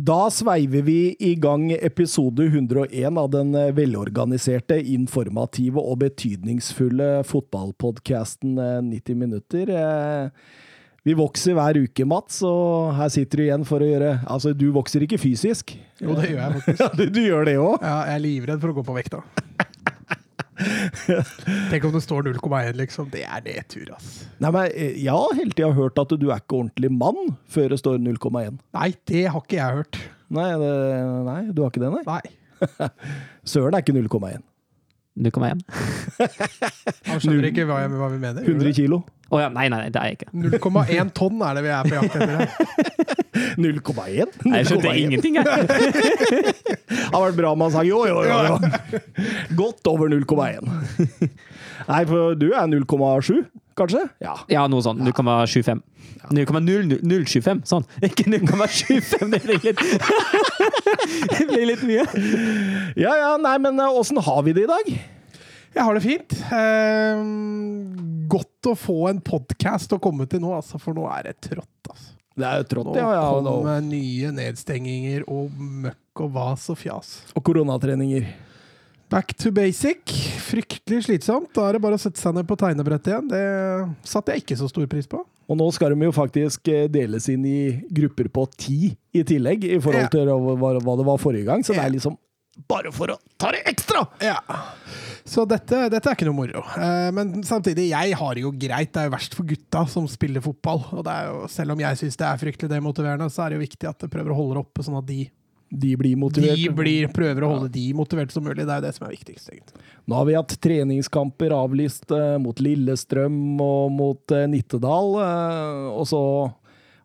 Da sveiver vi i gang episode 101 av den eh, velorganiserte, informative og betydningsfulle fotballpodkasten 90 minutter. Eh, Vi vokser hver uke, Mats, og her sitter du igjen for å gjøre Altså, du vokser ikke fysisk. Jo, det gjør jeg faktisk. Du, du gjør det òg? Ja, jeg er livredd for å gå på vekta. Tenk om det står 0,1, liksom. Det er nedtur, ass. Nei, men eh, Jeg har hele tida hørt at du er ikke ordentlig mann før det står 0,1. Nei, det har ikke jeg hørt. Nei, det, nei, du har ikke det, nei? Nei. Søren er ikke 0,1. 0,1. Han skjønner ikke hva, jeg, hva vi mener. 100 kilo. Å ja, nei, nei, det er jeg ikke. 0,1 tonn er det vi er på jakt etter. her. 0,1? Jeg skjønte 0,1. ingenting, jeg. Det hadde vært bra om han sa jo, jo, jo. jo. Godt over 0,1. Nei, for du er 0,7, kanskje? Ja. Ja, noe sånt. 0,75. 0,0025, sånn. Ikke 0,75, det blir litt Det blir litt mye. Ja, ja, nei, men åssen har vi det i dag? Jeg har det fint. Ehm, godt å få en podkast å komme til nå, altså, for nå er det trått. Altså. Det er jo trått, Nå ja. ja nå. kommer nye nedstenginger og møkk og vas og fjas. Og koronatreninger. Back to basic. Fryktelig slitsomt. Da er det bare å sette seg ned på tegnebrettet igjen. Det satte jeg ikke så stor pris på. Og nå skal de jo faktisk eh, deles inn i grupper på ti i tillegg, i forhold til hva, hva det var forrige gang. Så det er liksom bare for å ta det ekstra! Ja. Så dette, dette er ikke noe moro. Eh, Men samtidig, jeg har det jo greit. Det er jo verst for gutta som spiller fotball. Og det er jo, selv om jeg syns det er fryktelig demotiverende, så er det jo viktig at det prøver å holde det oppe, sånn at de, De blir motivert. de blir, prøver å holde de motiverte som mulig. Det er jo det som er viktigst, egentlig. Nå har vi hatt treningskamper avlyst eh, mot Lillestrøm og mot eh, Nittedal. eh, og så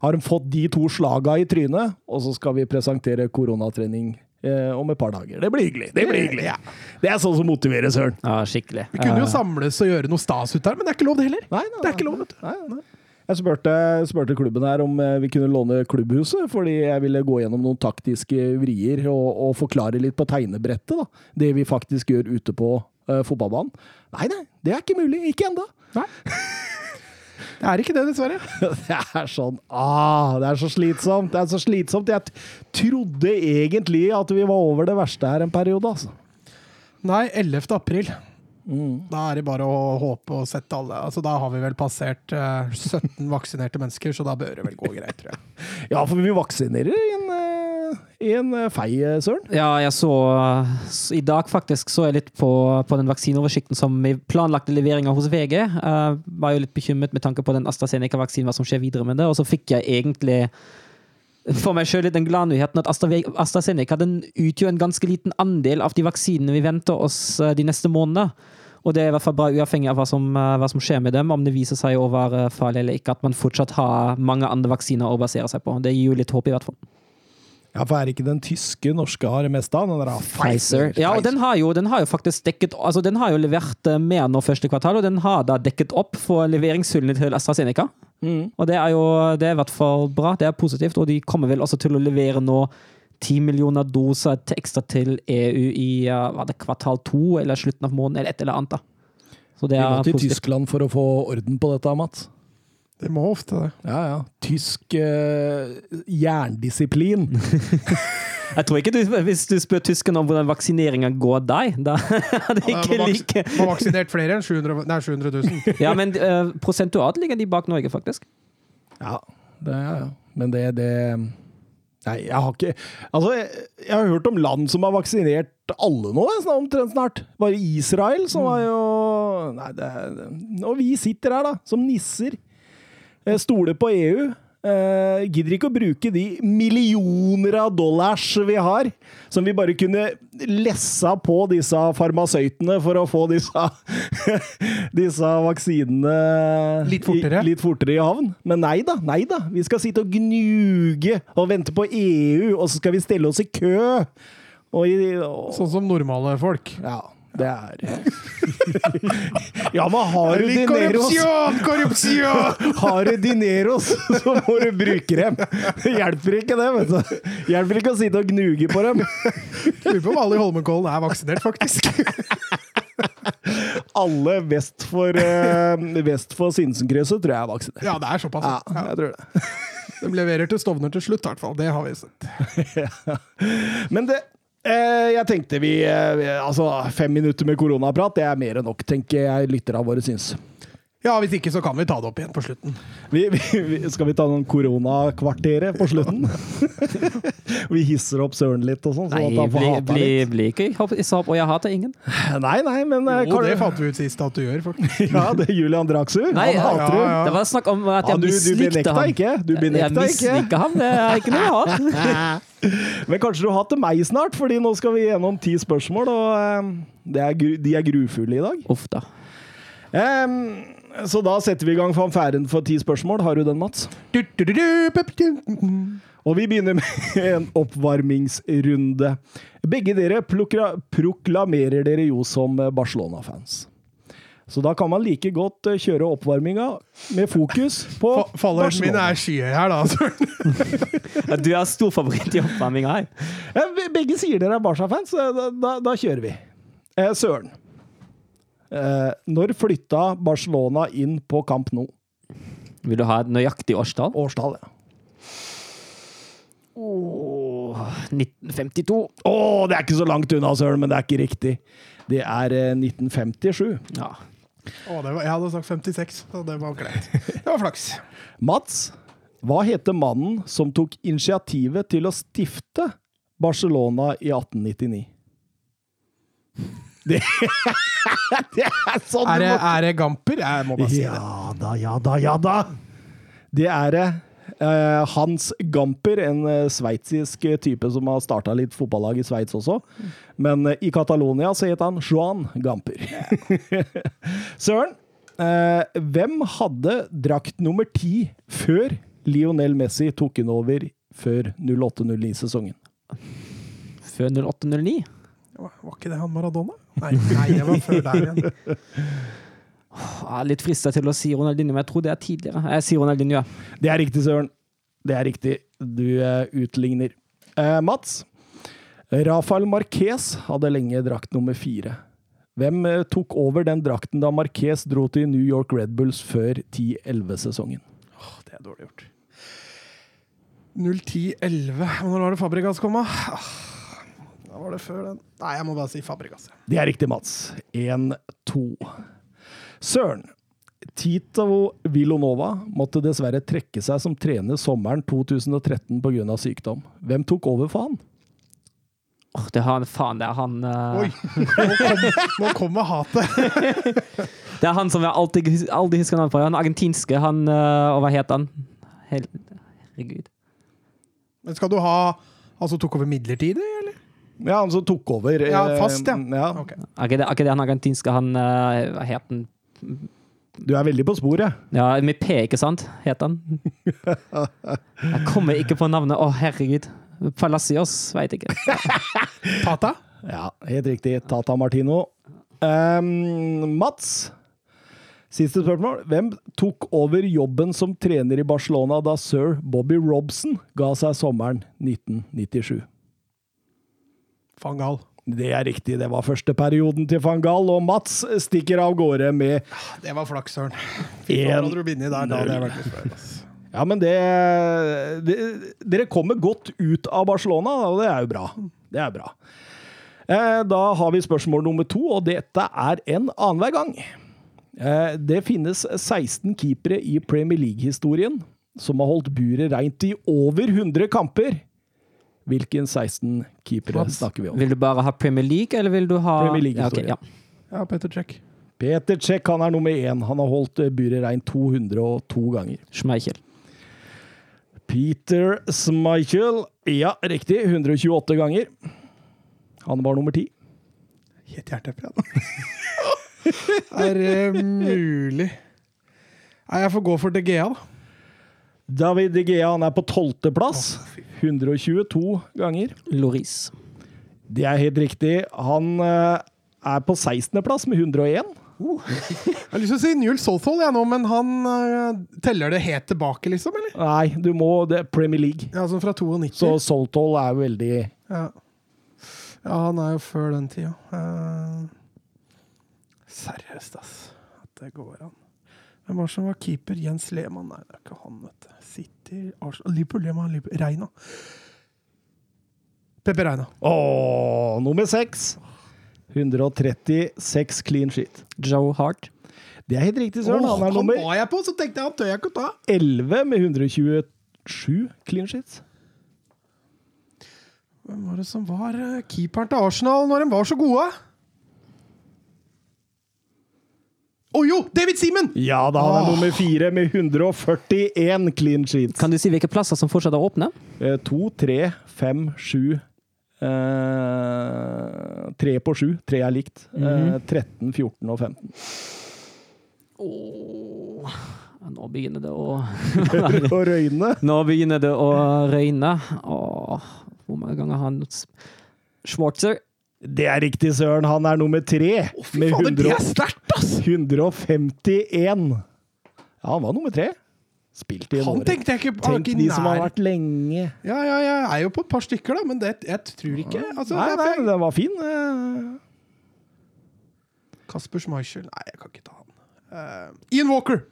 har de fått de to slaga i trynet, og så skal vi presentere koronatrening eh, om et par dager. Det blir hyggelig. Det blir hyggelig. Ja. Det er sånn som motiverer, søren. Ja, skikkelig. Vi kunne jo samles og gjøre noe stas ut der, men det er ikke lov, det heller. Nei, nei, Det er ikke lov, vet du. Nei, nei. Jeg spurte, spurte klubben her om eh, vi kunne låne klubbhuset, fordi jeg ville gå gjennom noen taktiske vrier og, og forklare litt på tegnebrettet, da. Det vi faktisk gjør ute på uh, fotballbanen. Nei, nei, det er ikke mulig. Ikke ennå. Det er ikke det, dessverre. Det er sånn ah, Det er så slitsomt. Det er så slitsomt. Jeg trodde egentlig at vi var over det verste her en periode, altså. Nei, 11. april. Mm. Da er det bare å håpe og sette alle Altså, Da har vi vel passert uh, 17 vaksinerte mennesker, så da bør det vel gå greit, tror jeg. Ja, for vi vaksinerer i en, eh, i en eh, fei, eh, Søren. Ja, jeg så I dag faktisk så jeg litt på, på den vaksineoversikten som i planlagte leveringer hos VG. Uh, var jo litt bekymret med tanke på den AstraZeneca-vaksinen, hva som skjer videre med det. Og så fikk jeg egentlig for meg sjøl litt den gladnyheten at AstraZeneca den utgjør en ganske liten andel av de vaksinene vi venter oss eh, de neste månedene. Og det er i hvert fall bra uavhengig av hva som, eh, hva som skjer med dem, om det viser seg å være farlig eller ikke, at man fortsatt har mange andre vaksiner å basere seg på. Det gir jo litt håp, i hvert fall. Ja, for er ikke den tyske norske har det meste av? Den der Pfizer. Ja, og den har, jo, den har jo faktisk dekket Altså, den har jo levert eh, mer nå første kvartal, og den har da dekket opp for leveringshullene til AstraZeneca. Mm. Og det er jo det er i hvert fall bra, det er positivt, og de kommer vel også til å levere nå 10 millioner doser til ekstra til EU i var det kvartal to eller slutten av måneden, eller et eller annet. da. Så det Vi må er til positivt. Tyskland for å få orden på dette, Mats. Det må ofte det. Ja, ja. Tysk eh, jerndisiplin. Jeg tror ikke du, Hvis du spør tyskerne om hvordan vaksineringa går deg, da er det ikke har like Må har vaksinert flere enn 700, nei, 700 000. Ja, men uh, prosentualt ligger de bak Norge, faktisk. Ja, det er ja. Men det, det Nei, jeg har ikke Altså, jeg, jeg har hørt om land som har vaksinert alle nå, sånn omtrent snart. Bare Israel, som var jo Nei, det Og vi sitter her, da, som nisser. Eh, Stoler på EU. Eh, gidder ikke å bruke de millioner av dollars vi har, som vi bare kunne lessa på disse farmasøytene for å få disse, disse vaksinene Litt fortere. I, litt fortere i havn. Men nei da, nei da. Vi skal sitte og gnuge og vente på EU, og så skal vi stelle oss i kø. Og, i, og Sånn som normale folk. Ja, det er Ja, men har du dineros Korrupsjon! Korrupsjon! Har du dineros, så må du bruke dem. Det hjelper ikke det, vet du. Hjelper ikke å sitte og gnuge på dem. Lurer på om alle i Holmenkollen er vaksinert, faktisk. Alle vest for, uh, vest for Sinsenkrysset tror jeg er vaksinert. Ja, det er såpass. Ja, Ja. jeg tror det. De leverer til Stovner til slutt, i hvert fall. Det har vi sett. Men det eh, Jeg tenkte vi eh, Altså, fem minutter med koronaprat, det er mer enn nok, tenker jeg lytterne våre syns. Ja, hvis ikke så kan vi ta det opp igjen på slutten. Vi, vi, vi, skal vi ta noen koronakvarteret på slutten? vi hisser opp Søren litt og sånn, Så Nei, at han bli, bli, bli ikke i sopp, og jeg hater ingen. Nei, nei, men eh, Jo, Karl, det fant vi ut sist at du gjør, faktisk. Ja, det er Julian. Nei, han hater du. ja, ja. Det var snakk om at Ja, jeg du, du mislikte benekta ham. ikke? Du Jeg benekta ikke? misliker ham, det er ikke noe jeg har. Men kanskje du hater meg snart, fordi nå skal vi gjennom ti spørsmål, og eh, det er, gru- de er grufulle i dag. Uff da. Em, så da setter vi i gang fanfæren for ti spørsmål. Har du den, Mats? Du, du, du, du, pup, du. Og vi begynner med en oppvarmingsrunde. Begge dere plukra, proklamerer dere jo som Barcelona-fans. Så da kan man like godt eh, kjøre oppvarminga med fokus på Fa- Faller min er skyhøy her, da. Søren. Du er storfavoritt i oppvarminga her. Begge sier dere er Barca-fans, så da, da, da kjører vi. Eh, Søren. Eh, når flytta Barcelona inn på Camp Nou? Vil du ha et nøyaktig årstall? Årstall, ja. Oh, 1952. Å, det er ikke så langt unna, Søren, men det er ikke riktig. Det er eh, 1957. Ja. Oh, det var, jeg hadde sagt 56, så det var greit. Det var flaks. Mats, hva heter mannen som tok initiativet til å stifte Barcelona i 1899? Det, det er sånn Er det, må- er det Gamper? Jeg må bare si det. Ja da, ja da, ja da! Det er det. Eh, Hans Gamper, en uh, sveitsisk type som har starta litt fotballag i Sveits også. Men eh, i Catalonia så het han Joan Gamper. Søren, eh, hvem hadde drakt nummer ti før Lionel Messi tok den over før 08-09-sesongen? Før 08-09? var ikke det han Maradona? Nei, nei det var før der igjen. Jeg er litt frista til å si Ronaldinho, men jeg tror det er tidligere. Jeg sier Ronaldinho, ja. Det er riktig, Søren. Det er riktig. Du eh, utligner. Eh, Mats. Rafael Marquez hadde lenge drakt nummer fire. Hvem eh, tok over den drakten da Marquez dro til New York Red Bulls før 10-11-sesongen? Åh, Det er dårlig gjort. 01011. Når var det Fabregas kom, da? Da var det før den. Nei, jeg må bare si Fabregas. Det er riktig, Mats. 1-2. Søren. Tito Vilonova måtte dessverre trekke seg som trener sommeren 2013 pga. sykdom. Hvem tok over for han? Åh, det er han, faen, det er han uh... Oi! Nå kom- kommer hatet. Det er han som jeg alltid, aldri husker navnet på. Han argentinske, han uh, Og hva het han? Herregud. Men skal du ha Altså tok over midlertidig? Ja, han som tok over. Ja, eh, fast, ja. ja. Okay. Er ikke det, er ikke det han argentinske Han Hva het han? Du er veldig på sporet. Ja, med P, ikke sant? Het han. Jeg kommer ikke på navnet. Å, herregud. Palacios, veit ikke. Tata? Ja, helt riktig. Tata Martino. Um, Mats, siste spørsmål. Hvem tok over jobben som trener i Barcelona da sir Bobby Robson ga seg sommeren 1997? Van Gaal. Det er riktig, det var første perioden til van Gaal, og Mats stikker av gårde med Det var flaks, Søren. Fy faen, hadde du bindet der, da Det vært litt. Ja, men det, det Dere kommer godt ut av Barcelona, og det er jo bra. Det er bra. Eh, Da har vi spørsmål nummer to, og dette er en annenhver gang. Eh, Det finnes 16 keepere i Premier League-historien som har holdt buret reint i over 100 kamper. Hvilken 16 keepere snakker vi om? Vil du bare ha Premier League, eller vil du ha Premier League-historie. Ja, okay, ja. Ja, Peter Check. Peter Check han er nummer én. Han har holdt eh, buret reint 202 ganger. Schmeichel. Peter Schmeichel. Ja, riktig. 128 ganger. Han var nummer ti. Helt hjerteeple, Er det mulig? Nei, jeg får gå for DGA, da. David De Gea han er på tolvteplass. 122 ganger. Loris. Det er helt riktig. Han eh, er på 16.-plass med 101. Jeg har lyst til å si Newell Southall, jeg nå, men han uh, teller det helt tilbake, liksom? eller? Nei, du må det er Premier League. Ja, sånn fra 92. Så Soltol er jo veldig Ja. ja, han er jo før den tida. Uh, seriøst, ass. At det går an. Hvem var det som var keeper? Jens Lehmann? Nei, det er ikke han, vet du. City, Arsenal Liverpool, Lehmann, Liverpool. Reina. Pepe Reina. Åh, nummer seks. 136 clean sheet. Joe Hart. Det er helt riktig, Søren. Åh, Han er nummer var jeg på, så tenkte jeg han tør jeg ikke å ta. 11 med 127 clean sheets. Hvem var det som var eh, keeperen til Arsenal når de var så gode? Å jo! David Seaman! Ja da, han er oh. nummer fire med 141 clean sheets. Kan du si hvilke plasser som fortsatt er åpne? Eh, To, tre, fem, sju eh, Tre på sju. Tre er likt. Eh, 13, 14 og 15. Oh. nå begynner det å Å røyne. Nå begynner det å røyne. Åh, hvor mange ganger har han Schwarzer? Det er riktig, Søren. Han er nummer tre. Fy med fader, det er sterkt, ass! 151. Ja, han var nummer tre. Spilt i en Han tenkte jeg ikke på. Tenk de som har vært lenge. Ja, ja, jeg er jo på et par stykker, da, men det, jeg tror ikke altså, Nei, det nei, den var fin. eh. Kasper Schmeichel Nei, jeg kan ikke ta han. Uh, Ian Walker!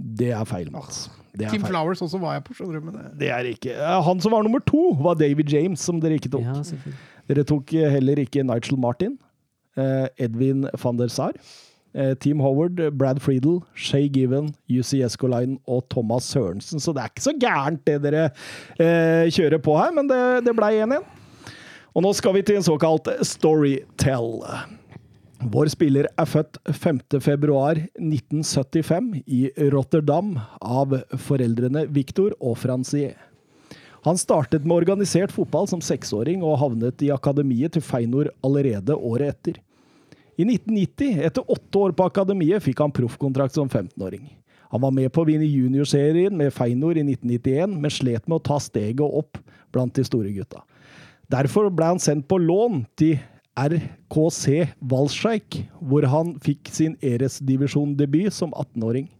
Det er feil, Mats. Det er Tim feil. Flowers også var jeg på, skjønner du. Men det. Det er ikke Han som var nummer to, var David James, som dere ikke tok. Ja. Dere tok eh, heller ikke Nigel Martin, eh, Edwin van der Sar, eh, Team Howard, Brad Friedel, Shay Given, UC Escoline og Thomas Sørensen. Så det er ikke så gærent det dere kjører på her, men det, det blei 1-1. Og nå skal vi til en såkalt storytell. Vår spiller er født 5.2.1975 i Rotterdam av foreldrene Victor og Francier. Han startet med organisert fotball som seksåring og havnet i akademiet til Feinor allerede året etter. I 1990, etter åtte år på akademiet, fikk han proffkontrakt som 15-åring. Han var med på å vinne juniorserien med Feinor i 1991, men slet med å ta steget opp blant de store gutta. Derfor ble han sendt på lån til RKC Valsjeik, hvor han fikk sin Eres-divisjon-debut som 18-åring.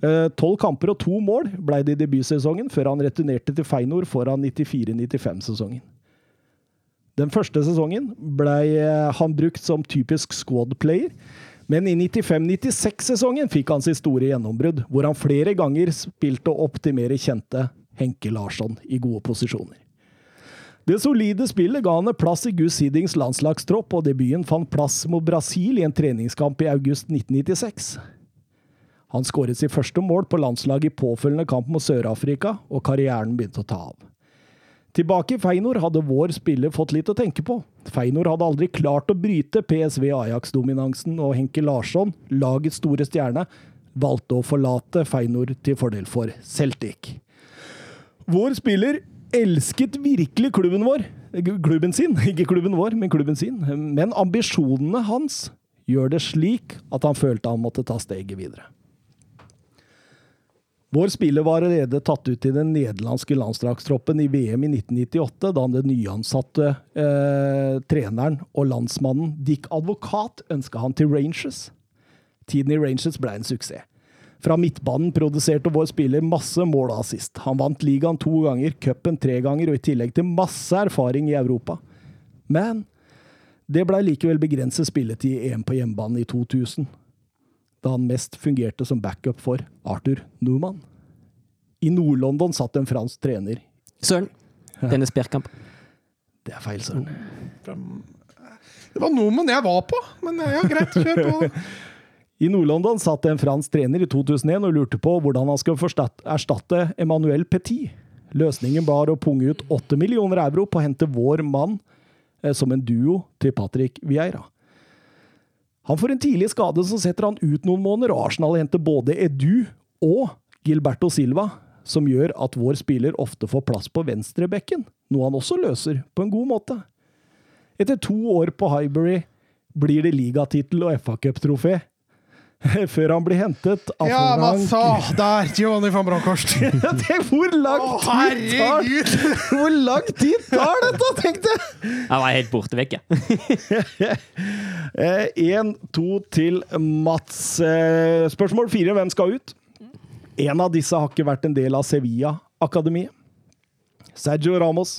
Eh, Tolv kamper og to mål ble det i debutsesongen, før han returnerte til Feinor foran 94-95-sesongen. Den første sesongen ble eh, han brukt som typisk squad-player, men i 95-96-sesongen fikk han sitt store gjennombrudd, hvor han flere ganger spilte opp til mer kjente Henke Larsson i gode posisjoner. Det solide spillet ga han plass i Gus Hiddings landslagstropp, og debuten fant plass mot Brasil i en treningskamp i august 1996. Han skåret sitt første mål på landslaget i påfølgende kamp mot Sør-Afrika, og karrieren begynte å ta av. Tilbake i Feinor hadde vår spiller fått litt å tenke på. Feinor hadde aldri klart å bryte PSV Ajax-dominansen, og Henke Larsson, lagets store stjerne, valgte å forlate Feinor til fordel for Celtic. Vår spiller elsket virkelig klubben vår. Klubben sin, ikke klubben vår, men klubben sin. Men ambisjonene hans gjør det slik at han følte han måtte ta steget videre. Vår spiller var allerede tatt ut i den nederlandske landslagstroppen i VM i 1998, da den nyansatte eh, treneren og landsmannen Dick Advokat ønska han til Rangers. Tiden i Rangers ble en suksess. Fra midtbanen produserte vår spiller masse mål og assist. Han vant ligaen to ganger, cupen tre ganger, og i tillegg til masse erfaring i Europa. Men det blei likevel begrenset spilletid i EM på hjemmebane i 2000 da han mest fungerte som backup for Arthur Newman. I Nord-London satt en fransk trener. Søren. Dennis Bjerkamp. Det er feil, søren. Det var nordmenn jeg var på, men ja, greit, kjør på. I Nord-London satt en fransk trener i 2001 og lurte på hvordan han skulle erstatte Emmanuel Petit. Løsningen var å punge ut 8 millioner euro på å hente vår mann eh, som en duo til Patrick Vieira. Han får en tidlig skade, så setter han ut noen måneder, og Arsenal henter både Edu og Gilberto Silva, som gjør at vår spiller ofte får plass på venstrebekken, noe han også løser på en god måte. Etter to år på Highbury blir det ligatittel og FA-cuptrofé, før han blir hentet av Ja, hva ah, der! Giovanni van Bronckhorst. Hvor lang tid tar! Hvor lang tid tar dette, tenkte jeg! Jeg var helt borte vekk, jeg. Én, to til Mats. Eh, Spørsmål fire. Hvem skal ut? En av disse har ikke vært en del av Sevilla-akademiet. Sergio Ramos,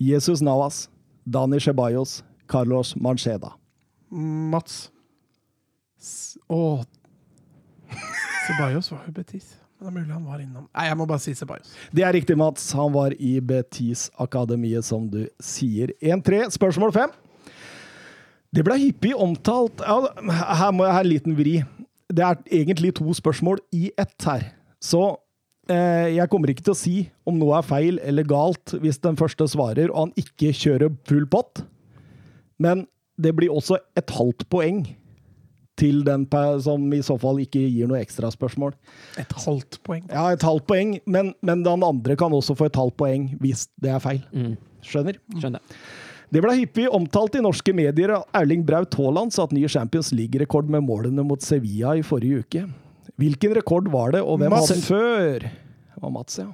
Jesus Navas, Dani Ceballos, Carlos Mancheda. Mats. Å Ceballos var jo Betis. Men det er mulig han var innom Nei, jeg må bare si Ceballos. Det er riktig, Mats. Han var i Betis-akademiet, som du sier. 1-3. Spørsmål 5. Det ble hyppig omtalt ja, Her må jeg ha en liten vri. Det er egentlig to spørsmål i ett her. Så eh, jeg kommer ikke til å si om noe er feil eller galt hvis den første svarer og han ikke kjører full pott. Men det blir også et halvt poeng til den som i så fall ikke gir noe ekstraspørsmål. Et halvt poeng? Ja, et halvt poeng, men, men, den andre kan også få et halvt poeng hvis det er feil. Mm. Skjønner? Skjønner. Det ble hyppig omtalt i norske medier av Erling Braut Haaland satt ny Champions League-rekord med målene mot Sevilla i forrige uke. Hvilken rekord var det, og hvem Mats. hadde den før? Det var Mats, ja.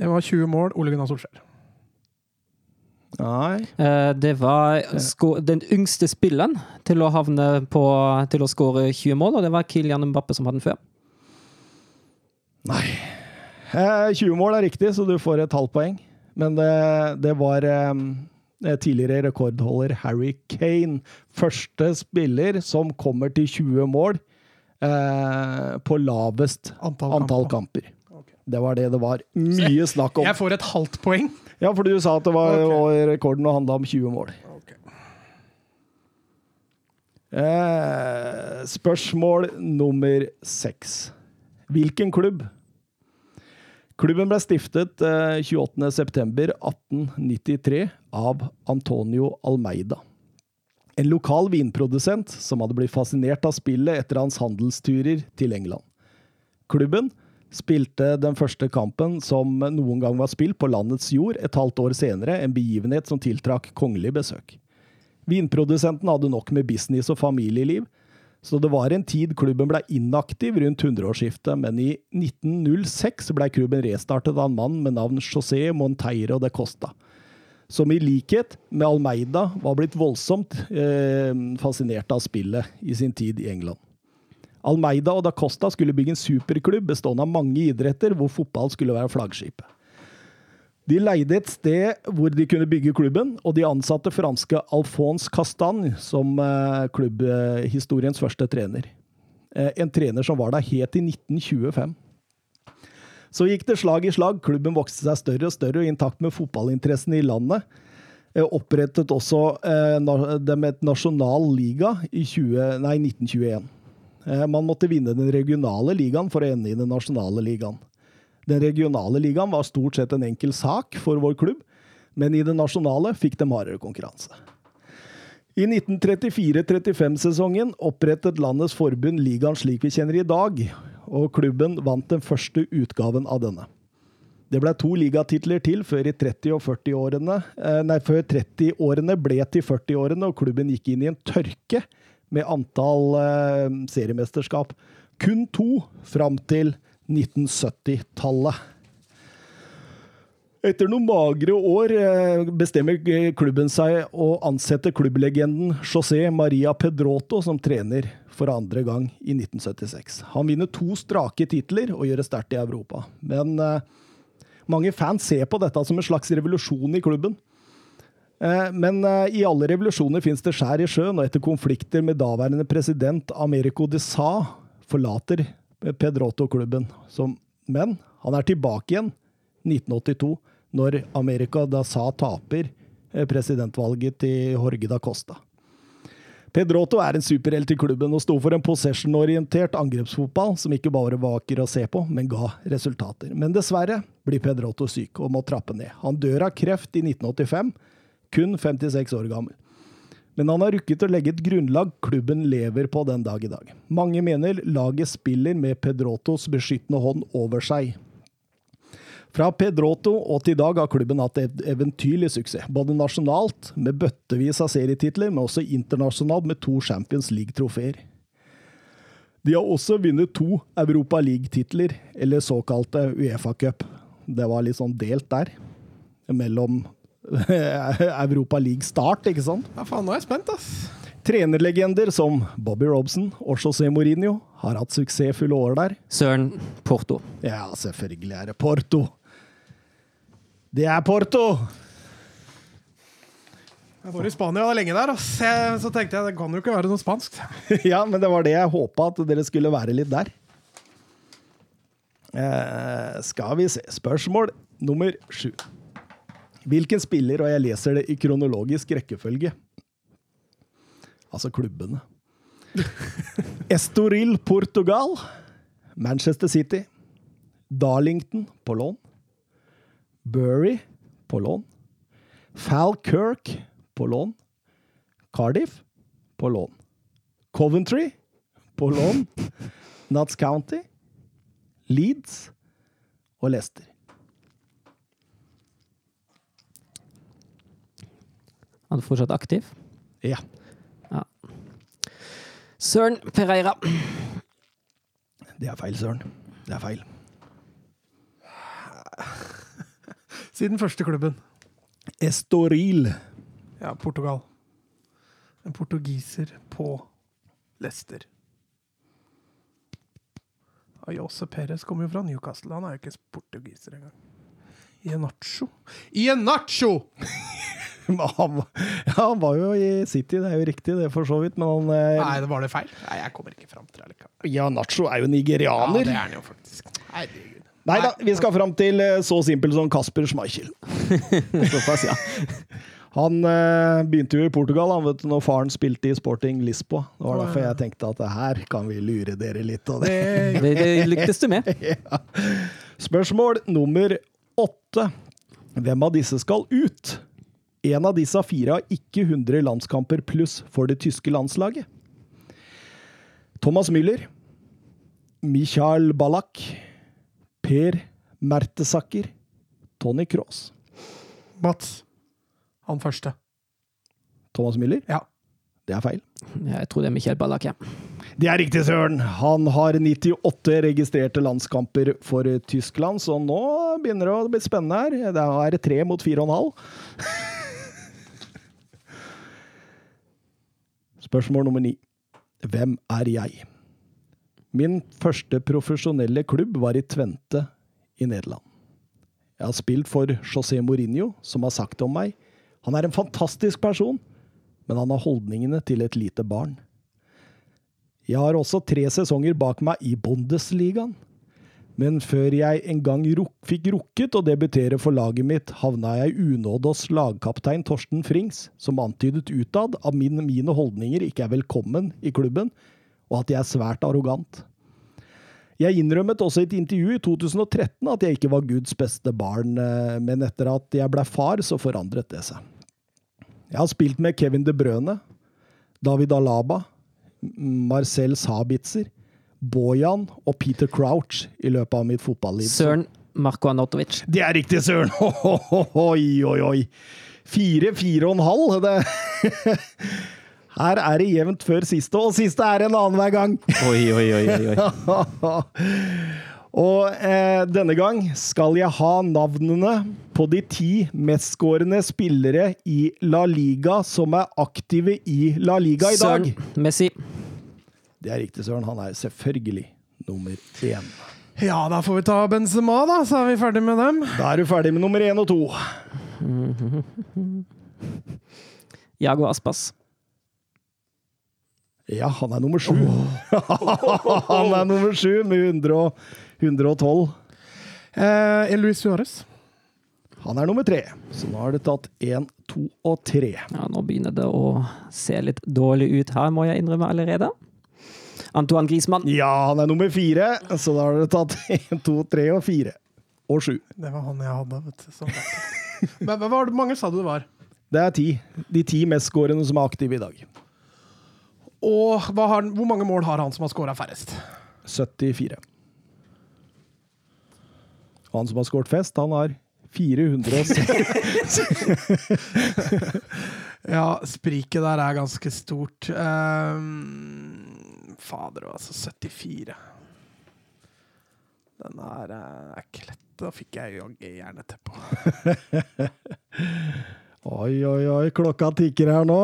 Det var 20 mål. Ole Gunnar Solskjær. Nei Eh, Det var den yngste spilleren til å havne på Til å skåre 20 mål, og det var Kylian Mbappe som hadde den før. Nei. Eh, 20 mål er riktig, så du får et halvt poeng. Men det, det var eh, tidligere rekordholder Harry Kane. Første spiller som kommer til 20 mål eh, på lavest Antall, antall kamper. kamper. Det var det det var mye snakk om. Jeg får et halvt poeng. Ja, fordi du sa at det var okay. rekorden og handla om 20 mål. Eh, spørsmål nummer seks. Hvilken klubb? Klubben ble stiftet eh, 28.9.1893 av Antonio Almeida. En lokal vinprodusent som hadde blitt fascinert av spillet etter hans handelsturer til England. Klubben spilte den første kampen som noen gang var spilt på landets jord et halvt år senere, en begivenhet som tiltrakk kongelig besøk. Vinprodusenten hadde nok med business og familieliv, så det var en tid klubben ble inaktiv rundt hundreårsskiftet, men i 1906 ble klubben restartet av en mann med navn José Monteiro de Costa, som i likhet med Almeida var blitt voldsomt eh, fascinert av spillet i sin tid i England. Almeida og da Costa skulle bygge en superklubb bestående av mange idretter, hvor fotball skulle være flaggskipet. De leide et sted hvor de kunne bygge klubben, og de ansatte franske Alphonse Castagne som eh, klubbhistoriens første trener. Eh, en trener som var der helt til 1925. Så gikk det slag i slag. Klubben vokste seg større og større, og i takt med fotballinteressen i landet eh, opprettet også dem et nasjonal liga i 20, nei, 1921. Eh, Man måtte vinne den regionale ligaen for å ende i den nasjonale ligaen. Den regionale ligaen var stort sett en enkel sak for vår klubb, men i den nasjonale fikk de hardere konkurranse. I 1934-35-sesongen opprettet landets forbund ligaen slik vi kjenner i dag, og klubben vant den første utgaven av denne. Det ble to ligatitler til før 30- og 40-årene eh, Nei, før 30-årene ble til 40-årene, og klubben gikk inn i en tørke med antall eh, seriemesterskap. Kun to fram til 1970-tallet. Etter noen magre år eh, bestemmer klubben seg å ansette klubblegenden José Maria Pedroto som trener for andre gang i 1976. Han vinner to strake titler og gjør det sterkt i Europa. Men eh, mange fans ser på dette som en slags revolusjon i klubben. Eh, Men eh, i alle revolusjoner fins det skjær i sjøen, og etter konflikter med daværende president Americo de Sa forlater Pedroto klubben. Men han er tilbake igjen 1982, når America da Sa taper eh, presidentvalget til Jorge da Costa. Pedroto er en superhelt i klubben og sto for en possession-orientert angrepsfotball som ikke bare var vakker å se på, men ga resultater. Men dessverre blir Pedroto syk og må trappe ned. Han dør av kreft i 1985, kun 56 år gammel. Men han har rukket å legge et grunnlag klubben lever på den dag i dag. Mange mener laget spiller med Pedrotos beskyttende hånd over seg. Fra Pedroto og til i dag har klubben hatt eventyrlig suksess. Både nasjonalt, med bøttevis av serietitler, men også internasjonalt med to Champions League-trofeer. De har også vunnet to Europa League-titler, eller såkalte Uefa Cup. Det var litt sånn delt der, mellom Europa League-start, ikke sant? Ja, faen, nå er jeg spent, ass. Trenerlegender som Bobby Robson og José Mourinho har hatt suksessfulle år der. Søren Porto. Ja, selvfølgelig er det Porto. Det er Porto! Jeg var i Spania lenge der, ass. Så tenkte jeg det kan jo ikke være noe spansk. ja, men det var det jeg håpa, at dere skulle være litt der. Eh, skal vi se. Spørsmål nummer sju. Hvilken spiller, og jeg leser det i kronologisk rekkefølge Altså klubbene. Estoril Portugal. Manchester City. Darlington på lån. Bury på lån. Falkirk på lån. Cardiff på lån. Coventry på lån. Nuts County. Leeds og Leicester. Han er fortsatt aktiv. Ja. Søren Pereira. Det er feil, Søren. Det er feil. Siden første klubben. Estoril. Ja, Portugal. En portugiser på Leicester. Ayose Perez kommer jo fra Newcastle. Han er jo ikke portugiser engang. Ienacho. Ienacho! Han, ja, han var jo i City, det er jo riktig, det for så vidt, men han eh, Nei, det var det feil? Nei, jeg kommer ikke fram til det likevel. Ja, Nacho er jo nigerianer. Ja, det er han jo faktisk. Herregud. Nei da, vi skal fram til eh, så simpelt som Kasper Schmeichel. Såpass, ja. Han eh, begynte jo i Portugal han vet du, når faren spilte i Sporting Lisboa. Det var derfor jeg tenkte at her kan vi lure dere litt. Og det. Det, det lyktes du med. Ja. Spørsmål nummer åtte. Hvem av disse skal ut? En av disse fire har ikke 100 landskamper pluss for det tyske landslaget. Thomas Müller, Michael Ballack, Per Mertesacker, Tony Cross. Mats. Han første. Thomas Müller? Ja. Det er feil. Jeg tror det er Michael Ballack, ja. Det er riktig, Søren! Han har 98 registrerte landskamper for Tyskland, så nå begynner det å bli spennende her. Det er tre mot fire og en halv. Spørsmål nummer ni. Hvem er jeg? Min første profesjonelle klubb var i Tvente i Nederland. Jeg har spilt for José Mourinho, som har sagt om meg han er en fantastisk person, men han har holdningene til et lite barn. Jeg har også tre sesonger bak meg i Bundesligaen. Men før jeg en gang ruk fikk rukket å debutere for laget mitt, havna jeg i unåde hos lagkaptein Torsten Frings, som antydet utad at min, mine holdninger ikke er velkommen i klubben, og at jeg er svært arrogant. Jeg innrømmet også i et intervju i 2013 at jeg ikke var Guds beste barn, eh, men etter at jeg ble far, så forandret det seg. Jeg har spilt med Kevin De Brøne, David Alaba, Marcel Sabitzer, Bojan og Peter Crouch i løpet av mitt fotballiv. Søren Marko Anotovic. Det er riktig, Søren! Oi, oi, oi. Fire, fire og en halv. Det. Her er det jevnt før siste, og siste er en annen hver gang. Oi, oi, oi, oi, oi. Og eh, denne gang skal jeg ha navnene på de ti mestskårende spillere i La Liga som er aktive i La Liga i dag. Søren Messi. Det er riktig, Søren. Han er selvfølgelig nummer én. Ja, da får vi ta Benzema, da, så er vi ferdig med dem. Da er du ferdig med nummer én og to. Jago Aspas. Ja, han er nummer sju. han er nummer sju med 100 112. Eh, Luis Suárez. Han er nummer tre. Så nå har det tatt én, to og tre. Ja, nå begynner det å se litt dårlig ut her, må jeg innrømme allerede. Antoine Griezmann. Ja, han er nummer fire, så da har dere tatt én, to, tre og fire. Og sju. Det var han jeg hadde, vet du. Men hva var det mange sa du det var? Det er ti. De ti mestskårende som er aktive i dag. Og hva har, hvor mange mål har han som har skåra færrest? 74. Og han som har skåret fest, han har 406. Ja, spriket der er ganske stort. Ehm, fader, altså. 74. Den eh, er ikke lett. Da fikk jeg jaggu jerneteppe på. Oi, oi, oi, klokka tikker her nå.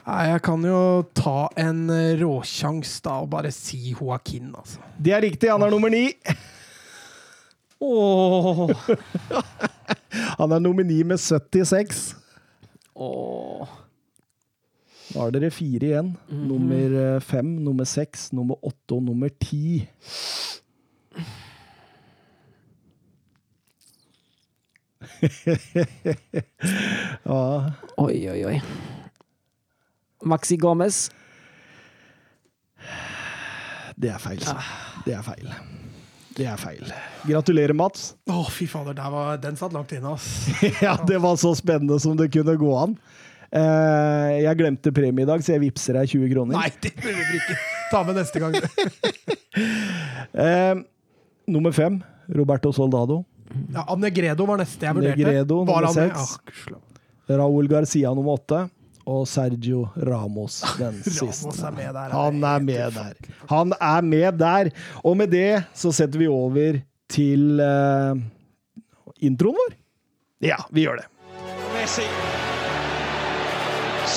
Nei, jeg kan jo ta en eh, råsjans da og bare si Joaquin, altså. Det er riktig, han er nummer ni. Åh. Han er nummer ni med 76. Åh. Da har dere fire igjen. Mm -hmm. Nummer eh, fem, nummer seks, nummer åtte og nummer ti. ja. Oi, oi, oi. Maxi Gomez. Det er feil. Ah. Det er feil. Det er feil. Gratulerer, Mats. Å, oh, fy fader. Var, den satt langt inne, ass. ja, det var så spennende som det kunne gå an. Eh, jeg glemte premie i dag, så jeg vippser deg 20 kroner. Nei, det burde ikke. Ta med neste gang. Eh, nummer fem, Roberto Soldado. Ja, Negredo var neste jeg vurderte. Negredo, var nummer seks. Ah. Raúl Garcia nummer åtte. Og Sergio Ramos den Ramos er med der. Han er med der. Han er med der. Og med det så setter vi over til eh, introen vår. Ja, vi gjør det. Messi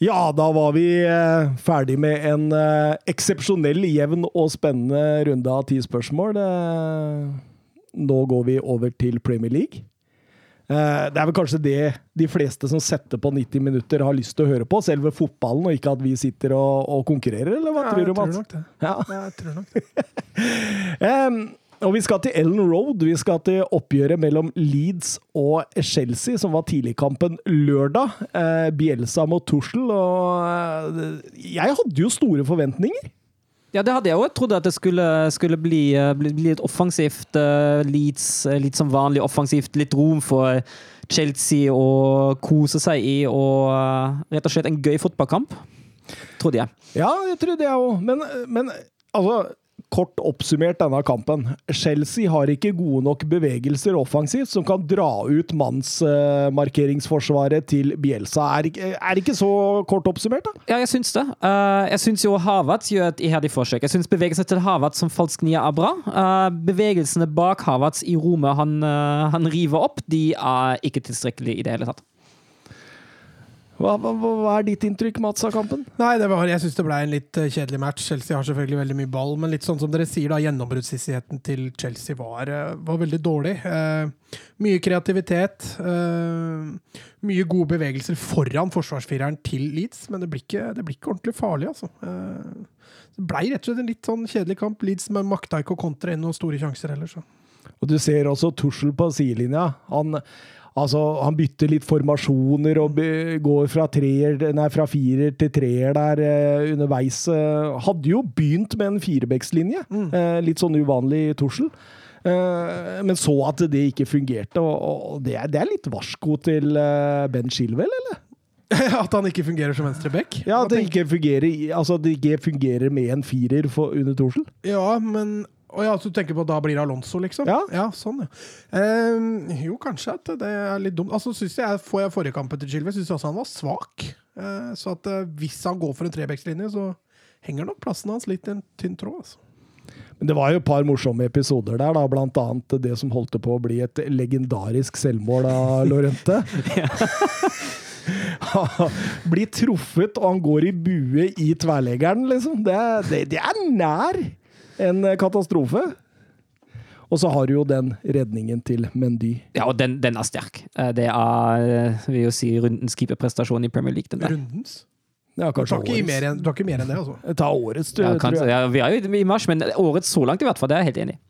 Ja, da var vi eh, ferdig med en eh, eksepsjonell, jevn og spennende runde av ti spørsmål. Eh, nå går vi over til Premier League. Det er vel kanskje det de fleste som setter på 90 minutter, har lyst til å høre på. Selve fotballen, og ikke at vi sitter og, og konkurrerer, eller hva Ja, tror du, Ja, jeg tror nok det. Ja. Jeg tror nok det. Em, og vi skal til Ellen Road. Vi skal til oppgjøret mellom Leeds og Chelsea, som var tidligkampen lørdag. Eh, Bielsa mot Tussel. Og eh, jeg hadde jo store forventninger. Ja, det hadde jeg òg. Jeg trodde at det skulle, skulle bli, eh, bli, bli et offensivt Leeds, litt som vanlig offensivt. Litt rom for Chelsea å kose seg i, og rett og slett en gøy fotballkamp. Trodde jeg. Ja, det trodde jeg òg. Men, men altså Kort oppsummert denne kampen. Chelsea har ikke gode nok bevegelser offensivt som kan dra ut mannsmarkeringsforsvaret til Bielsa. Er, det ikke så kort oppsummert, da? Ja, jeg syns det. Eh, jeg syns jo Havertz gjør et iherdig forsøk. Jeg syns bevegelsene til Havertz som falsk nier er bra. Eh, bevegelsene bak Havertz i rommet han, eh, han river opp, de er ikke tilstrekkelige i det hele tatt. Hva, hva, hva er ditt inntrykk, Mats, av kampen? Nei, det var, jeg syns det ble en litt eh, kjedelig match. Chelsea har selvfølgelig veldig mye ball, men litt sånn som dere sier, da, gjennombruddshissigheten til Chelsea var, eh, var veldig dårlig. Eh, mye kreativitet. Eh, mye gode bevegelser foran forsvarsfireren til Leeds, men det blir ikke, det blir ikke ordentlig farlig, altså. Eh, det blei rett og slett en litt sånn kjedelig kamp. Leeds men makta ikke å kontre inn noen store sjanser heller, så. Og du ser også Tussel på sidelinja. Han, altså, han bytter litt formasjoner og går fra, treer, nei, fra firer til treer der eh, underveis. Eh, hadde jo begynt med en firebeckslinje. Eh, litt sånn uvanlig Tussel. Eh, men så at det ikke fungerte, og, og det, er, det er litt varsko til eh, Ben Shilwell, eller? At han ikke fungerer som venstreback? Ja, at det ikke fungerer, altså, det ikke fungerer med en firer for, under Tussel. Ja, men Å ja, så du tenker på at da blir det Alonso, liksom? Ja. sånn, ja. Ehm, jo, kanskje at det er litt dumt. Altså, synes jeg, får jeg forrige kampen til Chilwell, syns jeg også han var svak. Eh, så at eh, hvis han går for en trebekslinje, så henger nok plassen hans litt i en tynn tråd. Altså. Men det var jo et par morsomme episoder der, da, blant annet det som holdt på å bli et legendarisk selvmål av Lorente. Blir truffet, og han går i bue i tverleggeren, liksom. Det, det, det er nær en katastrofe. Og så har du jo den redningen til Mendy. Ja, og den, den er sterk. Eh, Det er, eh, vil jo si, rundens keeperprestasjon i Premier League. Den der. Rundens. Ja, kanskje mer du ikke mer enn det, altså. Ta årets, du, Ja, tror jeg. ja, vi er jo i mars, men årets så langt i hvert fall. Det er jeg helt enig i.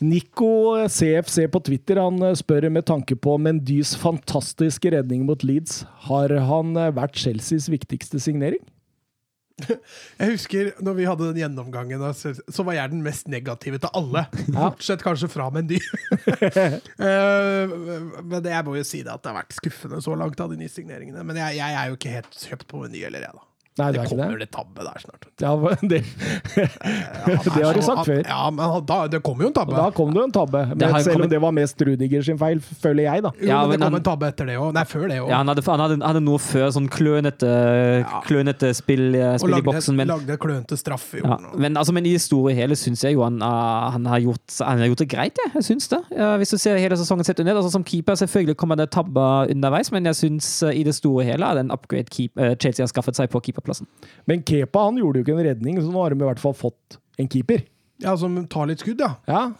Nico CFC på Twitter han eh, spør med tanke på Mendys fantastiske redning mot Leeds. Har han eh, vært Chelseas viktigste signering? Jeg husker når vi hadde den gjennomgangen, så var jeg den mest negative til alle. Bortsett kanskje fra Mendy. Eh, men jeg må jo si det at det har vært skuffende så langt av de nye signeringene. Men jeg, jeg er jo ikke helt kjøpt på Mendy heller, jeg, da. Nei, det det er kommer det. litt tabbe der snart. Ja, det, det har du sagt før. Ja, men da, det kommer jo en tabbe. Da kom det jo en tabbe. Men selv kommet- om det var mest Rudiger sin feil, føler jeg, da. jo, Ja, men det kom han- en tabbe etter det òg. Nei, før det òg. Ja, han hadde, han hadde, hadde noe før, sånn klønete, klønete spill, spill lagde, i boksen. Men, lagde klønete straffe. ja, men, altså, men i det store og hele syns jeg jo han, ah, han, har gjort, han har gjort det greit, jeg. jeg syns det. Eh, hvis du ser hele sesongen sett under, altså Som keeper selvfølgelig kommer det tabber underveis, men jeg syns i det store og hele er det en upgrade keep, eh, Chelsea har skaffet seg på keeperplassen. Men Kepa han gjorde jo ikke en redning, så nå har de i hvert fall fått en keeper. Ja, som tar litt skudd, ja. Ja,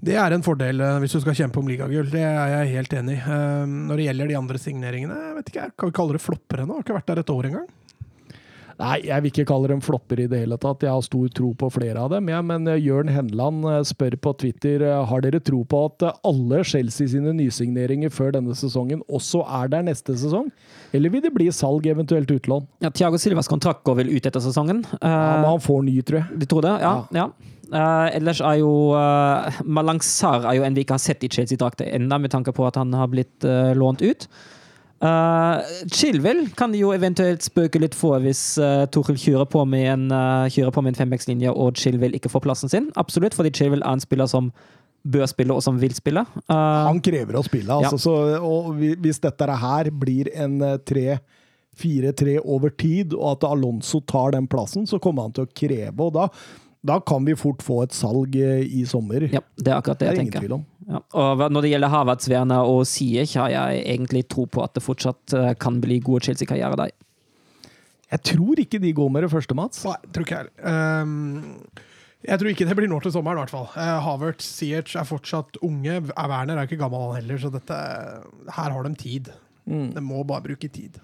Det er en fordel eh, hvis du skal kjempe om ligagull. Det er jeg helt enig i. Eh, Når det gjelder de andre signeringene, jeg vet ikke, kan vi kalle det flopper ennå? Har ikke vært der et år engang. Nei, jeg vil ikke kalle dem flopper i det hele tatt. Jeg har stor tro på flere av dem. Ja, men eh, Jørn Henland eh, spør på Twitter eh, har dere tro på at alle Chelsea sine nysigneringer før denne sesongen også er der neste sesong? Eller vil det bli salg, eventuelt utlån? Ja, Thiago Silvas kontrakt går vel ut etter sesongen. Ja, men han får ny, tror jeg. Du tror det? Ja. ja. Eh, ellers er jo uh, Malang Sarr er jo en vi ikke har sett i Chelsea-drakter ennå, med tanke på at han har blitt uh, lånt ut. Uh, Chilwell kan de jo eventuelt spøke litt for hvis uh, Toril kjører på med en, uh, kjører på med en fembackslinje og Chilwell ikke får plassen sin. Absolutt, fordi Chilwell er en spiller som bør spille, og som vil spille. Uh, Han krever å spille, altså. Så, og hvis dette her blir en eh, 3-4-3 over tid, og at Alonso tar den plassen, så kommer han til å kreve, og da, da kan vi fort få et salg eh, i sommer. ja, det er akkurat det det er jeg ingen tenker. tvil om. Ja. Og når det gjelder Havertz, Werner og Siech, har jeg egentlig tro på at det fortsatt eh, kan bli gode Chelsea-karriere der. Jeg tror ikke de går med det første, Mats. Nei, tror ikke jeg heller. Um, jeg tror ikke det blir nå til sommeren, i hvert fall. Uh, Havertz, Siech er fortsatt unge. Er Werner er ikke gammel han heller, så dette, her har de tid. De må bare bruke tid.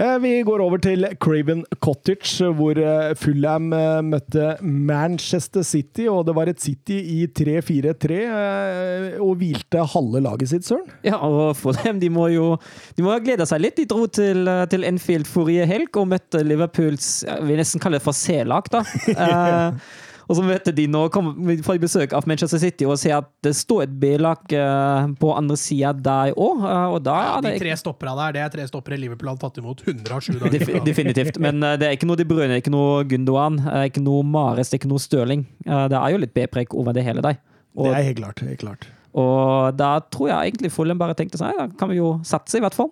Eh, Vi går over til Craven Cottage, hvor eh, Fulham eh, møtte Manchester City. Og det var et City i 3-4-3 eh, og hvilte halve laget sitt, søren. Ja, og for dem, de må jo de må ha gleda seg litt. De dro til, til Enfield forrige helg og møtte Liverpools jeg vil nesten kalle det for C-lag, da. Eh, og så møter de nå, kom, får de besøk av Manchester City og ser at det står et B-lag eh, på andre sida der òg. og da Ja, de tre stoppera der, det er tre stoppere Liverpool har tatt imot 107 dager. Def definitivt. Men eh, det er ikke noe De Bruyne, ikke noe Gundogan, eh, ikke noe Mares, det er ikke noe Stirling. Eh, det er jo litt B-preg over det hele der. Og, Det er helt klart. helt klart. og da tror jeg egentlig Fullen bare tenkte sånn, da kan vi jo satse, i hvert fall.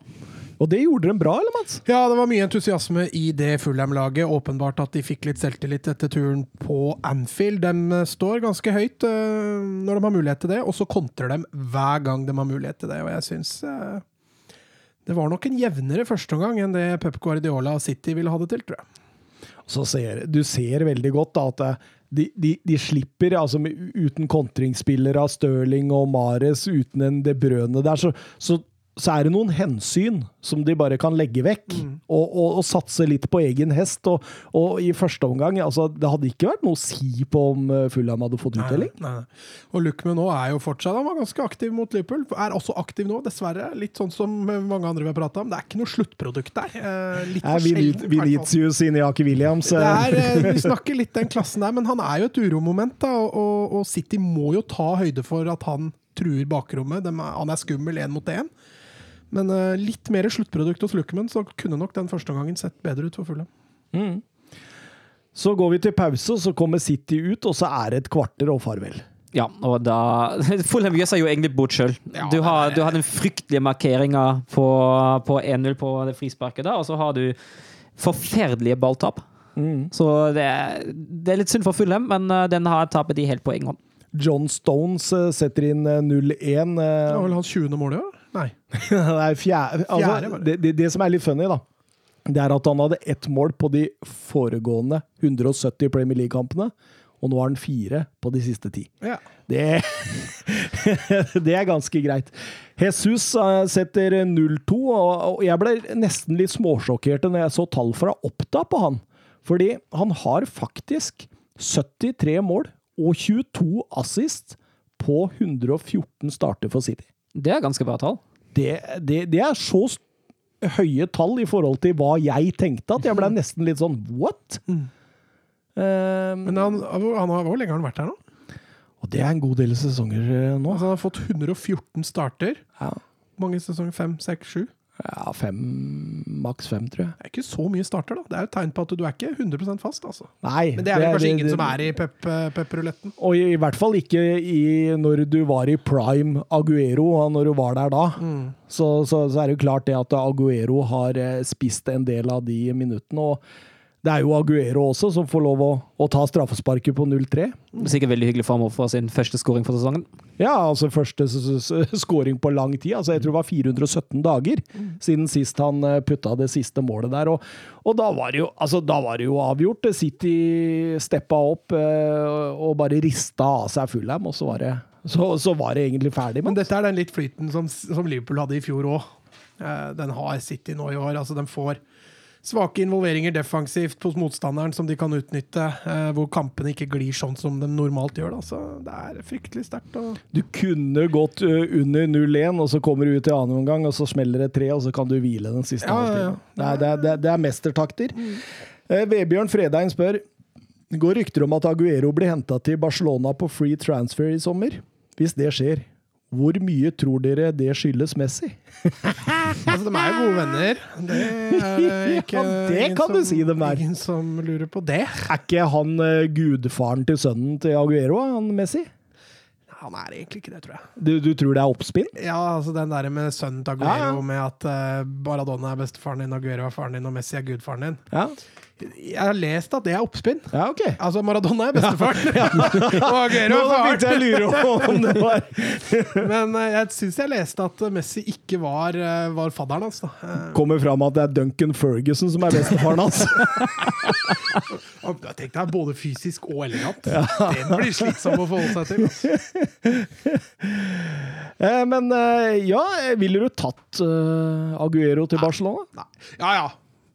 Og det gjorde dem bra, eller, Mats? Ja, det var mye entusiasme i det Fulham-laget. Åpenbart at de fikk litt selvtillit etter turen på Anfield. De eh, står ganske høyt uh, når de har mulighet til det, og så kontrer de hver gang de har mulighet til det. Og jeg syns uh, det var nok en jevnere førsteomgang enn det Pep Guardiola og City ville ha det til, tror jeg. Så ser, du ser veldig godt da, at de, de, de slipper, altså uten kontringsspillere av Stirling og Mares, uten en De Brøne der, så, så, så er det noen hensyn som de bare kan legge vekk, og, og, og satse litt på egen hest. Og, og i første omgang, altså, det hadde ikke vært noe å si på om eh, Fulham hadde fått uttelling. Nei, nei. Og Lukme nå er jo fortsatt Han var ganske aktiv mot Liverpool. Er også aktiv nå, dessverre. Litt sånn som mange andre vi har prata om. Det er ikke noe sluttprodukt der. Eh, litt for sjelden. Vinicius inni Aki Williams. Det eh, er, eh, vi snakker litt den klassen der, men han er jo et uromoment. da, og, og City må jo ta høyde for at han truer bakrommet. Er, han er skummel én mot én. Men uh, litt mer sluttprodukt hos Luckman, så kunne nok den første gangen sett bedre ut for Fulham. Så går vi til pause, og så kommer City ut, og så er det et kvarter og farvel. Ja, og da Fulham gjør seg jo egentlig bort sjøl. Ja, du, har- du har den fryktelige markeringa på, på 1-0 på det frisparket da, og så har du forferdelige balltap. Så det er, det er litt synd for Fulham, men eh, den har tapet de helt på egen hånd. John Stones eh, setter inn eh, 0-1. Det eh, var vel hans 20. mål år? Nei. Nei, fjerde, altså, det. det, det, det som er litt funny, da, det er at han hadde ett mål på de foregående 170 Premier League-kampene, og nå har han fire på de siste ti. Ja. Det, det er ganske greit. Jesus eh, setter 0-2, og, og jeg ble nesten litt småsjokkert når jeg så tall fra Oppda på han. Fordi han har faktisk 73 mål og 22 assist på 114 starter for City Det er ganske bra tall. Det, det, det er så høye tall i forhold til hva jeg tenkte, at jeg ble nesten litt sånn what? Eh, Men han, han har, hvor lenge har han vært her nå? og det er en god del sesonger eh, nå. Altså, han har fått 114 starter. Ja. Mange sesonger? Fem, seks, sju? Ja, fem, maks fem, tror jeg. Det er ikke så mye starter, da. Det er jo et tegn på at du er ikke 100 fast, altså. Nei. Men det er vel kanskje ingen det- som er i pep, pepperuletten. Og i, i hvert fall ikke i, når du var i prime Aguero, og når du var der da. Så, så, så er det jo klart det at Aguero har eh, spist en del av de minuttene. Og det er jo Aguero også som får lov å, å ta straffesparket på 0-3. Det er Sikkert veldig hyggelig for ham å få sin første scoring for sesongen. Ja, altså første s- s- scoring på lang tid. Altså jeg tror det var 417 dager siden sist han eh, putta det siste målet der. Og, og da, var det jo, altså, da var det jo avgjort. City steppa opp eh, og bare rista av seg Fulham, og så var det, så, så var det egentlig ferdig. Men Men dette er den litt flyten som, som Liverpool hadde i fjor òg. Den har City nå i år. Altså, Den får svake involveringer defensivt hos motstanderen som de kan utnytte, eh, hvor kampene ikke glir sånn som de normalt gjør. Da. Så det er fryktelig sterkt. Du kunne gått under 0-1, og så kommer du ut i annen omgang, og så smeller det tre, og så kan du hvile den siste Ja, ja, ja. Det, er- det, er- det, er- mestertakter. er mestertakter. Eh, Vebjørn Fredheim spør Det går rykter om at Aguero blir henta til Barcelona på free transfer i sommer. Hvis det skjer, hvor mye tror dere det skyldes Messi? altså, de er jo gode venner. Det er ikke Ja, det kan du som- si dem er. Ingen som lurer på det. Er ikke han uh, gudfaren til sønnen til Aguero, han Messi? Han er egentlig ikke det, tror jeg. Du, du tror det er oppspinn? Ja, altså den der med sønnen til Aguero, Ja, ja. med at uh, Baradona er bestefaren din, Aguero er faren din, og Messi er gudfaren din. Ja, Jeg har lest at det er oppspinn. ja ok. Altså, Maradona er bestefaren, og Aguero Nå faren. begynte jeg å lure om det var Men eh, jeg syns jeg leste at Messi ikke var, eh, var fadderen hans. da. Eh, Kommer fram at det er Duncan Ferguson som er bestefaren hans. og jeg tenkte jeg både fysisk og elegant. Den blir slitsom å forholde seg til. altså. Eh, Men eh, ja, ville du tatt eh, Aguero til Barcelona? Nei. Ja ja.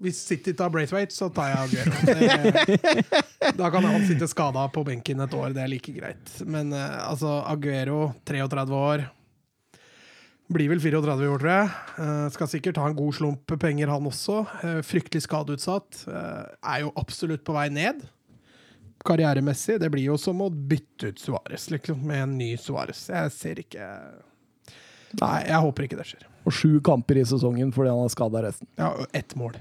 Hvis City tar Braithwaite, så tar jeg Aguero. Det, da kan han sitte skada på benken et år, det er like greit. Men eh, altså, Aguero, 33 år. Blir vel 34 i år, tror jeg. Uh, skal sikkert ha en god slump penger, han også. Uh, fryktelig skadeutsatt. Uh, er jo absolutt på vei ned. Karrieremessig. Det blir jo som å bytte ut Suárez, liksom, med en ny Suárez. Jeg ser ikke Nei, jeg håper ikke det skjer. Og sju kamper i sesongen fordi han har skada resten. Ja, ett mål.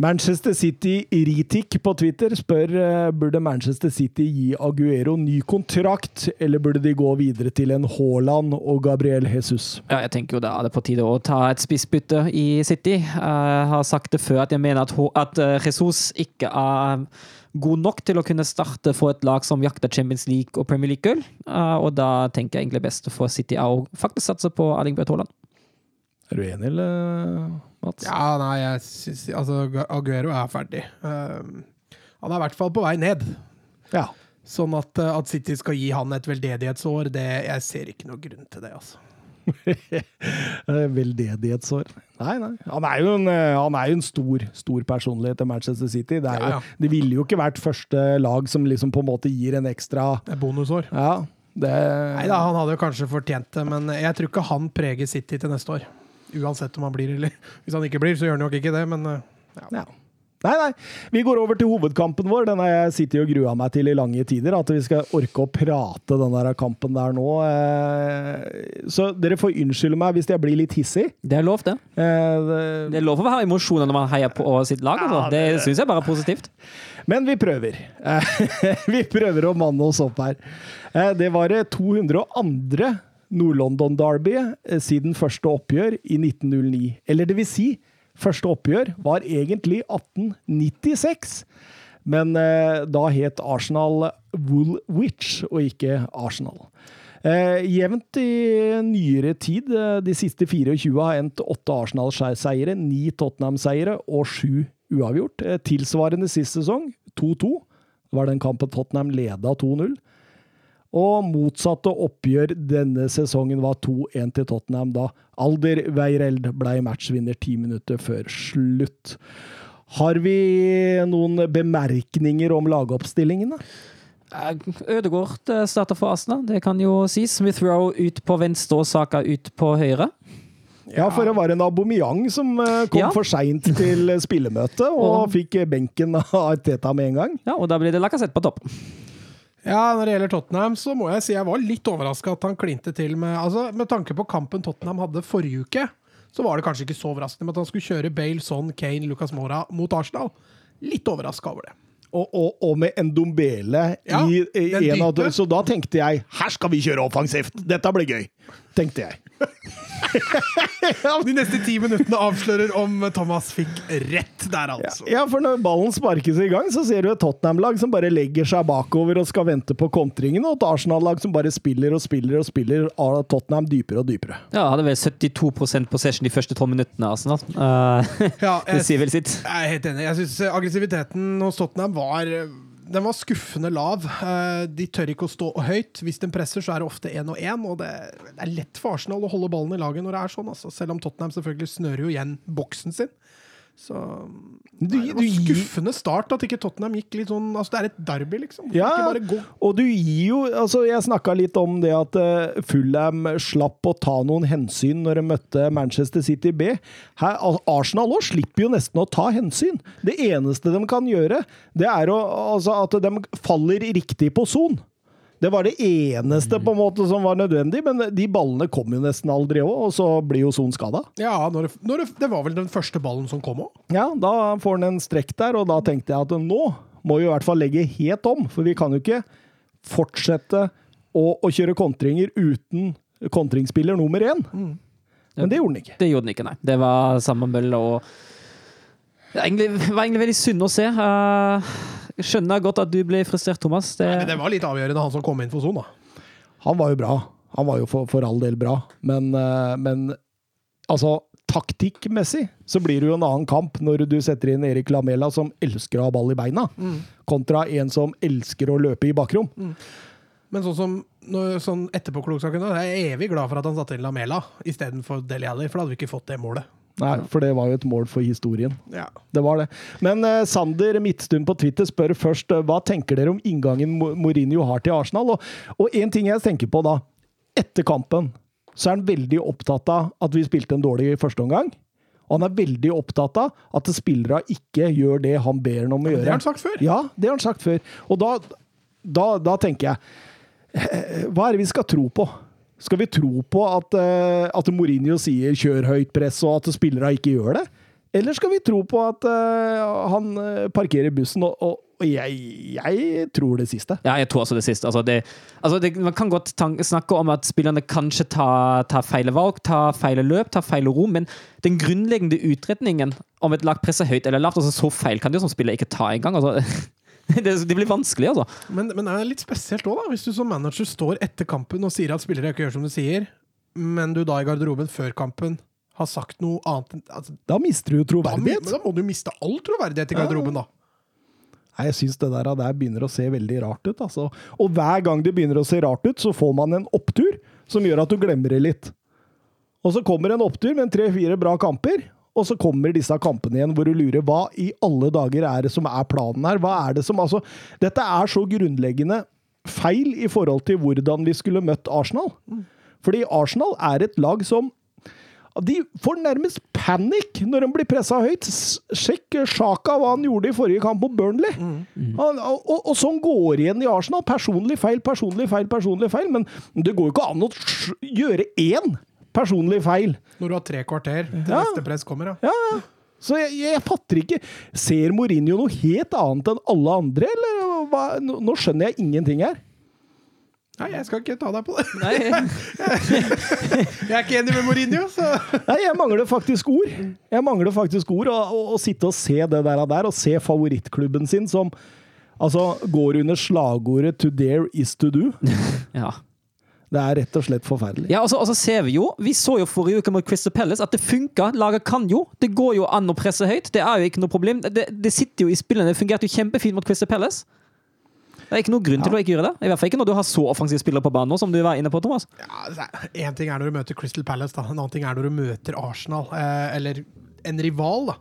Manchester City Ritik på Twitter spør eh, burde Manchester City gi Aguero ny kontrakt, eller burde de gå videre til en Haaland og Gabriel Jesus? Ja, jeg tenker jo da er det på tide å ta et spissbytte i City. Jeg har sagt det før at jeg mener at, at eh, Jesus ikke er god nok til å kunne starte for et lag som jakter Champions League og Premier League-gull. Eh, Og da tenker jeg egentlig best for City å faktisk satse på Erling Braut Haaland. Er du enig, eller, Mats? Ja, nei, jeg syns Altså, Aguero er ferdig. Um, han er i hvert fall på vei ned. Ja. Sånn at, uh, at City skal gi han et veldedighetsår, det, jeg ser ikke noe grunn til det, altså. Eh, Veldedighetsår. Nei, nei. Han er jo en, eh, han er jo en stor, stor personlighet til Manchester City. Det, jo, Ja, ja. det ville jo ikke vært første lag som liksom på en måte gir en ekstra bonusår. Ja, det Nei da, han hadde jo kanskje fortjent det, men jeg tror ikke han preger City til neste år. Uansett om han blir eller Hvis han ikke blir, så gjør han nok ikke det, men ja. Ja. Nei, nei. Vi går over til hovedkampen vår. Den har jeg sittet og grua meg til i lange tider. At vi skal orke å prate den der kampen der nå. Eh, Så dere får unnskylde meg hvis jeg blir litt hissig. Det er lov, det. Eh, det- Det er lov å ha emosjoner når man heier på sitt lag. Altså. Ja, Det det- syns jeg bare er positivt. Men vi prøver. Eh, Vi prøver å manne oss opp her. Eh, Det var det 202. Nord-London-derby eh, siden første oppgjør i 1909. Eller det vil si, første oppgjør var egentlig 1896. Men eh, da het Arsenal Woolwich, og ikke Arsenal. Eh, jevnt i nyere tid, eh, de siste 24 har endt åtte Arsenal-seiere, ni Tottenham-seiere og sju uavgjort. Eh, tilsvarende sist sesong, 2-2. Var den kampen Tottenham leda 2-0. Og motsatte oppgjør denne sesongen var 2-1 til Tottenham, da Alder Weireld ble matchvinner ti minutter før slutt. Har vi noen bemerkninger om lagoppstillingene? Eh, Ødegaard eh, starter for Arsenal, det kan jo sies. Smith Rowe ut på venstre og Saka ut på høyre. Ja, for det var en Aubameyang som eh, kom Ja. for seint til spillemøtet, og Og- fikk benken av Teta med en gang. Ja, og da blir det Lacassette på topp. Ja, når det gjelder Tottenham, så må jeg si jeg var litt overraska at han klinte til med Altså, med tanke på kampen Tottenham hadde forrige uke, så var det kanskje ikke så overraskende. med at han skulle kjøre Bale, Son, Kane, Lucas Mora mot Arsenal, litt overraska over det. Og, og, og med Ndombele Ja, i, i en av dem. Så da tenkte jeg her skal vi kjøre offensivt! Dette blir gøy! Tenkte jeg. De neste ti minuttene avslører om Thomas fikk rett der, altså. Ja, for når ballen sparkes i gang, så ser du et Tottenham-lag som bare legger seg bakover og skal vente på kontringen, og et Arsenal-lag som bare spiller og spiller og spiller av Tottenham dypere og dypere. Ja, hadde vel 72% possession de første tolv minuttene. Arsenal. Uh, Ja, det sier vel sitt. jeg er helt enig. Jeg syns aggressiviteten hos Tottenham var den var skuffende lav. Eh, De tør ikke å stå høyt. Hvis de presser, så er det ofte én og én. Og det er lett for Arsenal å holde ballen i laget når det er sånn. Altså. Selv om Tottenham selvfølgelig snører jo igjen boksen sin. Så Du- nei, Det var skuffende start at ikke Tottenham gikk litt sånn Altså, det er et derby, liksom. Ja, og du gir jo altså Jeg snakka litt om det at uh, Fulham slapp å ta noen hensyn når de møtte Manchester City B. Her, Arsenal òg slipper jo nesten å ta hensyn. Det eneste de kan gjøre, det er å, altså at de faller riktig på son. Det var det eneste på en måte som var nødvendig, men de ballene kom jo nesten aldri òg, og så blir jo Son skada. Ja, når det, når det, det var vel den første ballen som kom òg. Ja, da får han en strekk der, og da tenkte jeg at nå må vi i hvert fall legge helt om, for vi kan jo ikke fortsette å, å kjøre kontringer uten kontringsspiller nummer én. Men det gjorde han ikke. Det gjorde han ikke, nei. Det var samme mølle og det var egentlig, var egentlig veldig synd å se. Eh, jeg skjønner godt at du ble frustrert, Thomas. Det, Men det var litt avgjørende, han som kom inn for Son, da. Han var jo bra. Han var jo for, for all del bra, men, eh, men altså Taktikkmessig så blir det jo en annen kamp når du setter inn Erik Lamela, som elsker å ha ball i beina, kontra en som elsker å løpe i bakrom. Men sånn som når, sånn etterpåklokskapen Jeg er evig glad for at han satte inn Lamela istedenfor Deli Alli, for da hadde vi ikke fått det målet. Nei, for det var jo et mål for historien. Ja. Det var det. Men eh, Sander Midtstuen på Twitter spør først eh, hva tenker dere om inngangen Mo- Mourinho har til Arsenal. Og, én ting jeg tenker på da, etter kampen, så er han veldig opptatt av at vi spilte en dårlig første omgang. Og han er veldig opptatt av at spillere ikke gjør det han ber dem om å Det gjøre. har han sagt før. Ja, det har han sagt før. Og da, da, da tenker jeg eh, Hva er det vi skal tro på? Skal vi tro på at, eh, at Mourinho sier 'kjør høyt press', og at spillere ikke gjør det? Eller skal vi tro på at uh, han eh, parkerer bussen? Og, og, og jeg, jeg tror det siste. Ja, jeg tror også det siste. Altså det, altså det, man kan godt snakke om at spillerne kanskje tar, tar feil valg, tar feil løp, tar feil rom, men den grunnleggende utretningen om et lag presser høyt eller lavt, altså så feil kan de som spiller ikke ta engang. Altså, det, det blir vanskelig, altså. Men, men det er litt spesielt òg, hvis du som manager står etter kampen og sier at spillere ikke gjør som du sier, men du da i garderoben før kampen har sagt noe annet enn altså, Da mister du jo da, men troverdighet. da må du miste all troverdighet i garderoben, da. Nei, Jeg syns det der, der begynner å se veldig rart ut. Altså. Og hver gang det begynner å se rart ut, så får man en opptur som gjør at du glemmer det litt. Og så kommer en opptur med tre-fire bra kamper, og så kommer disse kampene igjen hvor du lurer hva i alle dager er det som er planen her? Hva er det som Altså, dette er så grunnleggende feil i forhold til hvordan vi skulle møtt Arsenal. Fordi Arsenal er et lag som de får nærmest panikk når de blir pressa høyt. Sjekk Sjaka hva han gjorde i forrige kamp mot Burnley. Han, og, og, og sånn går igjen i Arsenal. Personlig feil, personlig feil, personlig feil. Men det går jo ikke an å gjøre én personlig feil. Når du har tre kvarter til Ja. neste press kommer, ja. Ja, ja. Så jeg, jeg fatter ikke Ser Mourinho noe helt annet enn alle andre, eller hva? Nå nå skjønner jeg ingenting her. Nei, jeg skal ikke ta deg på det. Nei, Jeg er ikke enig med Mourinho, så Nei, jeg mangler faktisk ord. Jeg mangler faktisk ord. Å sitte og se det der, og der, og se favorittklubben sin som altså, går under slagordet 'to dare is to do'. ja. Det er rett og slett forferdelig. Ja, og så, og så ser vi jo Vi så jo forrige uke mot Crystal Palace at det funka. Laget kan jo. Det går jo an å presse høyt. Det er jo ikke noe problem. Det, det sitter jo i spillene. Det fungerte jo kjempefint mot Crystal Palace. Det er ikke noe grunn til å ikke gjøre det. I hvert fall ikke når du har så offensive spillere på banen nå, som du var inne på, Thomas. ja, Én ting er når du møter Crystal Palace, da. en annen ting er når du møter Arsenal, eh, eller en rival. da.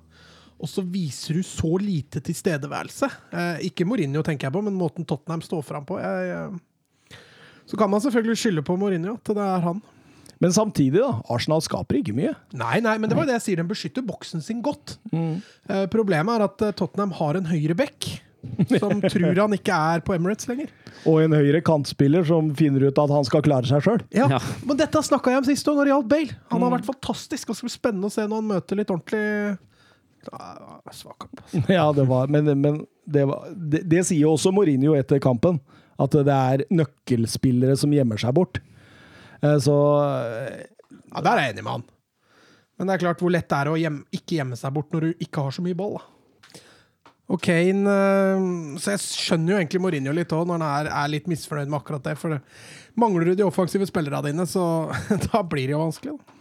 Og så viser du så lite tilstedeværelse. Eh, ikke Mourinho, tenker jeg på, men måten Tottenham står fram på. Jeg, eh, så kan man selvfølgelig skylde på Mourinho, at det er han. Men samtidig, da. Arsenal skaper ikke mye. Nei, nei, men det var jo det jeg sier. Den beskytter boksen sin godt. Eh, problemet er at eh, Tottenham har en høyre bekk som tror han ikke er på Emirates lenger. Og en høyre kantspiller som finner ut at han skal klare seg sjøl. Ja, Ja. Men dette snakka jeg om sist òg, når det gjaldt Bale. Han har vært fantastisk. og Det skal bli spennende å se når han møter litt ordentlig Ah, Svak kamp. altså. Ja, det var, men, men det, var, det, det sier jo også Mourinho etter kampen. At det er nøkkelspillere som gjemmer seg bort. Eh, Så Ja, Der er jeg enig med han. Men det er klart hvor lett det er å gjemme, ikke gjemme seg bort når du ikke har så mye ball. da. Og Kane eh, Så jeg skjønner jo egentlig Mourinho litt òg, når han er, er litt misfornøyd med akkurat det. For mangler du de offensive spillerne dine, så da blir det jo vanskelig. da.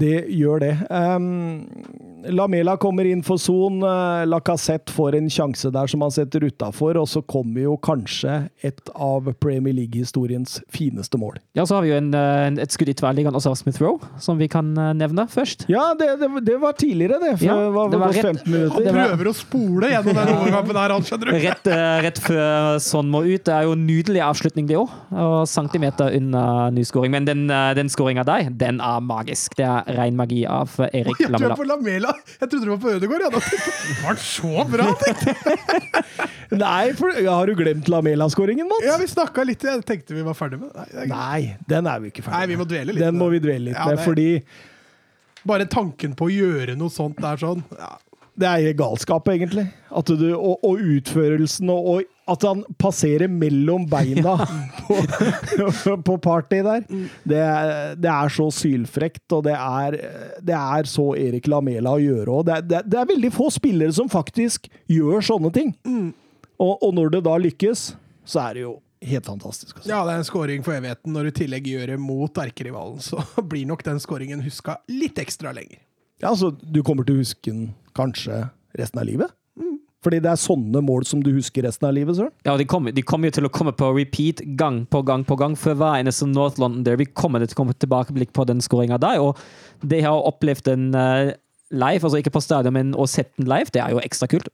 Det gjør det. Um, Lamela kommer inn for Son. Uh, Lacassette får en sjanse der som han setter utafor, og så kommer jo kanskje et av Premier League-historiens fineste mål. Ja, så har vi jo en, eh, en, et skudd i tverrliggeren også av Smith Rowe, som vi kan eh, nevne først. Ja, det, det, det var tidligere, det. For Ja, det var, det var rett- 15 minutter. Han Prøver å spole gjennom den overkampen her, han skjønner du. Rett, eh, rett før sånn må ut. Det er jo en nydelig avslutning, det òg. Og centimeter unna ny scoring. Men den, eh, den skåringa der, den er magisk. Det er ren magi av Erik oh, ja, Lamela. på Lamela. Jeg trodde du var på Ødegård! Ja. Var den så bra? Nei, for, har du glemt Lamela-skåringen, Mats? Ja, vi snakka litt. Jeg tenkte vi var ferdig med det. Nei, er. Den er vi ikke ferdig Nei, vi må dvele litt Den med må vi dvele litt Ja, med, fordi Bare tanken på å gjøre noe sånt der sånn ja. det er galskap, egentlig. At du, og, og utførelsen, og, og at han passerer mellom beina på, på party der. Det, det er så sylfrekt, og det er, det er så Erik Lamela å gjøre òg. Det, det, er- veldig få spillere som faktisk gjør sånne ting. Og, og når det da lykkes, så er det jo helt fantastisk. Også. ja, det er en scoring for evigheten. Når du i tillegg gjør det mot erkerivalen, så blir nok den scoringen huska litt ekstra lenger. Ja, altså, du kommer til å huske den kanskje resten av livet? Fordi det er sånne mål som du husker resten av livet, Søren? Ja, de kommer, de kommer jo til å komme på repeat gang på gang på gang For hver eneste North London Derby. Kommer det til å komme tilbakeblikk på den skåringa der. Og det har opplevd den eh, live, altså ikke på stadion, men å sett den live, det er jo ekstra kult.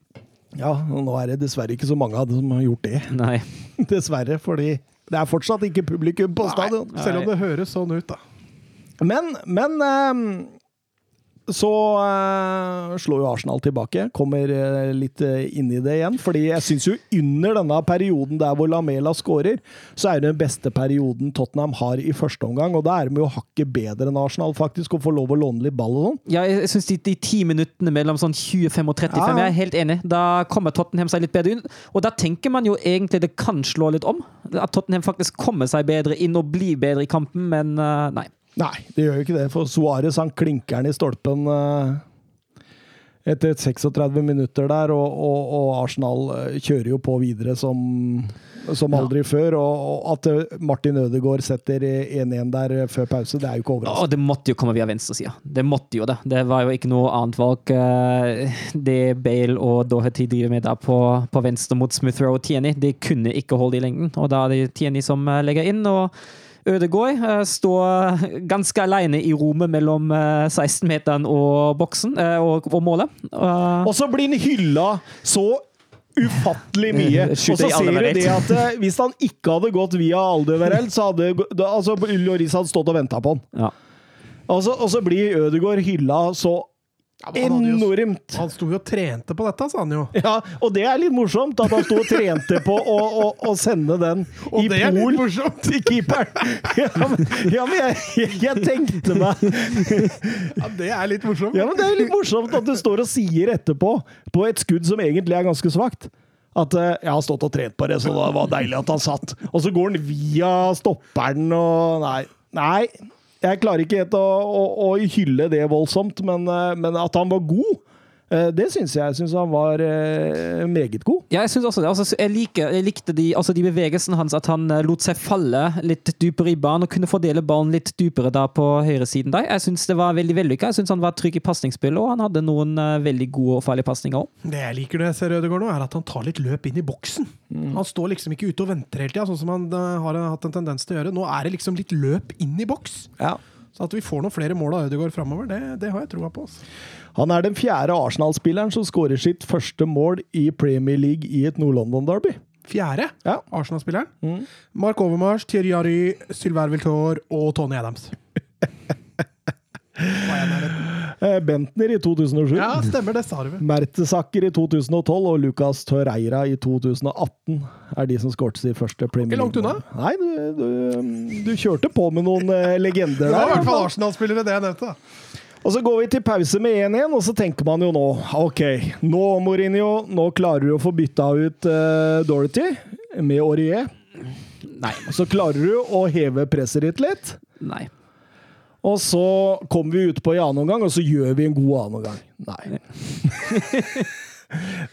Ja, og nå er det dessverre ikke så mange av dem som har gjort det. Nei. Dessverre, fordi det er fortsatt ikke publikum på stadion. Selv om det høres sånn ut, da. Men, men ehm, så uh, slår jo Arsenal tilbake. Kommer uh, litt uh, inn i det igjen. Fordi jeg syns jo under denne perioden der hvor Lamela skårer, så er det den beste perioden Tottenham har i første omgang. Og da er de jo hakket bedre enn Arsenal, faktisk, og får lov å låne litt ball og sånn. Ja, jeg syns de, de ti minuttene mellom sånn 25 og 35, Ja, jeg er helt enig. Da kommer Tottenham seg litt bedre inn. Og da tenker man jo egentlig det kan slå litt om. At Tottenham faktisk kommer seg bedre inn og blir bedre i kampen, men nei. Nei, det gjør jo ikke det, for Suárez klinker den i stolpen eh, etter 36 minutter der, og, og, og Arsenal eh, kjører jo på videre som, som aldri før. Og, og at eh, Martin Ødegaard setter 1-1 der før pause, det er jo ikke Og det måtte jo komme via venstresida. Det måtte jo det. Det var jo ikke noe annet valg. Det Bale og Doherty driver med der på, på venstre mot Smith Rowe og Tieni, det kunne ikke holde i lengden. Og da er det Tieni som legger inn. og Ødegaard eh, står ganske alene i rommet mellom eh, 16-meteren og boksen eh, og, og målet. Eh, Og så blir han hylla så ufattelig mye. Eh, Og så ser du det at eh, hvis han ikke hadde gått via Aldeverell, så hadde altså, Loris hadde stått og venta på han. ja. Og så, og så blir Ødegaard hylla så enormt. Han sto jo og trente på dette, sa han jo. Ja, og det er litt morsomt at han sto og trente på å, å, å sende den Og i pol morsomt. til keeperen. Ja, men, ja, men jeg, jeg, jeg tenkte meg Ja, Det er litt morsomt. Ja, men Det er litt morsomt at du står og sier etterpå, på et skudd som egentlig er ganske svakt, at eh, jeg har stått og trent på det, så det var deilig at han satt. Og så går han via stopperen og Nei. Nei. Jeg klarer ikke helt å, å, å hylle det voldsomt, men, eh, men at han var god, det syns jeg. Jeg syns han var eh, meget god. Ja, jeg syns også det. Altså, jeg, liker, jeg likte de, altså de bevegelsene hans, at han eh, lot seg falle litt dypere i banen og kunne fordele ballen litt dypere da på høyresiden der. Jeg syns det var veldig vellykka. Jeg syns han var trygg i pasningsspillet, og han hadde noen eh, veldig gode og farlige pasninger òg. Det jeg liker det, ser Ødegaard nå, er at han tar litt løp inn i boksen. Han står liksom ikke ute og venter hele tida, sånn som han eh, har hatt en tendens til å gjøre. Nå er det liksom litt løp inn i boks. Så at vi får noen flere mål av Ødegaard framover, det, det har jeg troa på. Oss. Han er den fjerde Arsenal-spilleren som skårer sitt første mål i Premier League i et Nord-London-derby. Fjerde Ja. Arsenal-spilleren. Mm. Mark Overmars, Thierry Henry, Sylvain Viltor og Tony Adams. Hva er nærheten? Eh, Bentner i 2007. Ja, stemmer, det sa du. Mertesacker i 2012 og Lucas Torreira i 2018 er de som skåret sin første Premier League. Ikke langt unna. Nei, du, du, du kjørte på med noen eh, legender Det var i hvert fall Arsenal-spillere, det jeg nevnte. da. Og så går vi til pause med 1-1, og så tenker man jo nå OK, nå Mourinho, nå klarer du å få bytta ut uh, Dorothy med Aurier. Nei. Så klarer du å heve presset ditt litt. Nei. Og så kommer vi ut på i annen omgang, og så gjør vi en god annen omgang. Nei.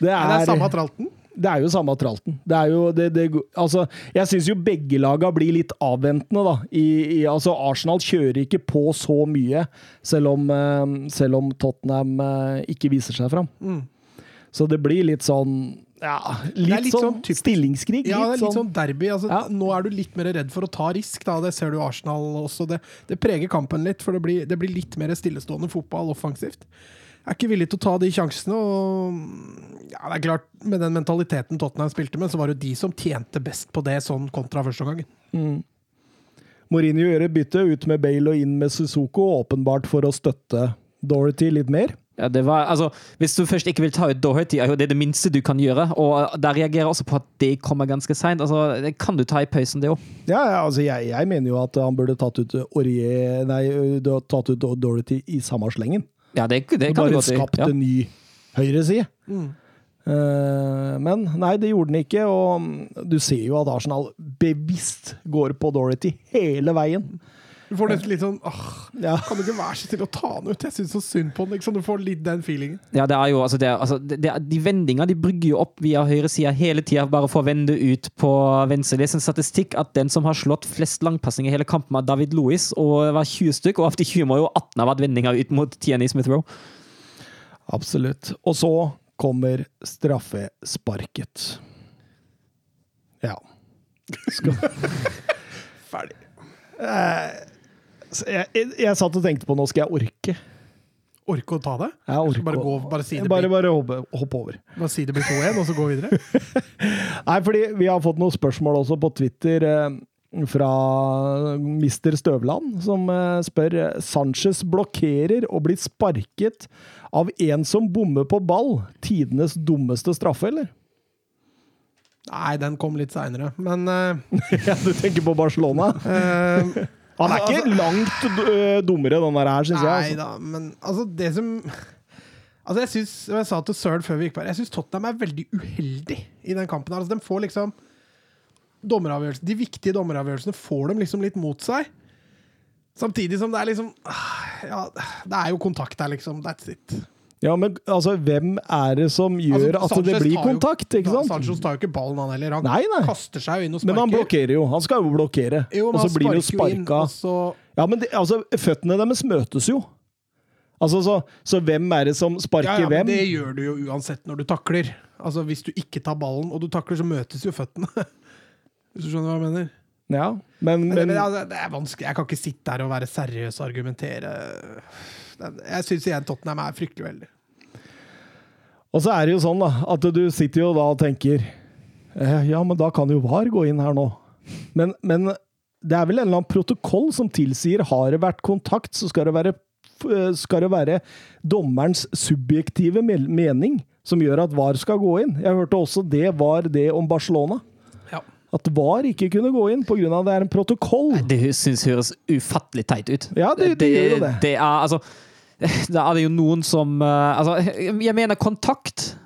det, er, det er samme tralten. det er jo samme tralten. Det er jo det, det, Altså, jeg syns jo begge laga blir litt avventende, da. I, i, altså, Arsenal kjører ikke på så mye, selv om, eh, selv om Tottenham eh, ikke viser seg fram. Mm. Så det blir litt sånn Ja, litt, litt sånn, sånn stillingskrig. Ja, det er litt sånn, sånn derby. Altså, Ja. Nå er du litt mer redd for å ta risk. Da. Det ser du Arsenal også. Det, det preger kampen litt, for det blir, det blir litt mer stillestående fotball offensivt. Jeg er ikke villig til å ta de sjansene. Og ja, det er klart, Med den mentaliteten Tottenham spilte med, så var det jo de som tjente best på det sånn kontra første Mm. Mourinho gjør et bytte, ut med Bale og inn med Suzuko, åpenbart for å støtte Dorothy litt mer. Ja, det var, altså, hvis du først ikke vil ta ut Doherty, er jo det det minste du kan gjøre. Og der reagerer jeg også på at det kommer ganske seint. Altså, det kan du ta i pausen, det òg. Ja, ja, altså jeg, jeg mener jo at han burde tatt ut Aurier Nei, du har tatt ut Dorothy i samme slengen. Ja, det, det kan du Bare godt si. skapt Ja. en ny høyreside. Mm. Uh, men nei, det gjorde den ikke, og mm, du ser jo at Arsenal bevisst går på Dorothy hele veien. Du får nesten litt sånn åh, Ja. Kan du ikke være så snill å ta den ut? Jeg syns så synd på den. Liksom. Du får litt den feelingen. Ja, det er jo, altså, det er, altså, det, er, De vendingene de brygger jo opp via høyresida hele tida, bare for å vende ut på venstre. Det er en statistikk at den som har slått flest langpassinger i hele kampen, er David Louis, og det var 20 stykk. Og av de 20 må jo 18 ha vært vendinger ut mot Tierney Smith Roe. Absolutt. Og så kommer straffesparket. Ja. Skal Ferdig. Så jeg, jeg, jeg satt og tenkte på nå skal jeg orke. Orke å ta det? Jeg orker Bare, gå, bare si det Bare, bare hoppe, hoppe over. bare si det blir 2-1, og så gå videre? Nei, fordi vi har fått noen spørsmål også på Twitter eh, fra Mr. Støvland, som eh, spør Sanchez blokkerer og blir sparket av en som bommer på ball. Tidenes dummeste straffe, eller? Nei, den kom litt seinere. Men ja, du tenker på Barcelona? eh, Han er ikke langt eh, dummere, den der her, syns jeg. Nei Altså. da, men altså, det som Altså, jeg synes, og jeg sa til Søren før vi gikk på her, jeg syns Tottenham er veldig uheldig i den kampen. her. Altså, de får liksom dommeravgjørelsen, De viktige dommeravgjørelsene får dem liksom litt mot seg. Samtidig som det er liksom ah, Ja, det er jo kontakt her, liksom. That's it. Ja, men altså, hvem er det som gjør Altså, at det blir kontakt, ikke sant? Sanchez tar jo ikke ballen, han heller. Han Nei, nei. kaster seg jo inn og sparker. Men han blokkerer jo. Han skal jo blokkere. Jo, og så blir han jo sparka. så Ja, men det, altså, føttene deres møtes jo. Altså, så, så hvem er det som sparker ja, ja, hvem? Det gjør du jo uansett når du takler. Altså Hvis du ikke tar ballen og du takler, så møtes jo føttene. Hvis du skjønner hva jeg mener? Ja, men, Men, men altså, det er vanskelig. Jeg kan ikke sitte der og være seriøs og argumentere. Jeg syns igjen Tottenham er fryktelig uheldig. Og så er det jo sånn da, at du sitter jo da og tenker eh, Ja, men da kan jo VAR gå inn her nå. Men, men det er vel en eller annen protokoll som tilsier har det vært kontakt, så skal det være, eh, skal det være dommerens subjektive mening som gjør at VAR skal gå inn. Jeg hørte også det var det om Barcelona. At VAR ikke kunne gå inn pga. at det er en protokoll. Det syns høres ufattelig teit ut. Ja, det- det gjør jo det. Det er altså Da er det jo noen som eh, Altså, jeg mener kontakt.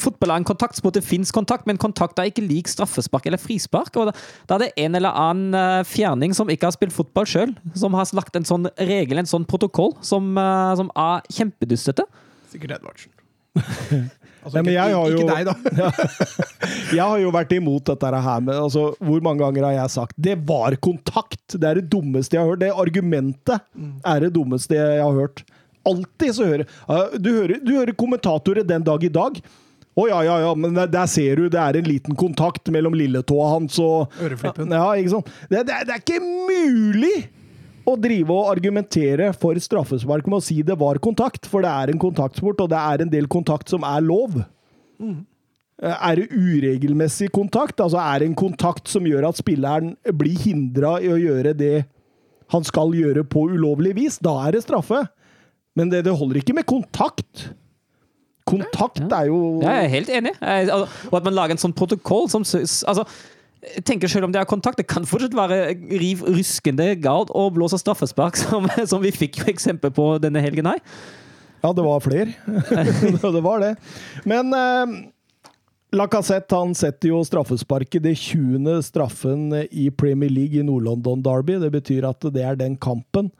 Fotball er en kontaktsport, det fins kontakt, men kontakt er ikke lik straffespark eller frispark. og Da, da er det en eller annen eh, fjerning som ikke har spilt fotball sjøl, som har lagt en sånn regel, en sånn protokoll, som, eh, som er kjempedustete. Sikkert Edvardsen. Altså, Nei, men ikke, jeg har jo- ikke deg, da. Jeg har jo vært imot dette her med altså, Hvor mange ganger har jeg sagt 'det var kontakt'? Det er det dummeste jeg har hørt. Det argumentet er det dummeste jeg har hørt. Alltid så hører Du hører, du hører kommentatorer den dag i dag. Å ja, ja, ja, men der, ser du det er en liten kontakt mellom lilletåa hans og Øreflippen. Ja, ikke sant? Det, det, det er ikke mulig å drive og argumentere for straffespark med å si det var kontakt, for det er en kontaktsport, og det er en del kontakt som er lov. Er det uregelmessig kontakt? Altså er det en kontakt som gjør at spilleren blir hindra i å gjøre det han skal gjøre på ulovlig vis? Da er det straffe. Men det, det holder ikke med kontakt. Kontakt er jo jeg er helt enig. Og at man lager en sånn protokoll som altså, jeg tenker selv om det er kontakt, det kan fortsatt være riv ruskende galt og blåse straffespark, som, som vi fikk jo eksempel på denne helgen her. Ja, det var flere. det var det. Men eh, Lacassette han setter jo straffesparket, det 20. straffen i Premier League i Nord-London Derby. Det betyr at det er den kampen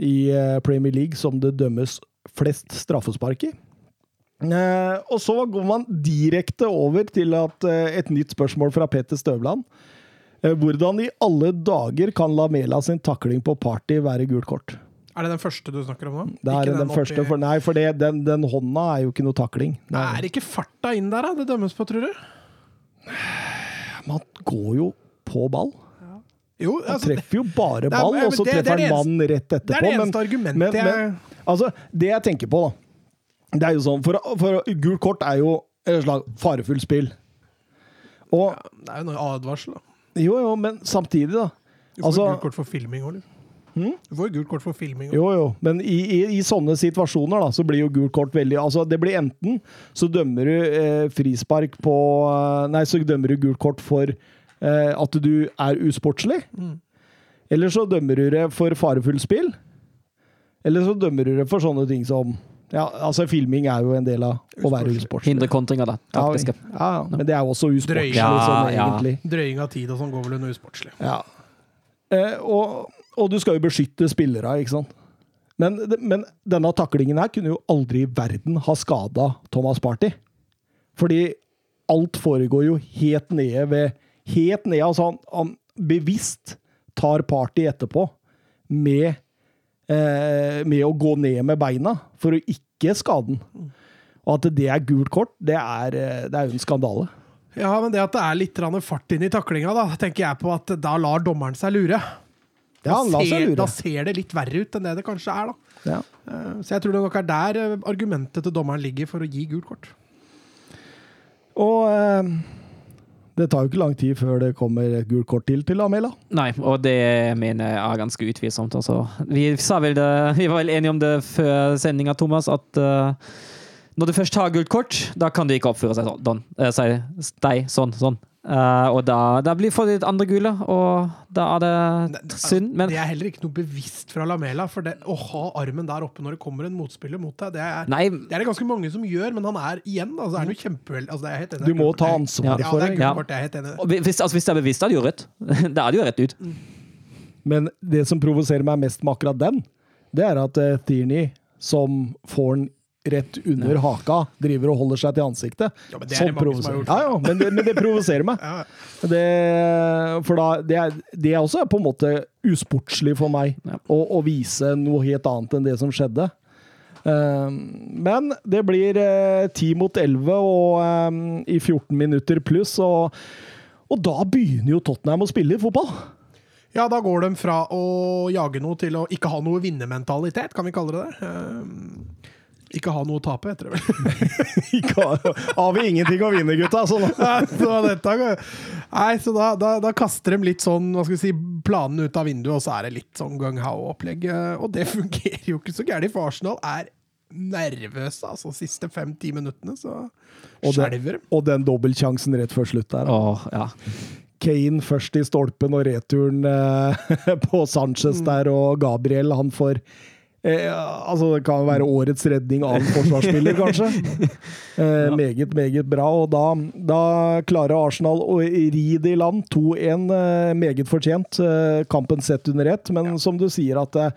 i eh, Premier League som det dømmes flest straffespark i. Eh, og så går man direkte over til at, eh, et nytt spørsmål fra Peter Støvland. Eh, hvordan i alle dager kan Lamela sin takling på Party være gult kort? Er det den første du snakker om nå? Det er den, den, første, for, nei, for det, den, den hånda er jo ikke noe takling. Nei, Er det ikke farta inn der, da? Det dømmes på, tror du? Man går jo på ball. Jo, Man altså, treffer jo bare Det ball, men og så det- det er treffer det han mannen rett etterpå. det er det det Men, eneste argumentet men, jeg altså, det jeg tenker på, da Det er jo sånn, for, for gult kort er jo et slags farefullt spill. Og Det er jo noe advarsel, da. Jo, jo, men samtidig, da. Du får Altså- gult kort for filming òg, hmm? Du får gult kort for filming også. Jo, jo, men i, i, i sånne situasjoner da, så blir jo gult kort veldig Altså, det blir enten så dømmer du eh, frispark på eh, Nei, så dømmer du gult kort for eh, at du er usportslig. Eller så dømmer du det for farefullt spill. Eller så dømmer du det for sånne ting som Ja, altså, filming er jo en del av å være usportslig. Hindre kontringer, da. Ja, Taktiske. ja, ja, men det er jo også usportslig, sånn Ja, ja. egentlig. Drøying av tid og sånn går vel under usportslig. Ja. Eh, og, og du skal jo beskytte spillere, ikke sant? Men, men denne taklingen her kunne jo aldri i verden ha skada Thomas Party. Fordi alt foregår jo helt nede ved Helt nede, altså han, han bevisst tar Party etterpå med, med å gå ned med beina for å ikke skade den. Og at det er gult kort, det er, eh, det er jo en skandale. Ja, men det at det er litt fart inn i taklinga, da tenker jeg på at da lar dommeren seg lure. Ja, han lar ser, seg Da ser det litt verre ut enn det det kanskje er, da. Ja. Eh, Så jeg tror det nok er der eh, argumentet til dommeren ligger for å gi gult kort. Og eh, det tar jo ikke lang tid før det kommer et gult kort til til Amela. Nei, og det mener jeg er ganske utvilsomt. Altså. Vi, det, vi var vel enige om det før sendinga, Thomas, at uh, når du først har gult kort, da kan du ikke oppføre seg sånn. Don, uh, deg sånn, sånn. Eh, og da, da blir får de et andre gule, og da er det synd. Men Det er heller ikke noe bevisst fra Lamela, for det, å ha armen der oppe når det kommer en motspiller mot deg, det er, nei, det er det ganske mange som gjør, men han er igjen, altså, er han. Altså, det er helt enig. Du må ta ansvaret Ja, for det Ja, det. Ja. er helt enig. hvis, altså, hvis det er bevisst, da er det jo rødt. Da er det jo rett ut. Men det som provoserer meg mest med akkurat den, det er at uh, Tierney, som får den rett under haka, driver og holder seg til ansiktet. Ja, men det er det mange som har gjort Ja, ja, men det, men det provoserer meg. Ja. Det, for da, det, er, det er også på en måte usportslig for meg Ja. å, å vise noe helt annet enn det som skjedde. Um, men det blir ti 10 mot 11 og, um, i 14 minutter pluss, og, og da begynner jo Tottenham å spille fotball. Ja, da går de fra å jage noe til å ikke ha noe vinnermentalitet, kan vi kalle det det. Eh, ikke ha noe å tape, heter det vel. Har, vi ingenting å vinne, gutta. Så. Nei, så dette, nei, så da, da, da kaster de litt sånn, hva skal vi si, planene ut av vinduet, og så er det litt sånn gung hao-opplegg. eh, Og det fungerer jo ikke så gærent, for Arsenal er nervøse, altså. Siste fem-ti minuttene, så skjelver de. Og den dobbeltsjansen rett før slutt der. Åh, ja. Kane først i stolpen og returen eh, på Sanchez der, og Gabriel han får eh, altså Det kan være årets redning av en forsvarsspiller, kanskje. Eh, Meget, meget bra. Og da, da klarer Arsenal å ri det i land. 2-1, eh, meget fortjent. Eh, kampen sett under ett, men som du sier at eh,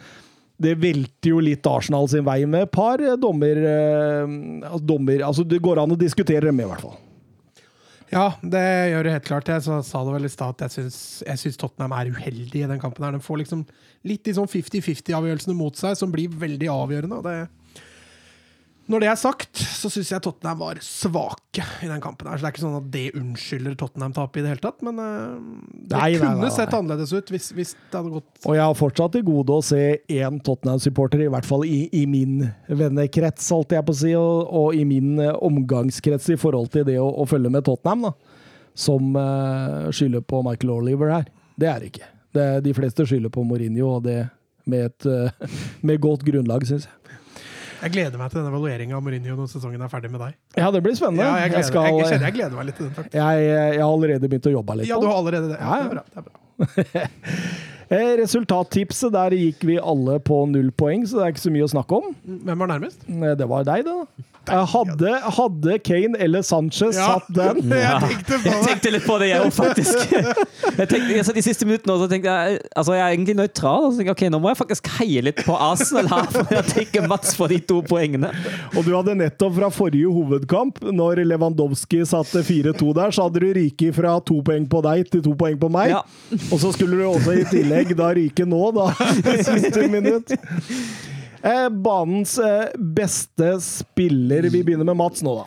det velter jo litt Arsenal sin vei med et par eh, dommer, dommer altså Det går an å diskutere dem, i hvert fall. Ja, det gjør det helt klart. Jeg sa, det vel i stad at jeg syns Tottenham er uheldig i den kampen. her. De får liksom litt de sånn 50-50-avgjørelsene mot seg, som blir veldig avgjørende. og Det, når det er sagt, så syns jeg Tottenham var svake i den kampen. her. Så Det er ikke sånn at det unnskylder Tottenham-tapet i det hele tatt, men uh, det Nei, kunne nei, nei. sett annerledes ut hvis, hvis det hadde gått Og jeg har fortsatt til gode å se én Tottenham-supporter, i hvert fall i, i min vennekrets, holdt jeg på å si, og, og i min eh, omgangskrets i forhold til det å, å følge med Tottenham, da, som uh, skylder på Michael Oliver her. Det er det ikke. Det, de fleste skylder på Mourinho, og det med et uh, med godt grunnlag, syns jeg. Jeg gleder meg til den evalueringa av Mourinho når sesongen er ferdig med deg. Ja, det blir spennende. Ja, jeg, gleder, skal, jeg, kjenner jeg gleder meg litt til den. faktisk. jeg, jeg har allerede begynt å jobbe litt Ja, du har allerede det. Ja, det er bra. Det er bra. Eh, Resultattipset, der gikk vi alle på null poeng, så det er ikke så mye å snakke om. Hvem var nærmest? Eh, Det var deg, da. Hadde, hadde Kane eller Sanchez satt den Jeg tenkte på Jeg tenkte litt på det, jeg òg, faktisk. Jeg tenkte, altså, de siste minuttene også, tenkte jeg altså, jeg er egentlig nøytral. Og så tenkte jeg, ok, Nå må jeg faktisk heie litt på Arsenal her, for jeg tenker Mats for de to poengene. Og du hadde nettopp fra forrige hovedkamp, når Lewandowski satte 4-2 der, så hadde du ryket fra to poeng på deg til to poeng på meg. Ja. Og så skulle du også i tillegg da ryke nå, da. Siste minutt. Eh, banens eh, beste spiller. Vi begynner med Mats nå, da.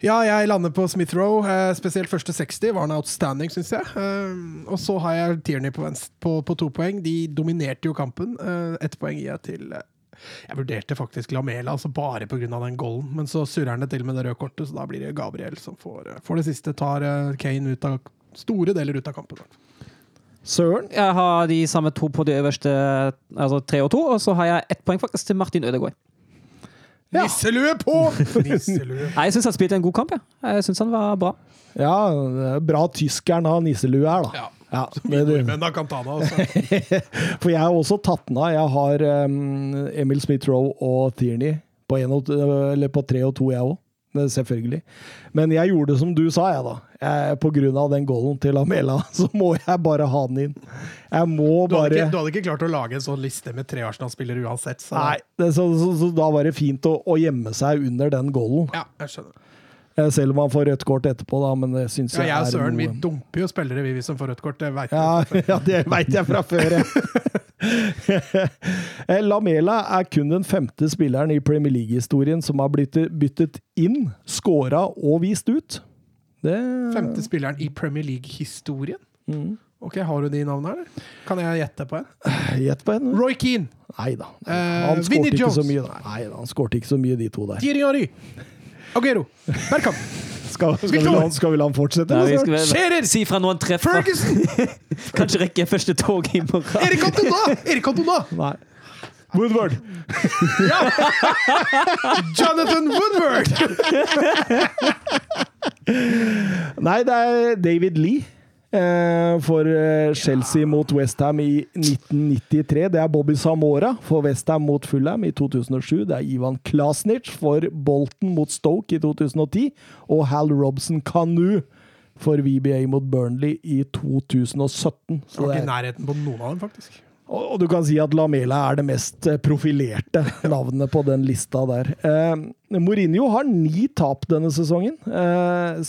Ja, jeg lander på Smith Rowe. Eh, spesielt første 60 var han outstanding, syns jeg. Eh, og så har jeg Tierney på, venst, på, på to poeng. De dominerte jo kampen. Eh, Ett poeng gir jeg til Jeg vurderte faktisk Lamela, altså bare pga. den goalen, men så surrer han det til med det røde kortet, så da blir det Gabriel som får, får det siste. Tar Kane ut av store deler ut av kampen. Søren. Jeg har de samme to på de øverste, altså tre og to, og så har jeg ett poeng faktisk til Martin Ødegaard. Ja. Nisselue på! Nisselue. Nei, Jeg syns han spilte en god kamp. Jeg, jeg synes han var bra. Ja, det er bra tyskeren har nisselue her, da. Ja. Ja, det, nordmenn har Cantana, altså. for jeg har også tatt den av. Jeg har um, Emil Smith-Roe og Tierney på, en og, eller på tre og to, jeg òg. Selvfølgelig. Men jeg gjorde som du sa, jeg, da. Jeg, på grunn av den goalen til Amela, så må jeg bare ha den inn. Jeg må Du bare ikke, du hadde ikke klart å lage en sånn liste med tre Arsenal-spillere uansett. Så. Nei, det, så, så, så da var det fint å, å gjemme seg under den goalen. Ja, jeg skjønner. Eh, Selv om han får rødt kort etterpå, da, men det syns Ja, jeg jeg er Søren vi dumper jo spillere, vi, vi som får rødt kort. Det veit Ja, ja det veit jeg fra før. Eh, Lamela er kun den femte spilleren i Premier League-historien som har blitt byttet inn, scora og vist ut. Det Femte spilleren i Premier League-historien. Mm. Ok, Har du de navnene, eller? Kan jeg gjette på en? Gjett på en. Roy Keane, Nei da. Eh, Han Vinnie skårte ikke så Jones. mye. da. Nei da, han skårte ikke så mye, de to der. Thierry Henry, Aguero, Bergkamp, Skal, skal, vi, la, skal vi la han fortsette? Nei, vi skal Scherer! si fra når han treffer. Ferguson, Kanskje jeg første tog i morgen. Erik Antona! Erik Antona! Nei. Woodward! Jonathan Woodward! Nei, det er David Lee. eh, For eh, Chelsea mot Westham i 1993. Det er Bobby Samora for Westham mot Fulham i 2007. Det er Ivan Klasnic for Bolton mot Stoke i 2010. Og Hal Robson Kanu for VBA mot Burnley i 2017. Så det var ikke i nærheten på noen av dem, faktisk. Og du kan si at Lamela er det mest eh, profilerte navnet på den lista der. Eh, Mourinho har ni tap denne sesongen. Eh,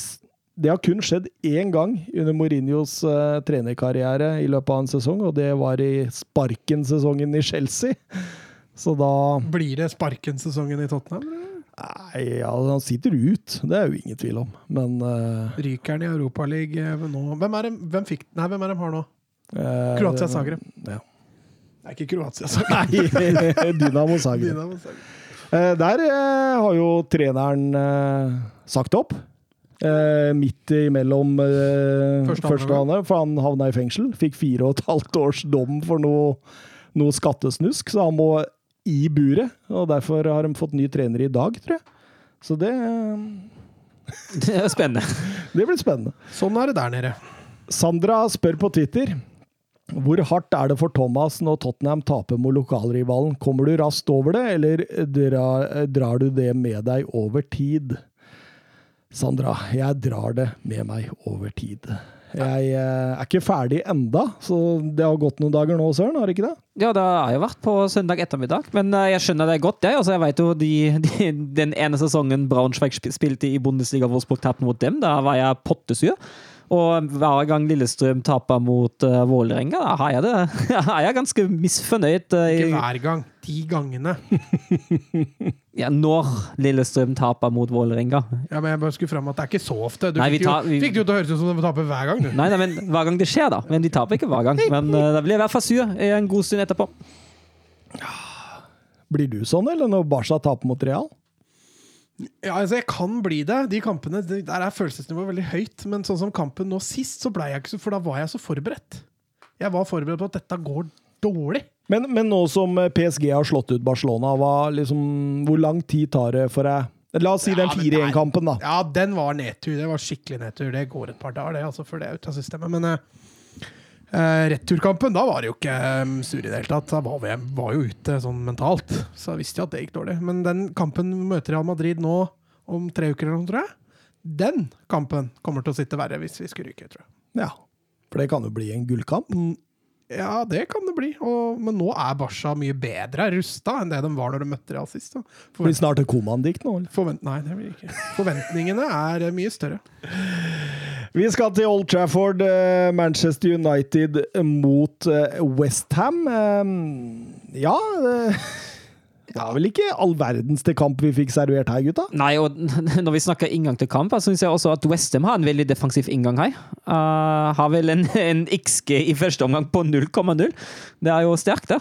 det har kun skjedd én gang under Mourinhos eh, trenerkarriere i løpet av en sesong, og det var i sparken-sesongen i Chelsea. Så da Blir det sparken-sesongen i Tottenham? Nei, ja, han sitter ut. Det er jo ingen tvil om. Men uh... Ryker han i Europaligaen nå? Hvem er det hvem fikk, nei, hvem er de har nå? eh, Kroatia Zagreb. Ja. Det er ikke Kroatia Zagreb. Nei, Dynamo Zagreb. Dynamo Zagreb. Eh, der eh, har jo treneren eh, sagt opp. Eh, midt imellom eh, Første andre, for han havna i fengsel. Fikk fire og et halvt års dom for noe, noe skattesnusk, så han må i buret. Og derfor har de fått ny trener i dag, tror jeg. Så det, Det er spennende. det blir spennende. Sånn er det der nede. Sandra spør på Twitter hvor hardt er det for Thomas når Tottenham taper mot lokalrivalen? Kommer du raskt over det, eller drar, drar du det med deg over tid? Sandra, jeg drar det med meg over tid. Jeg eh, er ikke ferdig enda, så det har gått noen dager nå, Søren? Har ikke det? Ja, det har jo vært på søndag ettermiddag, men eh, jeg skjønner det godt, jeg. Altså, jeg vet jo de, de, Den ene sesongen Braunschweig spilte i Bundesliga Wolfsburg tapte mot dem, da var jeg pottesur. Og hver gang Lillestrøm taper mot uh, Vålerenga, da har jeg det er jeg ganske misfornøyd. Uh, Ikke hver gang. De gangene. ja, når Lillestrøm taper mot Vålerenga. Ja, men jeg bare skulle fram at det er ikke så ofte. Du Nei, fikk, jo, tar- vi- fikk det jo til å høres ut som de taper hver gang, du. Nei, nei, men hver gang det skjer, da. Men de taper ikke hver gang. Men uh, da blir i hvert fall sur en god stund etterpå. Blir du sånn, eller når Barca taper mot Real? Ja, altså Jeg kan bli det. De kampene, Der er følelsesnivået veldig høyt. Men sånn som kampen nå sist, så ble jeg ikke så For da var jeg så forberedt. Jeg var forberedt på at dette går dårlig. Men, men nå som PSG har slått ut Barcelona, liksom, hvor lang tid tar det for deg La oss si den Ja, den er- 4-1-kampen, da. Ja, den var nedtur. Det var skikkelig nedtur. Det går et par dager, det, altså, før det er ute av systemet. Men eh, eh, returkampen, da var det jo ikke um, sur i det hele tatt. Da var vi var jo ute sånn mentalt. Så jeg visste jo at det gikk dårlig. Men den kampen vi møter Real Madrid nå om tre uker eller noe, tror jeg, den kampen kommer til å sitte verre hvis vi skulle ryke, tror jeg. Ja. For det kan jo bli en gullkamp. Ja, det kan det bli. Og, men nå er Barca mye bedre rusta enn det de var når de møtte Real sist. Blir snart et komandikt nå. forvent, nei, det blir ikke. Forventningene er eh, mye større. Vi skal til Old Trafford, eh, Manchester United mot Westham. Ja eh, Det var vel ikke all verdens til kamp vi fikk servert her, gutta? Nei, og når vi snakker inngang til kamp, så syns jeg også at Westham har en veldig defensiv inngang her. Uh, har vel en, en XG i første omgang på 0,0. Det er jo sterkt, det.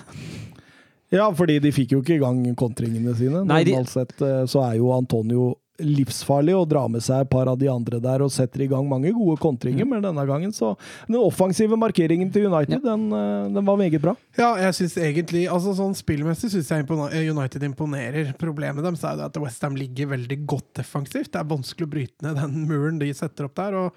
Ja, fordi de fikk jo ikke i gang kontringene sine. Nei, de- Normalt sett eh, så er jo Antonio livsfarlig og drar med seg et par av de andre der og setter i gang mange gode kontringer, Mm. men denne gangen så Den offensive markeringen til United, den, eh, den var meget bra. Ja, jeg synes egentlig altså sånn Spillmessig syns jeg United imponerer. Problemet deres er jo at Westham ligger veldig godt defensivt. Det er vanskelig å bryte ned den muren de setter opp der. og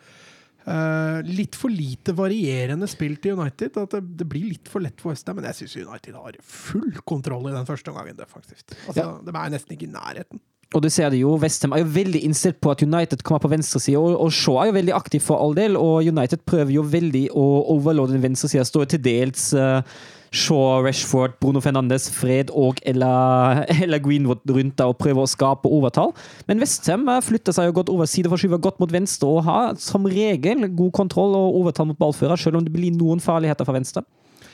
Uh, Litt for lite varierende spill til United. At det, det blir litt for lett for Westham. Men jeg syns United har full kontroll i den første omgangen defensivt. Altså, De er nesten ikke i nærheten. Og du ser det jo, Westham er jo veldig innstilt på at United kommer på venstresida, og, og Shaw er jo veldig aktiv for all del, og United prøver jo veldig å overlåde den venstresida. Står til dels uh, Shaw, Rashford, Bruno Fernandes, Fred og eller, eller Greenwood rundt der og prøver å skape overtall. Men Westham uh, flytter seg jo godt over side, forskyver godt mot venstre og har som regel god kontroll og overtall mot ballfører, selv om det blir noen farligheter fra venstre.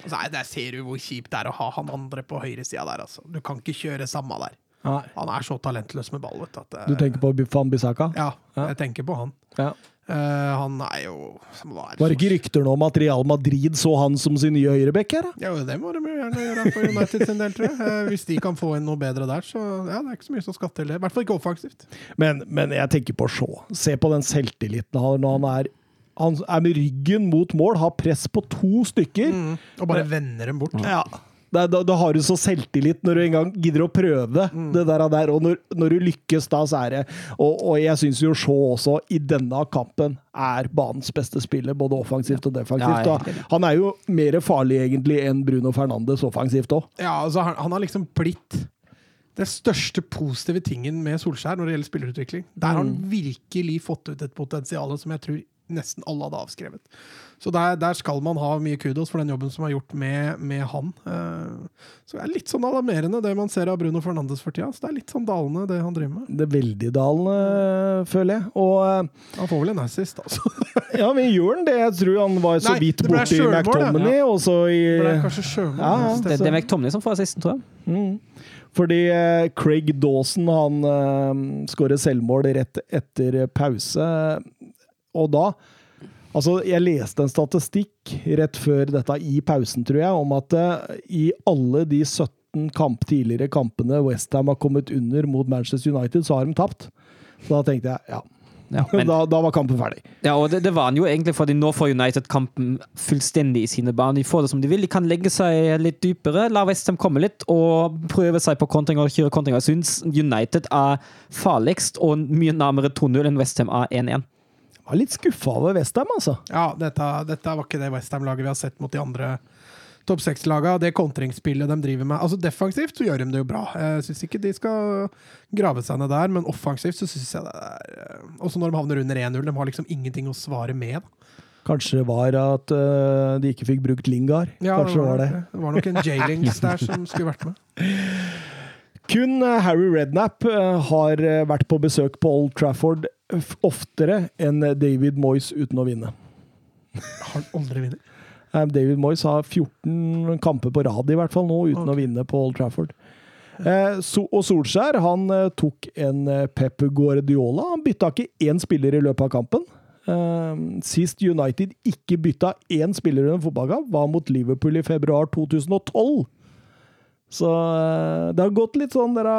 Nei, der ser du hvor kjipt det er å ha han andre på høyresida der. Altså. Du kan ikke kjøre samme der. Han er så talentløs med ball. Vet du, at, Du tenker på Fan Bissaka? Ja, Ja. jeg tenker på han. Ja. Uh, han er jo som var, det ikke rykter nå om at Real Madrid så han som sin nye høyrebekk her? det må de gjerne gjøre for United sin del, tror jeg. Uh, hvis de kan få inn noe bedre der, så ja, det er ikke så mye som skal til det. I hvert fall ikke offensivt. Men, men jeg tenker på Shaw. Se på den selvtilliten han har når han er han er med ryggen mot mål, har press på to stykker. Og bare vender dem bort. Ja. Da, da, da har du så selvtillit når du engang gidder å prøve det der, og der. Og når, når du lykkes, da så er det Og, og jeg syns jo Shaw også, i denne kampen, er banens beste spiller, både offensivt og defensivt. Ja, Og han er jo mer farlig egentlig enn Bruno Fernandes offensivt òg. Ja, altså, han, han har liksom blitt den største positive tingen med Solskjær når det gjelder spillerutvikling. Der har han virkelig fått ut et potensial som jeg tror nesten alle hadde avskrevet. Så der, der skal man ha mye kudos for den jobben som er gjort med, med han. Eh, så det er litt sånn alarmerende det man ser av Bruno Fernandes for tida. Så det er litt sånn dalende, det han driver med. Det er veldig dalende, føler jeg. Og eh, Han får vel en assist, altså. ja, men gjør han det? Jeg tror han var så Nei, vidt borti selvmål, ja. McTominay, og så i Det ble kanskje sjølmål. Ja, ja. Det, det er McTomney som får assisten, tror jeg. Mm. Fordi eh, Craig Dawson han uh, skårer selvmål rett etter pause. Og da Altså, jeg leste en statistikk rett før dette i pausen, tror jeg, om at eh, i alle de 17 kamp, tidligere kampene Westham har kommet under mot Manchester United, så har de tapt. Så da tenkte jeg ja. Ja, men, da, da var kampen ferdig. ja, og det, det var han jo egentlig fordi nå får United kampen fullstendig i sine baner. De får det som de vil. De kan legge seg litt dypere, la Westham komme litt og prøve seg på kontringer og kjøre kontringer. Jeg syns United er farligst og mye nærmere 2-0 enn Westham er 1-1. Jeg er litt skuffa over Westham, altså. Ja, dette, dette var ikke det Westham-laget vi har sett mot de andre topp seks-laga. Det kontringsspillet de driver med. Altså Defensivt så gjør de det jo bra. Jeg syns ikke de skal grave seg ned der, men offensivt så syns jeg det er eh, Også når de havner under 1-0. De har liksom ingenting å svare med. Da. Kanskje var at uh, de ikke fikk brukt Lingard. Kanskje det var det. Det var nok en J-Lings der som skulle vært med. Kun eh, Harry Redknapp eh, har vært på besøk på Old Trafford oftere enn David Moyes uten å vinne. Har han aldri vunnet. David Moyes har 14 kamper på rad i hvert fall nå, uten å vinne på Old Trafford. Eh, so og Solskjær han eh, tok en eh, Pep Guardiola. Han bytta ikke én spiller i løpet av kampen. Eh, sist United ikke bytta én spiller under fotballkamp, var mot Liverpool i februar 2012. Så eh, det har gått litt sånn der,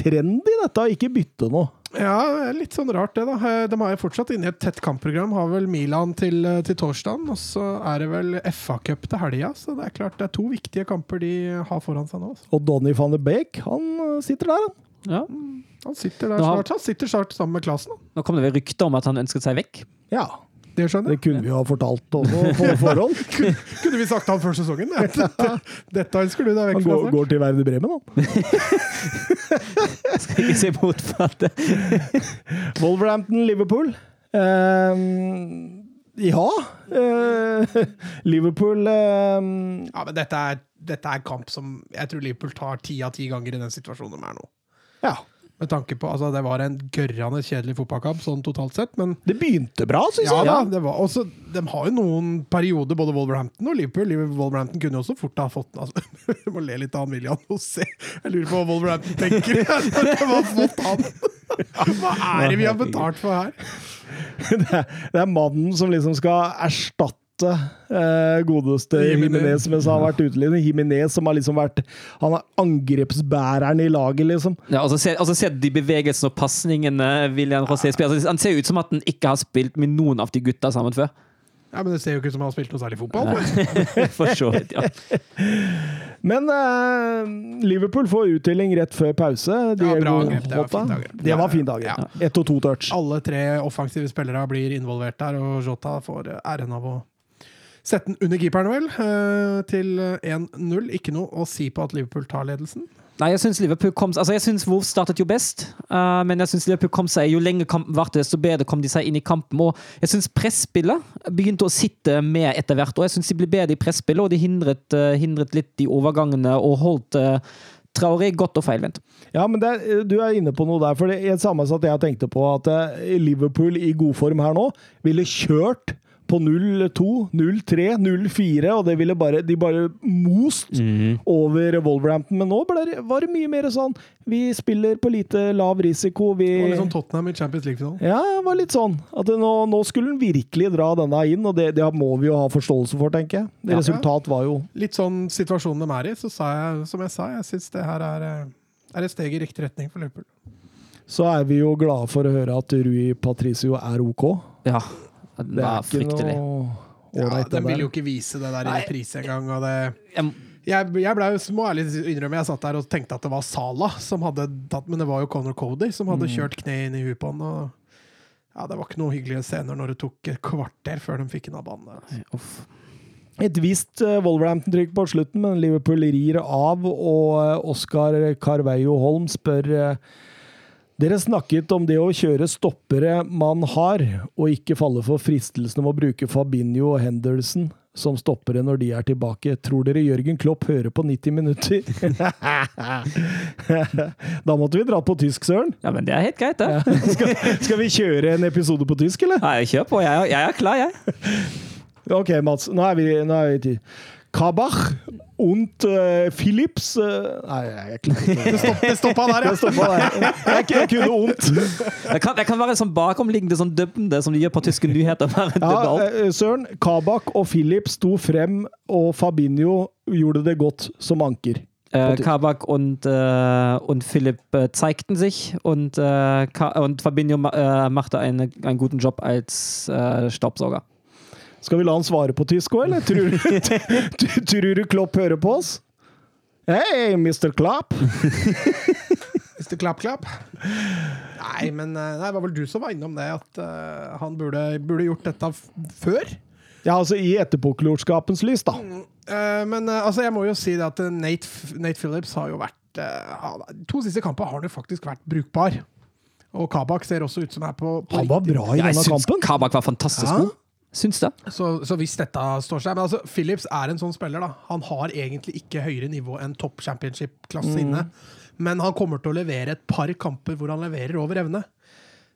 trend i dette, å ikke bytte noe. Ja, litt sånn rart det, da. Eh, De er jo fortsatt inne i et tett kampprogram. Har vel Milan til, eh, til torsdagen, og så er det vel FA-cup til helga. Så det er klart det er to viktige kamper de har foran seg nå. altså. Og Donny van de Beek, han eh, sitter der, han. Ja. Han sitter der snart, han sitter snart sammen med Klasen. Nå kom det vel rykter om at han ønsket seg vekk. Ja. Det skjønner Det kunne vi jo ha fortalt også på forhånd. Kunne vi sagt han før sesongen? Dette, Dette ønsker du deg vekk fra går, går til Werder Bremen, han. Skal ikke se motfall det. Wolverhampton, Liverpool. Um, ja. Uh, Liverpool ehm, Ja, men dette er, dette er kamp som jeg tror Liverpool tar ti av ti ganger i den situasjonen de er nå. Ja. Med tanke på, altså Det var en gørrende kjedelig fotballkamp sånn totalt sett, men Det begynte bra, syns ja, jeg. da, det var også, De har jo noen perioder, både Wolverhampton og Liverpool. Liverpool- Wolverhampton kunne jo også fort ha fått altså, Jeg må le litt av han William José. Jeg lurer på hva Wolverhampton tenker. Det var fått han. Hva er det vi har betalt for her? Det er, det er mannen som liksom skal erstatte eh, godeste Jimenez. som mens han har vært utelivende. Jimenez som har liksom vært Han er angrepsbæreren i laget, liksom. Ja, og så ser, og så ser du de bevegelsene og pasningene William Rosé spiller. Altså, han ser ut som at han ikke har spilt med noen av de gutta sammen før. Ja, Men det ser jo ikke ut som han har spilt noe særlig fotball. For så vidt, ja. Men eh, Liverpool får utdeling rett før pause. Diego bra angrep. Det var fint angrep. Det var fint angrep. Ett og to touch. Alle tre offensive spillere blir involvert der, og Jota får æren av å sette den under keeperen, vel, eh, til 1-0. Ikke noe å si på at Liverpool tar ledelsen. Nei, jeg syns Liverpool kom Altså, jeg syns Wolves startet jo best, uh, men jeg syns Liverpool kom seg Jo lenger kampen varte, desto bedre kom de seg inn i kampen. Og jeg syns presspillet begynte å sitte mer etter hvert, og jeg syns de ble bedre i presspillet, og de hindret, uh, hindret litt de overgangene og holdt uh, Traoré godt og feilvendt. Ja, men det, du er inne på noe der. For det er det samme som jeg tenkte på at eh, Liverpool i god form her nå ville kjørt på 0-2, 0-3, 0-4, og det ville bare, de bare most over Wolverhampton. Men nå ble det, var det mye mer sånn Vi spiller på lite lav risiko. Vi Det var litt sånn Tottenham i Champions League-finalen. Ja, det var litt sånn. At det, nå, nå skulle han virkelig dra denne inn, og det, det må vi jo ha forståelse for, tenker jeg. Det Ja. resultat var jo Litt sånn situasjonen de er i, så sa jeg, som jeg sa, jeg syns det her er, eh, er et steg i riktig retning for Liverpool. Så er vi jo glade for å høre at Rui Patricio er OK. Ja, det Det er var fryktelig. noe Ja, den vil jo ikke vise det der i reprise engang. Jeg, Jeg, ble, jo- må ærlig innrømme, jeg satt der og tenkte at det var Sala som hadde tatt Men det var jo Conor Cody som hadde kjørt kne inn i huet på han. Og ja, det var ikke noen hyggelige scener når det tok et kvarter før de fikk inn av banen. Uff. Et visst eh, Wolverhampton-trykk på slutten, men Liverpool rir av, og eh, Oscar Carveio Holm spør eh, Dere snakket om det å kjøre stoppere man har, og ikke falle for fristelsen om å bruke Fabinho og Henderson som stoppere når de er tilbake. Tror dere Jørgen Klopp hører på 90 minutter? da måtte vi dra på tysk, Søren. Ja, men det er helt greit, det. Skal, skal vi kjøre en episode på tysk, eller? Nei, kjør på. Jeg, jeg er klar, jeg. Ok, Mats. Nå er vi, nå er vi til Kabach und uh, Philips eh, Nei, jeg klarer ikke det. Det stoppa der, ja. stoppa der. Jeg, jeg kunne ondt. Det kan, det kan være sånn bakomliggende sånn dømmende som de gjør på tyske nyheter. Ja, eh, Søren, Kabak og Philips sto frem, og Fabinho gjorde det godt som anker. Äh, Kabak und, äh, und Philipp äh, zeigten sich und, und Fabinho ma machte eine, einen guten Job als Staubsauger. Skal vi la han svare på tysk òg, eller? Tror, du- tror du Klopp hører på oss? Hei, Mr. Klopp! Mr. Klapp Klapp. Nei, men eh, nei, det var vel du som var innom det, at uh, han burde, burde gjort dette f før. Ja, altså i etterpåklokskapens lys, da. Eh, men uh, altså, jeg må jo si det at Nate, Nate Phillips har jo vært To siste kamper har han jo faktisk vært brukbar. Og Kabak ser også ut som er på, på Han var bra i denne kampen. Kabak var fantastisk Ja. Syns det. Så, så hvis dette står seg Men altså, Phillips er en sånn spiller. da Han har egentlig ikke høyere nivå enn topp championship-klasse inne. Men han kommer til å levere et par kamper hvor han leverer over evne.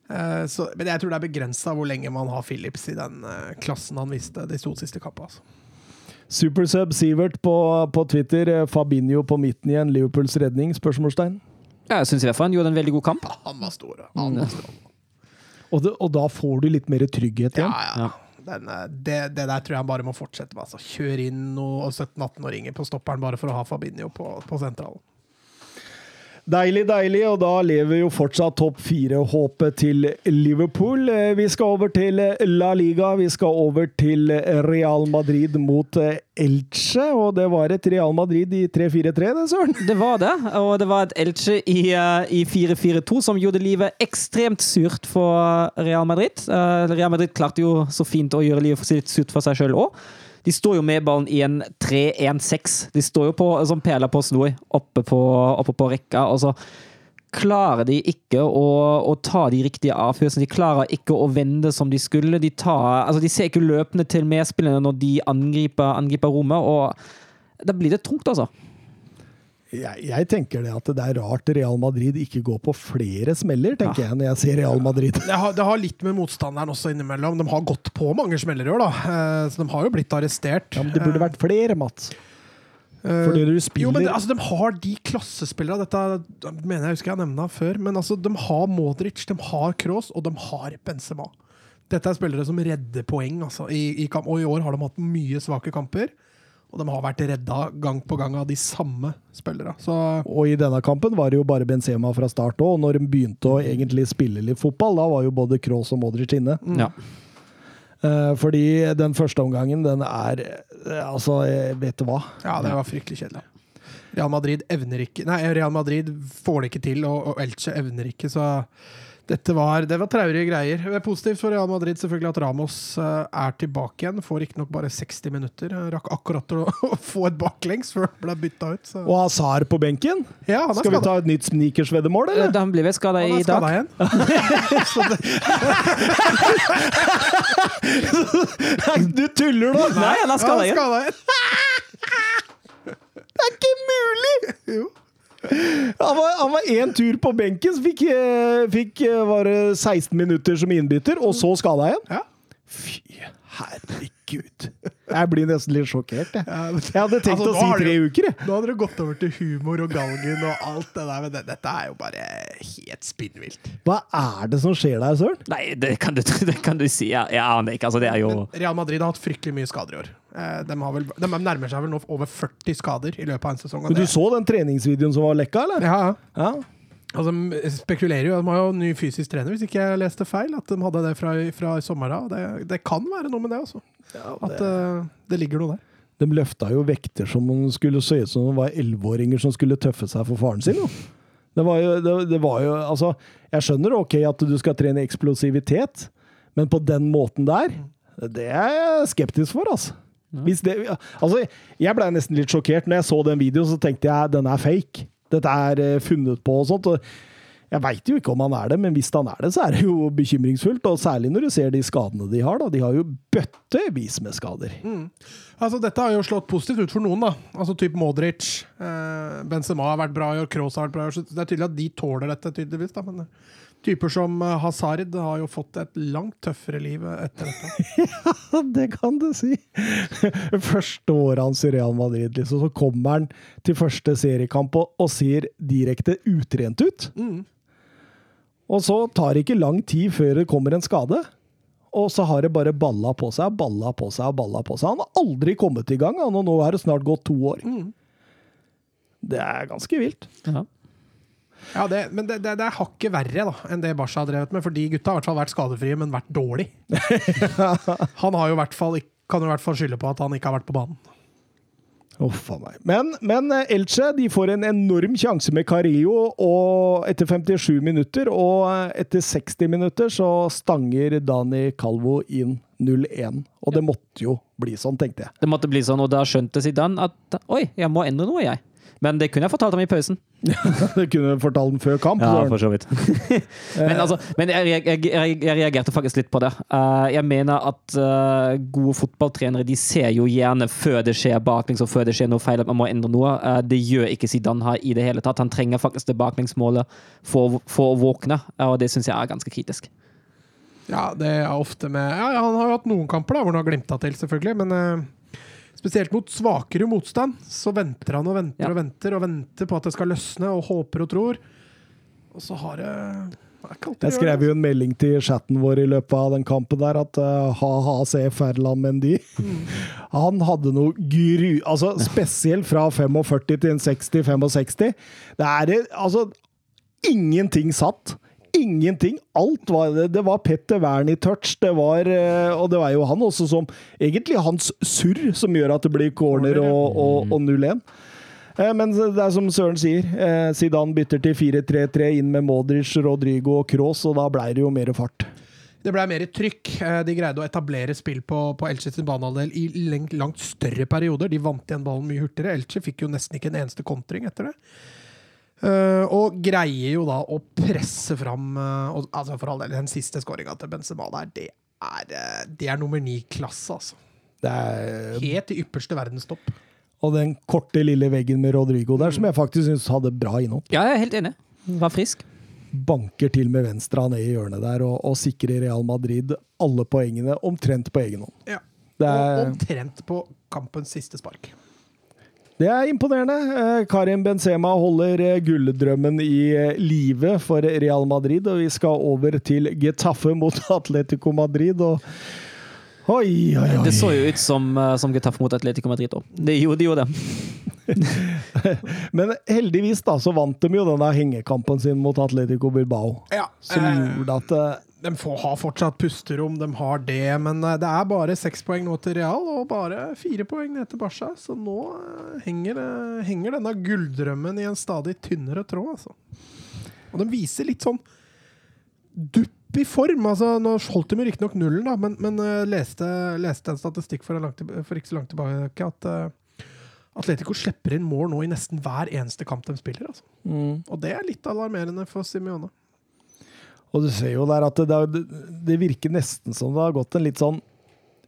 Uh, så, men jeg tror det er begrensa hvor lenge man har Phillips i den uh, klassen han viste de to siste kampene. Altså. Supersub Sivert på, på Twitter. eh, Fabinho på midten igjen. Liverpools redning? Spørsmålstegn. Ja, jeg syns i hvert fall han gjorde en veldig god kamp. Han var stor. Han var stor. Og, det, og da får du litt mer trygghet igjen? Ja, ja. ja. Den, eh, det, det der tror jeg han bare må fortsette med. Altså. Kjør inn noen 17-18-åringer på stopperen bare for å ha Fabinho på, på sentralen. Deilig, deilig, og da lever jo fortsatt topp fire-håpet til Liverpool. Eh, Vi skal over til eh, La Liga. Vi skal over til eh, Real Madrid mot Elche, og det var et Real Madrid i 3-4-3, det, Søren. Det var det, og det var et Elche i, i 4-4-2 som gjorde livet ekstremt surt for Real Madrid. Real Madrid klarte jo så fint å gjøre livet litt surt for seg sjøl òg. De står jo med ballen i en 3-1-6. De står jo på, som peler på snor oppe på, oppe på rekka, og så klarer de ikke å, å ta de riktige avgjørelsene. De klarer ikke å vende som de skulle. De, tar, altså de ser ikke løpende til medspillerne når de angriper, angriper rommet, og da blir det tungt, altså. Jeg, jeg tenker det at det er rart Real Madrid ikke går på flere smeller, tenker jeg, når jeg ser Real Madrid. Det har, det har litt med motstanderen også innimellom. De har gått på mange smeller i år, da. Eh, Så de har jo blitt arrestert. Ja, men det burde vært flere, Mats. Eh, Fordi du Jo, men altså, De har de klassespillerne Dette mener jeg husker jeg nevna før. Men altså, de har Modric, de har Kroos, og de har Benzema. Dette er spillere som redder poeng. Altså, i, i kamp, og i år har de hatt mye svake kamper. Og de har vært redda gang på gang av de samme spillere. Og i denne kampen var det jo bare Benzema fra start òg. Og når de begynte å egentlig spille litt fotball, da var jo både Kroos og Modric inne. Ja. Eh, fordi den første omgangen, den er eh, Altså, eh, vet du hva? ja, det var fryktelig kjedelig. Real Madrid evner ikke Nei, Real Madrid får det ikke til, og, og Elche evner ikke, så dette var, det var traurige greier. Det er positivt for Real Madrid selvfølgelig at Ramos eh, er tilbake igjen. Får riktignok bare 60 minutter. Han Rakk akkurat å, få et baklengs før han ble bytta ut. Så. Og Hazar på benken? Ja, han er Skal vi ta et nytt sneakersveddemål, eller? Han blir vel skada i dag. igjen. Du tuller nå! Nei, han er skada skadet igjen. Det er ikke mulig! Jo. Han var, han var én tur på benken, så fikk, eh, fikk eh, var 16 minutter som innbytter, og så skada igjen. Ja. Fy herregud. Jeg blir nesten litt sjokkert, jeg. Jeg hadde tenkt Altså, å si tre du, uker, jeg. Nå hadde det gått over til humor og galgen og alt det der, men det, dette er jo bare helt spinnvilt. Hva er det som skjer der, Søren? Nei, det kan du, det kan du si. Jeg, jeg aner ikke. Altså, det er jo Men Real Madrid har hatt fryktelig mye skader i år. Eh, De, har vel, de nærmer seg vel nå over 40 skader i løpet av en sesong. Men du så den treningsvideoen som var lekka, eller? Ja, ja. Ja. Altså, de spekulerer jo, de har jo ny fysisk trener, hvis ikke jeg leste feil, at de hadde det fra, fra sommer av. Det, det kan være noe med det, altså. At uh, det ligger noe der. De løfta jo vekter som om det skulle se ut som de var elleveåringer som skulle tøffe seg for faren sin. Jo. Det var jo, det, det var jo Altså, jeg skjønner ok at du skal trene eksplosivitet, men på den måten der, det er jeg skeptisk for, altså. Det, altså, jeg ble nesten litt sjokkert når jeg så den videoen, så tenkte jeg den er fake. Dette er eh, funnet på og sånt. jeg veit jo ikke om han er det, men hvis han er det, så er det jo bekymringsfullt. Og særlig når du ser de skadene de har. da. De har jo bøttevis med skader. Altså, dette har jo slått positivt ut for noen, da. Altså typ Modric. Eh, Benzema har vært bra i år, Kroos har vært bra i år. Så det er tydelig at de tåler dette, tydeligvis. da, men... eh, Typer som eh, Hazard har jo fått et langt tøffere liv etter dette. ja, Det kan du si. Første året hans i Real Madrid, liksom, så kommer han til første seriekamp og, og ser direkte utrent ut. Og så tar det ikke lang tid før det kommer en skade. Og så har det bare balla på seg, balla på seg balla på seg. Han har aldri kommet i gang, han, og nå er det snart gått to år. Det er ganske vilt. ja. Ja, det, Men det, det, det er hakket verre da, enn det Barca har drevet med, for de gutta har i hvert fall vært skadefrie, men vært dårlig. Han har jo i hvert fall, kan jo i hvert fall skylde på at han ikke har vært på banen. Uff a meg. Men, men eh, Elche de får en enorm sjanse med Carillo og etter 57 minutter. Og eh, etter 60 minutter så stanger Dani Calvo inn 0-1. Og det måtte jo bli sånn, tenkte jeg. Det måtte bli sånn, og da skjønte Zidane at oi, jeg må endre noe, jeg. Men det kunne jeg fortalt ham i pausen. Det kunne jeg fortalt ham før kamp. Ja, for så vidt. men altså, men jeg, jeg, jeg, jeg, reagerte faktisk litt på det. Uh, jeg mener at uh, gode fotballtrenere de ser jo gjerne før det skjer baklengs og før det skjer noe feil at man må endre noe. Uh, det gjør ikke Zidane her i det hele tatt. Han trenger faktisk det baklengsmålet for, for å våkne, og det syns jeg er ganske kritisk. Ja, det er ofte med ja, Han har jo hatt noen kamper da, hvor han har glimta til, selvfølgelig, men spesielt mot svakere motstand så venter han og venter Ja. og venter og venter på at det skal løsne, og håper og tror. Og så har det Jeg skrev jo en melding til chatten vår i løpet av den kampen der at uh, ha-ha, se Ferland Mendy. Han hadde noe gru... Altså, spesielt fra 45 til en 60-65. Det er altså Ingenting satt. Ingenting. Alt var det. Det var Petter Wernie-touch, det var eh, Og det var jo han også som Egentlig hans surr som gjør at det blir corner og, og, og 0-1. Eh, Men det er som Søren sier, eh, Zidane bytter til 4-3-3 inn med Modric, Rodrigo og Kroos, og da ble det jo mer fart. Det ble mer trykk. De greide å etablere spill på, på Elche sin banehalvdel i lengt, langt større perioder. De vant igjen ballen mye hurtigere. Elche fikk jo nesten ikke en eneste kontring etter det. Eh, og greier jo da å presse fram uh, og, altså For all del, den siste skåringa til Benzema der, det er, eh, det er nummer ni-klasse, altså. Det er, Helt i ypperste verdenstopp. og den korte, lille veggen med Rodrigo der, som jeg faktisk syns hadde bra innhold. Ja, jeg er helt enig. Var frisk. Banker til med venstra ned i hjørnet der og, og sikrer Real Madrid alle poengene omtrent på egen hånd. Ja. Det Og er, omtrent på kampens siste spark. Det er imponerende. Eh, Karim Benzema holder eh, gulldrømmen i eh, live for Real Madrid, og vi skal over til Getafe mot Atletico Madrid. og Oi, oi, oi. Det så jo ut som, som Getafe mot Atletico Madrid òg. Det gjorde jo det. Men heldigvis da, så vant de jo denne hengekampen sin mot Atletico Bilbao. Ja, Som gjorde at De får ha fortsatt pusterom, de har det, men eh, det er bare seks poeng nå til Real og bare fire poeng ned til Barca. Så nå eh, henger, eh, henger denne gulldrømmen i en stadig tynnere tråd, altså. Og de viser litt sånn dupp i form. altså Nå holdt de riktignok nullen, da, men, men leste, leste en statistikk for, en langt, for ikke så langt tilbake at Atletico slipper inn mål nå i nesten hver eneste kamp de spiller. altså. mm. Og det er litt alarmerende for Simione. Og du ser jo der at det, det, det virker nesten som det har gått en litt sånn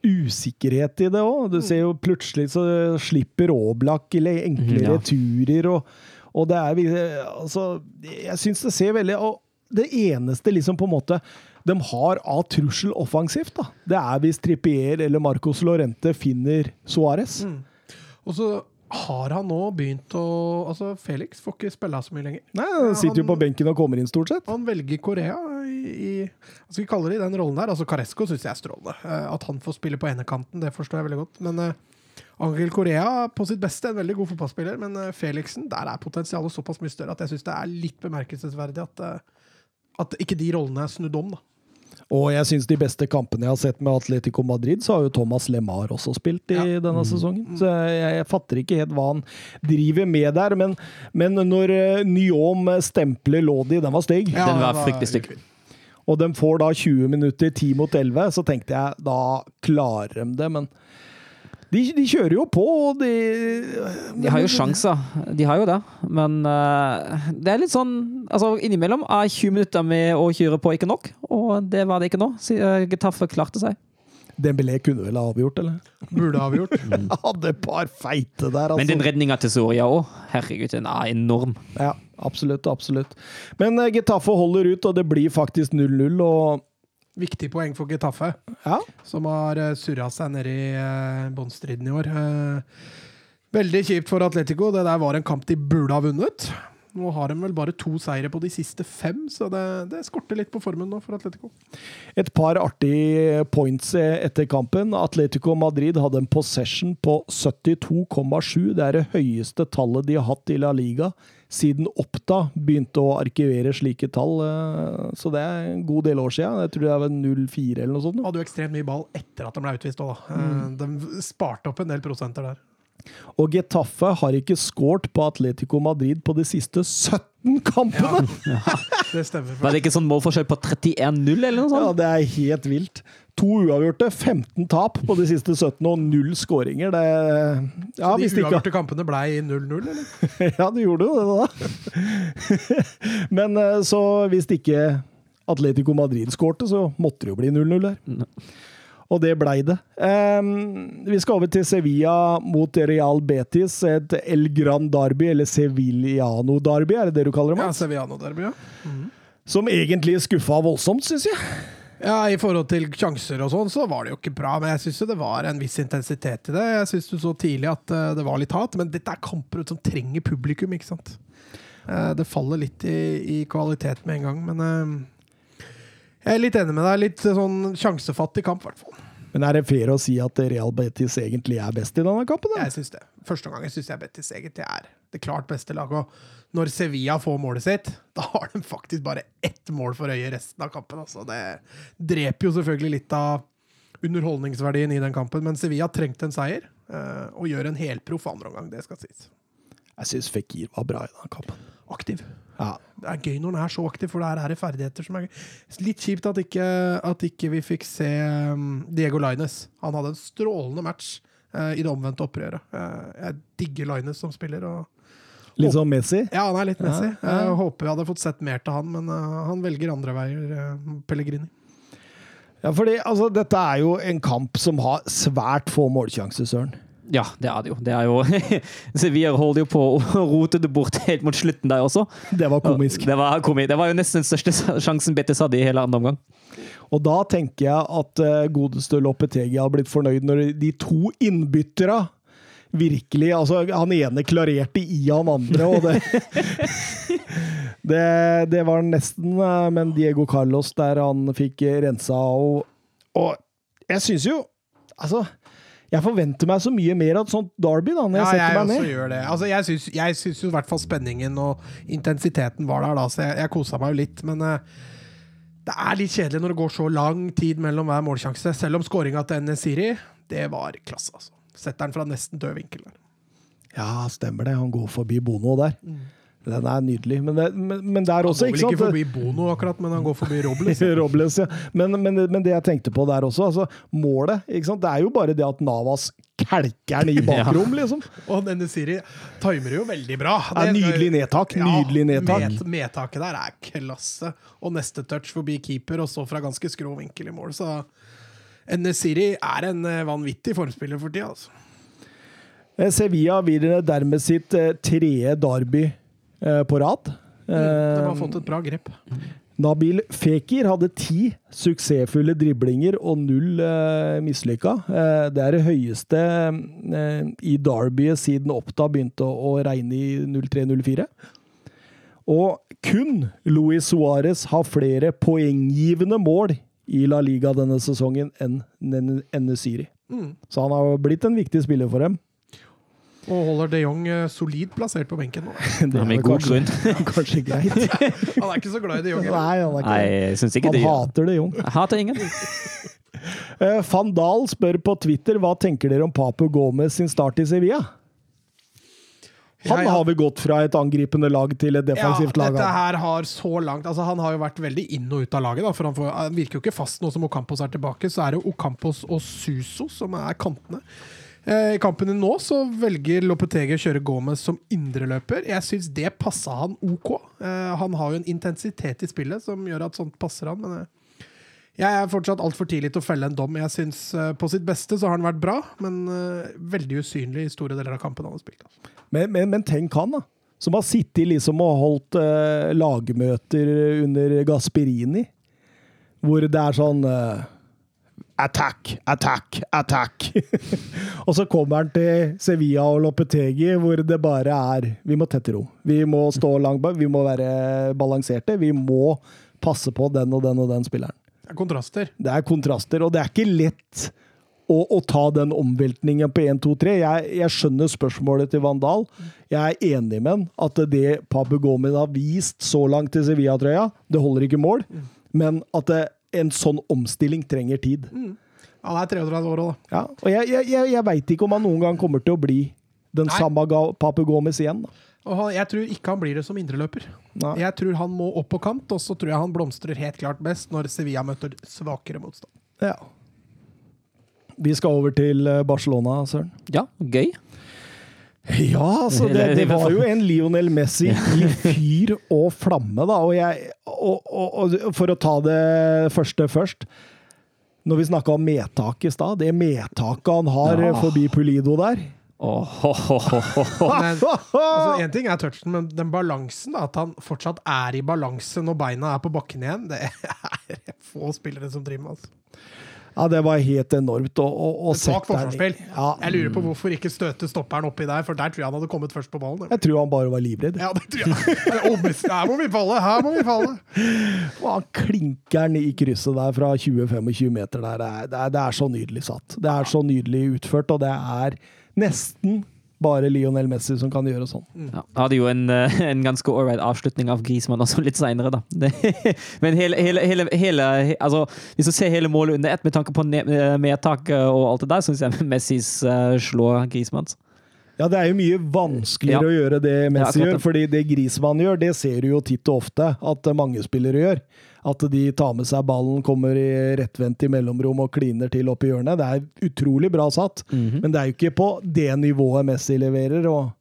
usikkerhet i det òg. Du ser jo plutselig så slipper Aablak eller enklere Ja. turer, og, og det er Altså, jeg syns det ser veldig Og det eneste liksom på en måte de har av trussel offensivt, da, det er hvis Trippier eller Marcos Lorente finner Suárez. Mm. Og så har han nå begynt å Altså, Felix får ikke spille så mye lenger. Nei, Han sitter jo på benken og kommer inn, stort sett. Han velger Korea i, Hva skal vi kalle det i den rollen der? Altså, Caresco syns jeg er strålende. Eh, At han får spille på enekanten, det forstår jeg veldig godt. Men uh, Angel Korea på sitt beste, en veldig god fotballspiller. Men uh, Felixen, der er potensialet såpass mye større at jeg syns det er litt bemerkelsesverdig at, uh, at ikke de rollene er snudd om, da. Og jeg syns de beste kampene jeg har sett med Atletico Madrid, så har jo Thomas Lemar også spilt i Ja. denne sesongen. Så jeg, jeg fatter ikke helt hva han driver med der. Men, men når uh, Nyom stempler Lodi, den var stygg, Ja, Den var fryktelig stygg. og de får da 20 minutter 10 mot 11, så tenkte jeg da klarer de det, men de, de kjører jo på, og de De har jo sjanser, de har jo det. Men uh, det er litt sånn altså Innimellom er 20 minutter med å kjøre på ikke nok, og det var det ikke nå. Eh, Getafe klarte seg. Dembélé kunne vel ha avgjort, eller? Burde avgjort. Hadde et par feite der, altså. Men den redninga til Soria òg, herregud, den er enorm. Ja, absolutt, absolutt. Men uh, Getafe holder ut, og det blir faktisk 0-0, og Viktig poeng for Getafe. ja. som har uh, surra seg nede i uh, båndstriden i år. Eh, veldig kjipt for Atletico. Det der var en kamp de burde ha vunnet. Nå har de vel bare to seire på de siste fem, så det, det skorter litt på formen nå for Atletico. Et par artige points eh, etter kampen. Atletico Madrid hadde en possession på 72,7. Det er det høyeste tallet de har hatt i La Liga siden Oppda begynte å arkivere slike tall. eh, Så det er en god del år siden. Jeg tror det var 0,4 eller noe sånt. Hadde jo ekstremt mye ball etter at de ble utvist òg, da. Eh, De sparte opp en del prosenter der. Og Getafe har ikke scoret på Atletico Madrid på de siste 17 kampene! Ja, Det stemmer. Var det ikke sånn målforskjell på 31-0 eller noe sånt? Ja, det er helt vilt. To uavgjorte, 15 tap på de siste 17 og null skåringer. Det ja, de hvis ikke uavgjorte kampene ble 0-0, eller? Ja, det gjorde jo det, da. Men eh, så hvis ikke Atletico Madrid skårte, så måtte det jo bli 0-0 der. Og det blei det. Um, vi skal over til Sevilla mot Real Betis. Et El Gran Derby, eller Sevillano Derby, er det det du kaller det? Ja, Mats? Sevillano-derby, ja. Som egentlig skuffa voldsomt, syns jeg. Ja, I forhold til sjanser og sånn, så var det jo ikke bra. Men jeg syns det var en viss intensitet i det. Jeg syns du så tidlig at eh, det var litt hat. Men dette er kamper som trenger publikum, ikke sant. Eh, det faller litt i, i kvalitet med en gang. Men eh, Jeg er litt enig med deg. Litt sånn sjansefattig kamp, i hvert fall. Men er det fair å si at Real Betis egentlig er best i denne kampen? Da? Jeg synes det. Første gangen syns jeg Betis egentlig er det klart beste laget. Og når Sevilla får målet sitt, da har de faktisk bare ett mål for øye resten av kampen. Altså. Det dreper jo selvfølgelig litt av underholdningsverdien i den kampen, men Sevilla trengte en seier. eh, Og gjør en helproff andre omgang, det skal sies. Jeg syns Fikir var bra i denne kampen. Aktiv. Ja. Det er gøy når han er så aktiv, for det er det ferdigheter som er gøy. Litt kjipt at ikke, at ikke vi fikk se um, Diego Lines. Han hadde en strålende match uh, i det omvendte opprøret. Uh, jeg digger Lines som spiller. og Litt sånn Messi. Ja, han er litt Messi. Ja. Jeg håper vi hadde fått sett mer til han, men uh, han velger andre veier, Pellegrini. Ja, fordi altså, dette er jo en kamp som har svært få målsjanser, Søren. Ja, det er det jo. Det er jo Sevilla holder jo på å rote det bort helt mot slutten der også. Det var komisk. Det var, komisk. det var jo nesten den største sjansen Betis hadde i hele andre omgang. Og da tenker jeg at uh, godeste Lopetegi har blitt fornøyd når de to innbytterne virkelig Altså, han ene klarerte i han andre, og det det, det var nesten eh, Men Diego Carlos der han fikk rensa og, og jeg syns jo Altså, jeg forventer meg så mye mer av et sånt derby da, når jeg setter jeg meg også ned. gjør det. Altså, jeg syns, jeg syns jo i hvert fall spenningen og intensiteten var der, da, så jeg, jeg kosa meg jo litt. Men uh, det er litt kjedelig når det går så lang tid mellom hver målsjanse. Selv om skåringa til Nesiri, det var klasse, altså. Setter den fra nesten død vinkel. der. Ja, stemmer det. Han går forbi Bono der. Den er nydelig. Men, det, men, men der Han går vel ikke forbi Bono, akkurat, men han går forbi Robles. Robles, ja. Men, men, men det jeg tenkte på der også, altså målet ikke sant? Det er jo bare det at Navas kelker den i bakrom, liksom. Og Nesiri timer jo veldig bra. Det er nydelig nedtak. Nydelig nedtak. Med, medtaket der er klasse. Og neste touch forbi keeper, og så fra ganske skrå vinkel i mål. Så Nesiri er en eh, vanvittig formspiller for tida, altså. Eh, Sevilla vinner dermed sitt eh, tredje derby eh, på rad. Mm, De har Eh, fått et bra grep. Nabil Fekir hadde ti suksessfulle driblinger og null eh, mislykka. Eh, det er det høyeste eh, i derbyet siden Oppda begynte å, å regne i 03-04. Og kun Luis Suárez har flere poenggivende mål i La Liga denne sesongen enn Enesiri. Mm. Så han har blitt en viktig spiller for dem. Og holder de Jong eh, solid plassert på benken nå. Det er med god kanskje, kanskje greit. Han er ikke så glad i de Jong. eller? Nei, han er ikke Nei, jeg synes ikke Han det. hater de Jong. Jeg hater ingen. Eh, Van Dahl spør på Twitter hva tenker dere om Papu Gomez sin start i Sevilla. Han Ja, ja. har vel gått fra et angripende lag til et defensivt ja, lag. dette her har så langt altså Han har jo vært veldig inn og ut av laget. Da, for han, får, han virker jo ikke fast nå som Ocampos er tilbake. Så er det Ocampos og Suso som er kantene. Eh, I kampen nå så velger Lopetegi å kjøre Gomez som indreløper. Jeg syns det passa han OK. Eh, han har jo en intensitet i spillet som gjør at sånt passer han. Men eh, jeg er fortsatt altfor tidlig til å felle en dom. Jeg synes På sitt beste så har han vært bra, men veldig usynlig i store deler av kampen han har spilt. Men, men, men tenk han, da. Som har sittet liksom og holdt lagmøter under Gasperini. Hvor det er sånn Attack, attack, attack. og så kommer han til Sevilla og Lopetegi, hvor det bare er Vi må tette ro. Vi må stå langt bak, vi må være balanserte. Vi må passe på den og den og den spilleren. Det er kontraster. Det er kontraster, og det er ikke lett å, å ta den omveltningen på 1, 2, 3. Jeg, jeg skjønner spørsmålet til Vandal. Jeg er enig med han at det Pabu Gomez har vist så langt til Sevilla-trøya, det holder ikke mål. Men at det, en sånn omstilling trenger tid. Han er 33 år òg, da. Ja, og jeg, jeg, jeg, jeg veit ikke om han noen gang kommer til å bli den Nei. samme Papu Gomez igjen. Da. Og han, jeg tror ikke han blir det som indreløper. Jeg tror han må opp på kant, og så tror jeg han blomstrer helt klart best når Sevilla møter svakere motstand. Ja. Vi skal over til eh, Barcelona, Søren. Ja, gøy. Ja, altså, det, det var jo en Lionel Messi i fyr og flamme, da. Og, jeg, og, og, og for å ta det første først Når vi snakka om medtak i stad, det medtaket han har Ja. eh, forbi Pulido der oh, ho, ho. Men altså, En ting er touchen, men den balansen, da, at han fortsatt er i balanse når beina er på bakken igjen, det er få spillere som driver med. Altså. Ja, det var helt enormt. Og, og, og svakt forsvarsspill. Ja, Jeg lurer på hvorfor ikke støte stopperen oppi der, for der tror jeg han hadde kommet først på ballen. jeg tror han bare var livredd. Ja, det tror jeg. Er. Her må vi falle! Her må vi falle! Og han klinker den i krysset der fra 20-25 meter der. Er, det, er, det er så nydelig satt. Det er så nydelig utført, og det er nesten bare Lionel Messi som kan gjøre sånn. Ja, hadde jo en, eh, en ganske ålreit avslutning av Griezmann også litt seinere, da. Det, men hele, hele, hele, hele altså, Hvis du ser hele målet under ett, med tanke på eh, medtak og alt det der, syns jeg Messis uh, slår Griezmanns. Ja, det er jo mye vanskeligere Ja. å gjøre det Messi Ja, gjør, fordi det Griezmann gjør, det ser du jo titt og ofte at mange spillere gjør. At de tar med seg ballen, kommer i rettvendt i mellomrom og kliner til opp i hjørnet. Det er utrolig bra satt, Mhm. men det er jo ikke på det nivået Messi leverer. og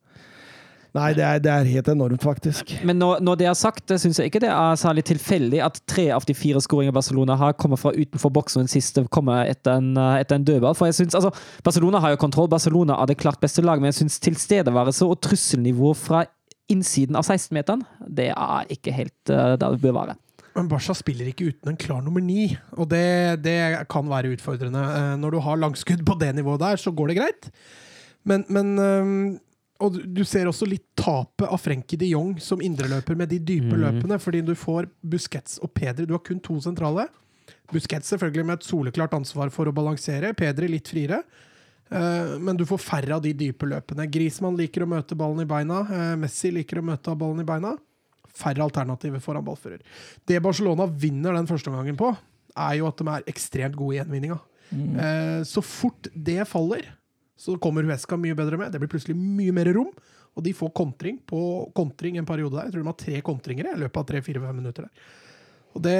Nei, det er, det er helt enormt, faktisk. Men når, når det er sagt, syns jeg ikke det er særlig tilfeldig at tre av de fire skåringene Barcelona har, kommer fra utenfor boksen, og den siste kommer etter en, eh, etter en dødball. For jeg synes, altså, Barcelona har jo kontroll, Barcelona er det klart beste lag, men jeg syns tilstedeværelse og trusselnivå fra innsiden av 16-meteren, det er ikke helt uh, der det bør være. Men Barca spiller ikke uten en klar nummer ni, og det, det kan være utfordrende. Eh, Når du har langskudd på det nivået der, så går det greit. Men, men Og du- ser også litt tapet av Frenkie de Jong som indreløper med de dype mm. løpene, fordi du får Busquets og Pedri. Du har kun to sentrale. Busquets selvfølgelig med et soleklart ansvar for å balansere, Pedri litt friere. Eh, men du får færre av de dype løpene. Griezmann liker å møte ballen i beina. eh, Messi liker å møte ballen i beina. Færre alternativer foran ballfører. Det Barcelona vinner den første omgangen på, er jo at de er ekstremt gode i gjenvinninga. Eh, så fort det faller, så kommer Huesca mye bedre med. Det blir plutselig mye mer rom, og de får kontring på kontring en periode der. Jeg tror de har tre kontringer i løpet av tre-fire-fem minutter. der. Og det,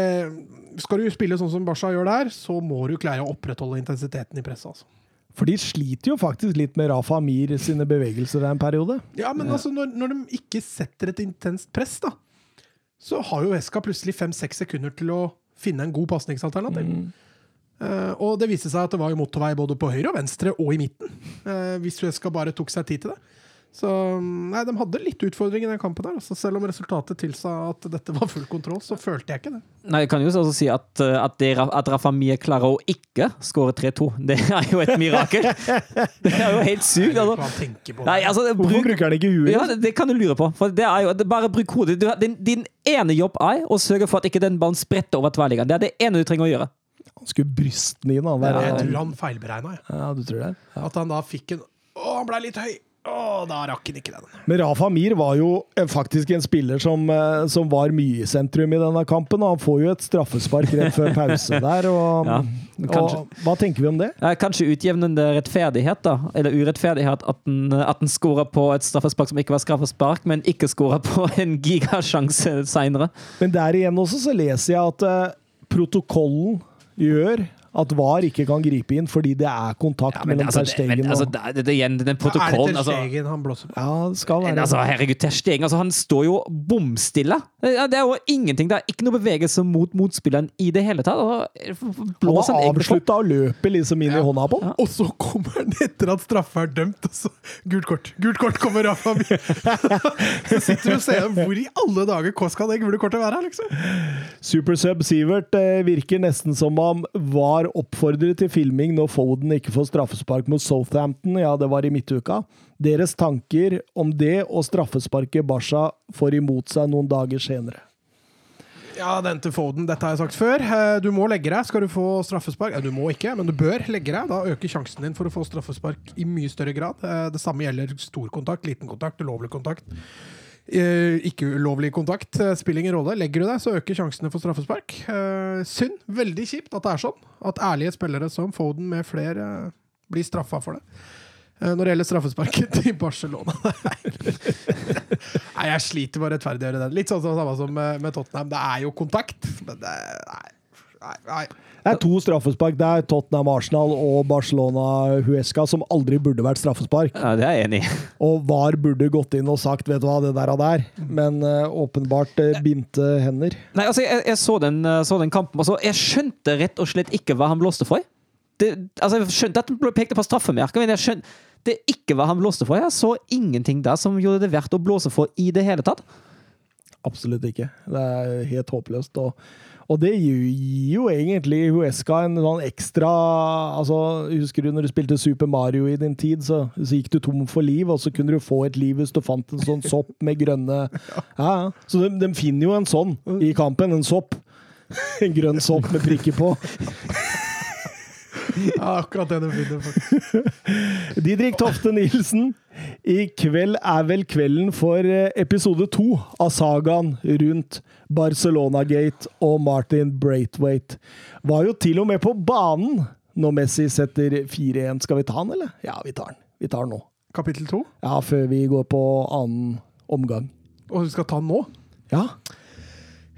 skal du spille sånn som Barca gjør der, så må du klare å opprettholde intensiteten i presset. Altså. For de sliter jo faktisk litt med Rafa Amir sine bevegelser der en periode. Ja, men altså, når, når de ikke setter et intenst press, da, så har jo Eska plutselig fem-seks sekunder til å finne en god pasningsalternativ. Eh, og det viste seg at det var jo motorvei både på høyre og venstre og i midten. Uh, hvis Eska bare tok seg tid til det. Så nei, de hadde litt utfordring i den kampen der. Altså, selv om resultatet tilsa at dette var full kontroll, så følte jeg ikke det. Nei, Jeg kan jo også si at, eh, at, det, at Rafa Mie klarer å ikke skåre 3-2. Det er jo et mirakel! Det er jo helt sykt. Altså. Nei, altså, Hvorfor bruker han ikke huet? ja, det, det kan du lure på. For det er jo, det, bare bruk hodet. Du, din, din ene jobb er å sørge for at ikke den ballen spretter over tverrliggeren. Det er det ene du trenger å gjøre. Han skulle bryste den inn. Han jeg tror han feilberegna. Ja, du tror det? At han da fikk en Å, han blei litt høy! Å, da rakk han ikke den. Men Rafa Mir var jo eh, faktisk en spiller som, eh, som var mye i sentrum i denne kampen. Og han får jo et straffespark rett før pause der. Og, Ja, og hva tenker vi om det? Eh, Kanskje utjevnende rettferdighet, da. Eller urettferdighet. At han, at skåra på et straffespark som ikke var straffespark, men ikke skåra på en gigasjanse seinere. Men der igjen også så leser jeg at eh, protokollen gjør at VAR ikke kan gripe inn fordi det er kontakt mellom altså, Ter Stegen men, altså, og det, det, igjen, den Er det Ter altså, Stegen han blåser på? Ja, det skal Men være altså, herregud, Ter Stegen altså, han står jo bomstille. Det er jo ingenting. Det er ikke noe bevegelse mot motspilleren i det hele tatt. Blås Han har avslutta å løpe liksom inn i hånda på. Og så kommer han etter at straffa er dømt, og så Gult kort! Gult kort kommer av Mir! så sitter du og ser hvor i alle dager hva skal det gule kortet være, liksom? Supersub Sivert eh, virker nesten som om VAR oppfordrer til filming når Foden ikke får straffespark mot Southampton. Ja, det var i midtuka. Deres tanker om det og straffesparket Barca får imot seg noen dager senere. Ja, den til Foden, dette har jeg sagt før. Eh, Du må legge deg skal du få straffespark. Ja, du må ikke, men du bør legge deg. Da øker sjansen din for å få straffespark i mye større grad. Eh, Det samme gjelder stor kontakt, liten kontakt, ulovlig kontakt. Eh, Ikke ulovlig kontakt eh, spiller ingen rolle. Legger du deg, så øker sjansene for straffespark. Eh, Synd. Veldig kjipt at det er sånn. At ærlige spillere som Foden med flere blir straffa for det. Når det gjelder straffesparket til Barcelona Nei, jeg sliter med å rettferdiggjøre den. Litt sånn som samme som med Tottenham. Det er jo kontakt, men det Nei. nei, nei. Det er to straffespark Det er Tottenham Arsenal og Barcelona Huesca, som aldri burde vært straffespark. Ja, det er jeg enig i. Og VAR burde gått inn og sagt 'vet du hva, det der er der', men uh, åpenbart uh, binte hender. Nei, altså, jeg, jeg så, den, eh, så den kampen. Altså, jeg skjønte rett og slett ikke hva han blåste for. Det, altså, jeg skjønte at han pekte på straffemerket, men jeg skjønte det ikke hva han blåste for. Jeg så ingenting der som gjorde det verdt å blåse for i det hele tatt. Absolutt ikke. Det er helt håpløst. Og, og det gir jo egentlig Huesca en sånn ekstra altså, Husker du når du spilte Super Mario i din tid, så, så gikk du tom for liv, og så kunne du få et liv hvis du fant en sånn sopp med grønne ja. Så de, de finner jo en sånn i kampen. En sopp. En grønn sopp med prikker på. Ja, akkurat det de finner, faktisk. Didrik Tofte Nilsen, i kveld er vel kvelden for eh, episode to av sagaen rundt Barcelona-gate og Martin Braithwaite. Var jo til og med på banen når Messi setter 4-1. Skal vi ta den, eller? Ja, vi tar den. Vi tar den nå. Kapittel to. Ja, før vi går på annen omgang. Og vi skal ta den nå? Ja.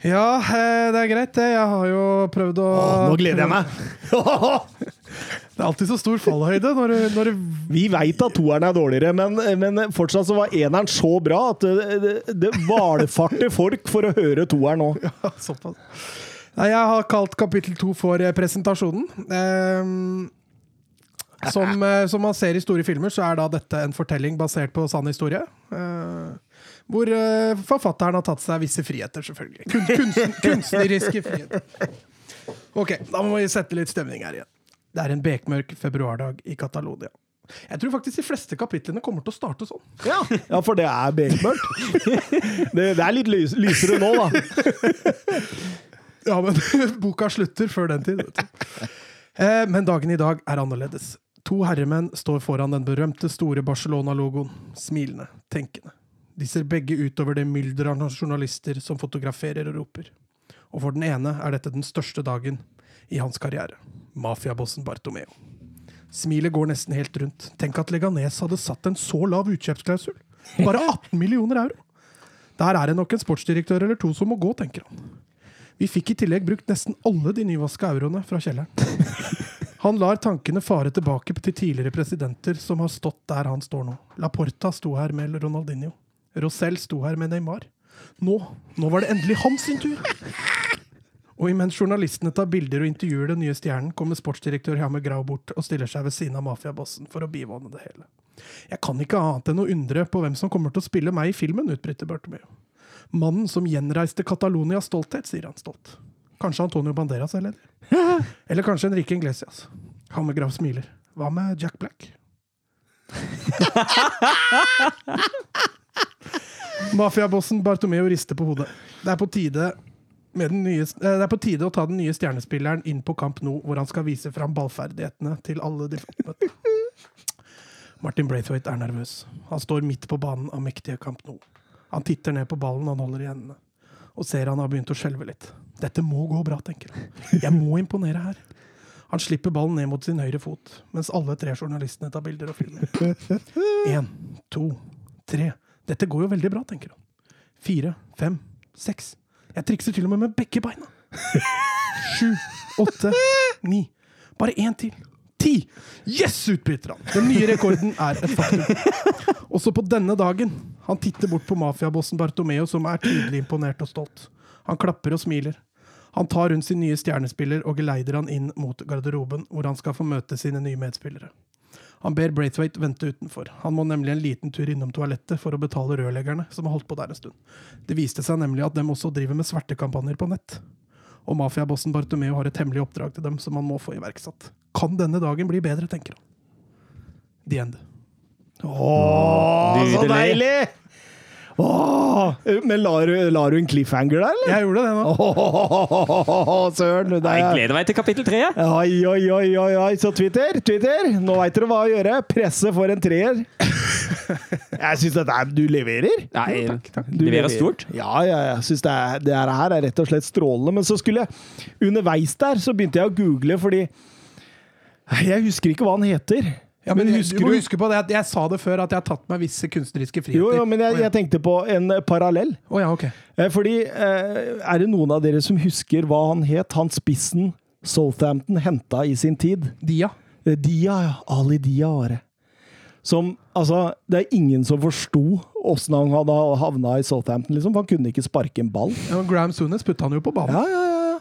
Ja, eh, det er greit, det. Jeg har jo prøvd å Åh, nå gleder jeg meg! Det er alltid så stor fallhøyde når når Vi veit at toeren er dårligere, men, men fortsatt så var eneren så bra at det, det, det valfarter folk for å høre toeren nå. Ja, såpass. Nei, jeg har kalt kapittel to for eh, presentasjonen. Ehm, som, eh, som man ser i store filmer, så er da dette en fortelling basert på sann historie. Eh, hvor eh, forfatteren har tatt seg visse friheter, selvfølgelig. Kun, kunst, kunstneriske friheter. Ok, da må vi sette litt stemning her igjen. Det er en bekmørk februardag i Catalonia. Jeg tror faktisk de fleste kapitlene kommer til å starte sånn. Ja, ja for det er bekmørkt. Det, det er litt lys, lysere nå, da. Ja, men boka slutter før den tid. Eh, men dagen i dag er annerledes. To herremenn står foran den berømte store Barcelona-logoen, smilende, tenkende. De ser begge utover det mylderet av journalister som fotograferer og roper. Og for den ene er dette den største dagen i hans karriere. Mafiabossen Bartomeo. Smilet går nesten helt rundt. Tenk at Leganes hadde satt en så lav utkjøpsklausul. Bare 18 millioner euro. Der er det nok en sportsdirektør eller to som må gå, tenker han. Vi fikk i tillegg brukt nesten alle de nyvaska euroene fra kjelleren. Han lar tankene fare tilbake til tidligere presidenter som har stått der han står nå. Laporta sto her med Ronaldinho. Rosell sto her med Neymar. Nå, nå var det endelig hans sin tur! Og imens journalistene tar bilder og intervjuer den nye stjernen, kommer sportsdirektør Hjamme Grau bort og stiller seg ved siden av mafiabossen for å bivåne det hele. Jeg kan ikke annet enn å undre på hvem som kommer til å spille meg i filmen, utbryter Bartomeu. Mannen som gjenreiste Catalonias stolthet, sier han stolt. Kanskje Antonio Banderas er leder? Eller kanskje Enrique Iglesias? Hammergrav smiler. Hva med Jack Black? Mafiabossen Bartomeo rister på hodet. Det er på tide nye, eh, det er på tide å ta den nye stjernespilleren inn på kamp nå, hvor han skal vise fram ballferdighetene til alle de møter. Martin Braithwaite er nervøs. Han står midt på banen av mektige Camp Nou. Han titter ned på ballen han holder i hendene, og ser han har begynt å skjelve litt. Dette må gå bra, tenker han. Jeg må imponere her. Han slipper ballen ned mot sin høyre fot, mens alle tre journalistene tar bilder og filmer. Én, to, tre. Dette går jo veldig bra, tenker han. Fire, fem, seks. Jeg trikser til og med med begge beina. Sju, åtte, ni. Bare én til. Ti! Yes! utbryter han. Den nye rekorden er et faktum. Også på denne dagen. Han titter bort på mafiabossen Bartomeo, som er tydelig imponert og stolt. Han klapper og smiler. Han tar rundt sin nye stjernespiller og geleider han inn mot garderoben, hvor han skal få møte sine nye medspillere. Han ber Braithwaite vente utenfor. Han må nemlig en liten tur innom toalettet for å betale rørleggerne, som har holdt på der en stund. Det viste seg nemlig at dem også driver med svertekampanjer på nett. Og mafiabossen Bartomeo har et hemmelig oppdrag til dem som han må få iverksatt. Kan denne dagen bli bedre, tenker han. The end. Ååå, så deilig! Åh, men la du, la du en cliffhanger der, eller? Jeg gjorde det nå. Åh, søren! Det Jeg er... gleder meg til kapittel tre. Oi, oi, oi, oi, oi. Så Twitter, Twitter, nå veit dere hva å gjøre. Presse for en treer. Jeg syns dette er Du leverer. Nei, takk, takk. Du leverer stort. Ja, ja, jeg syns det, er- det her er rett og slett strålende. Men så skulle jeg Underveis der så begynte jeg å google, fordi Jeg husker ikke hva han heter. Ja, men Men du må huske på det at jeg sa det før, at jeg har tatt meg visse kunstneriske friheter. Jo, jo, men jeg, jeg tenkte på en parallell. Oh, ja, ok. Eh, Fordi eh, Er det noen av dere som husker hva han het? Han spissen Southampton henta i sin tid? Dia. Eh, Dia, ja. Ali Dia var det. Som Altså, det er ingen som forsto åssen han hadde havna i Southampton, liksom. Han kunne ikke sparke en ball. Ja, Graham Sunes putta han jo på banen. Ja, ja, ja. ja.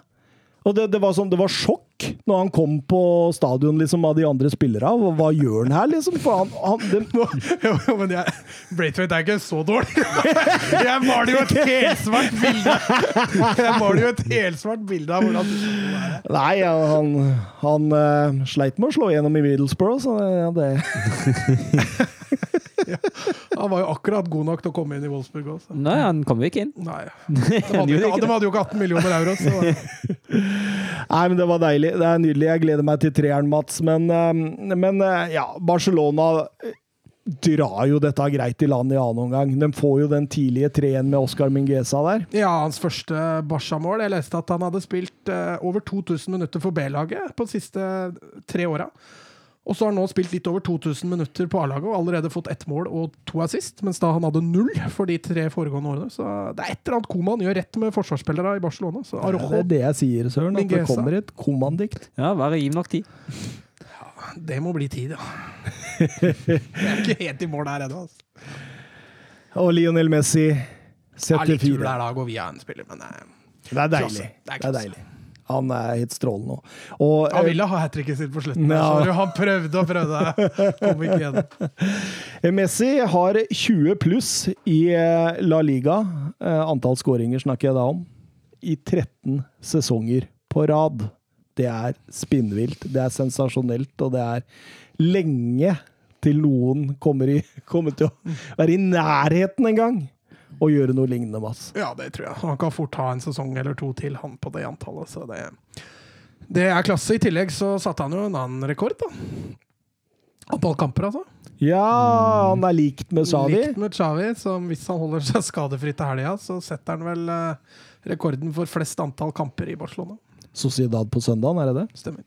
Og det, det var sånn, det var sjokk. Når han kom på stadion liksom, av de andre spillerne. Hva, hva gjør han her, liksom? For han, han jo, men jeg, Braithwaite er ikke så dårlig. Jeg maler jo et helsvart bilde Jeg maler jo et helsvart bilde av hvordan. Nei, ja, han, han uh, sleit med å slå gjennom i Middlesbrough, så ja, det Han var jo akkurat god nok til å komme inn i Wolfsburg også. Nei, han kom jo ikke inn. Nei. De hadde, jo ikke, de hadde jo ikke 18 millioner euro. Så. Nei, men det var deilig. Det er nydelig. Jeg gleder meg til treeren, Mats. Men, eh, men eh, ja, Barcelona eh, drar jo dette greit i land i annen omgang. De får jo den tidlige treen med Oscar Mingueza der. Ja, hans første Barca-mål. Jeg leste at han hadde spilt over 2000 minutter for B-laget på de siste tre åra. Og så har han nå spilt litt over 2000 minutter på A-laget og allerede fått ett mål og to assist, mens da han hadde null for de tre foregående årene. Så det er et eller annet Koman gjør rett med forsvarsspillere i Barcelona. Så Det er det jeg sier, Søren. At det kommer et Koman-dikt. Ja, bare giv nok tid. det må bli tid, ja. Jeg er ikke helt i mål der ennå. Altså. Og Lionel Messi 74. Ja, litt der da, går via en spiller, men eh, Det er deilig. Det er Det er deilig. Han er helt strålende. Og, han ville ha hat tricket sitt på slutten. Ja. Han prøvde og prøvde, kom ikke eh, Messi har 20 pluss i eh, La Liga. Eh, Antall skåringer snakker jeg da om. I 13 sesonger på rad. Det er spinnvilt, det er sensasjonelt, og det er lenge til noen kommer, i, kommer til å være i nærheten en gang og gjøre noe lignende, Mats. Ja, det tror jeg. Han kan fort ha en sesong eller to til, han på det antallet. Så det, det er klasse. I tillegg så satte han jo en annen rekord, da. Antall kamper, altså. Ja, han er likt med Xavi. Likt med Xavi, som hvis han holder seg skadefri til helga, så setter han vel eh, rekorden for flest antall kamper i Barcelona. Sociedad på søndagen, er det det? Stemmer.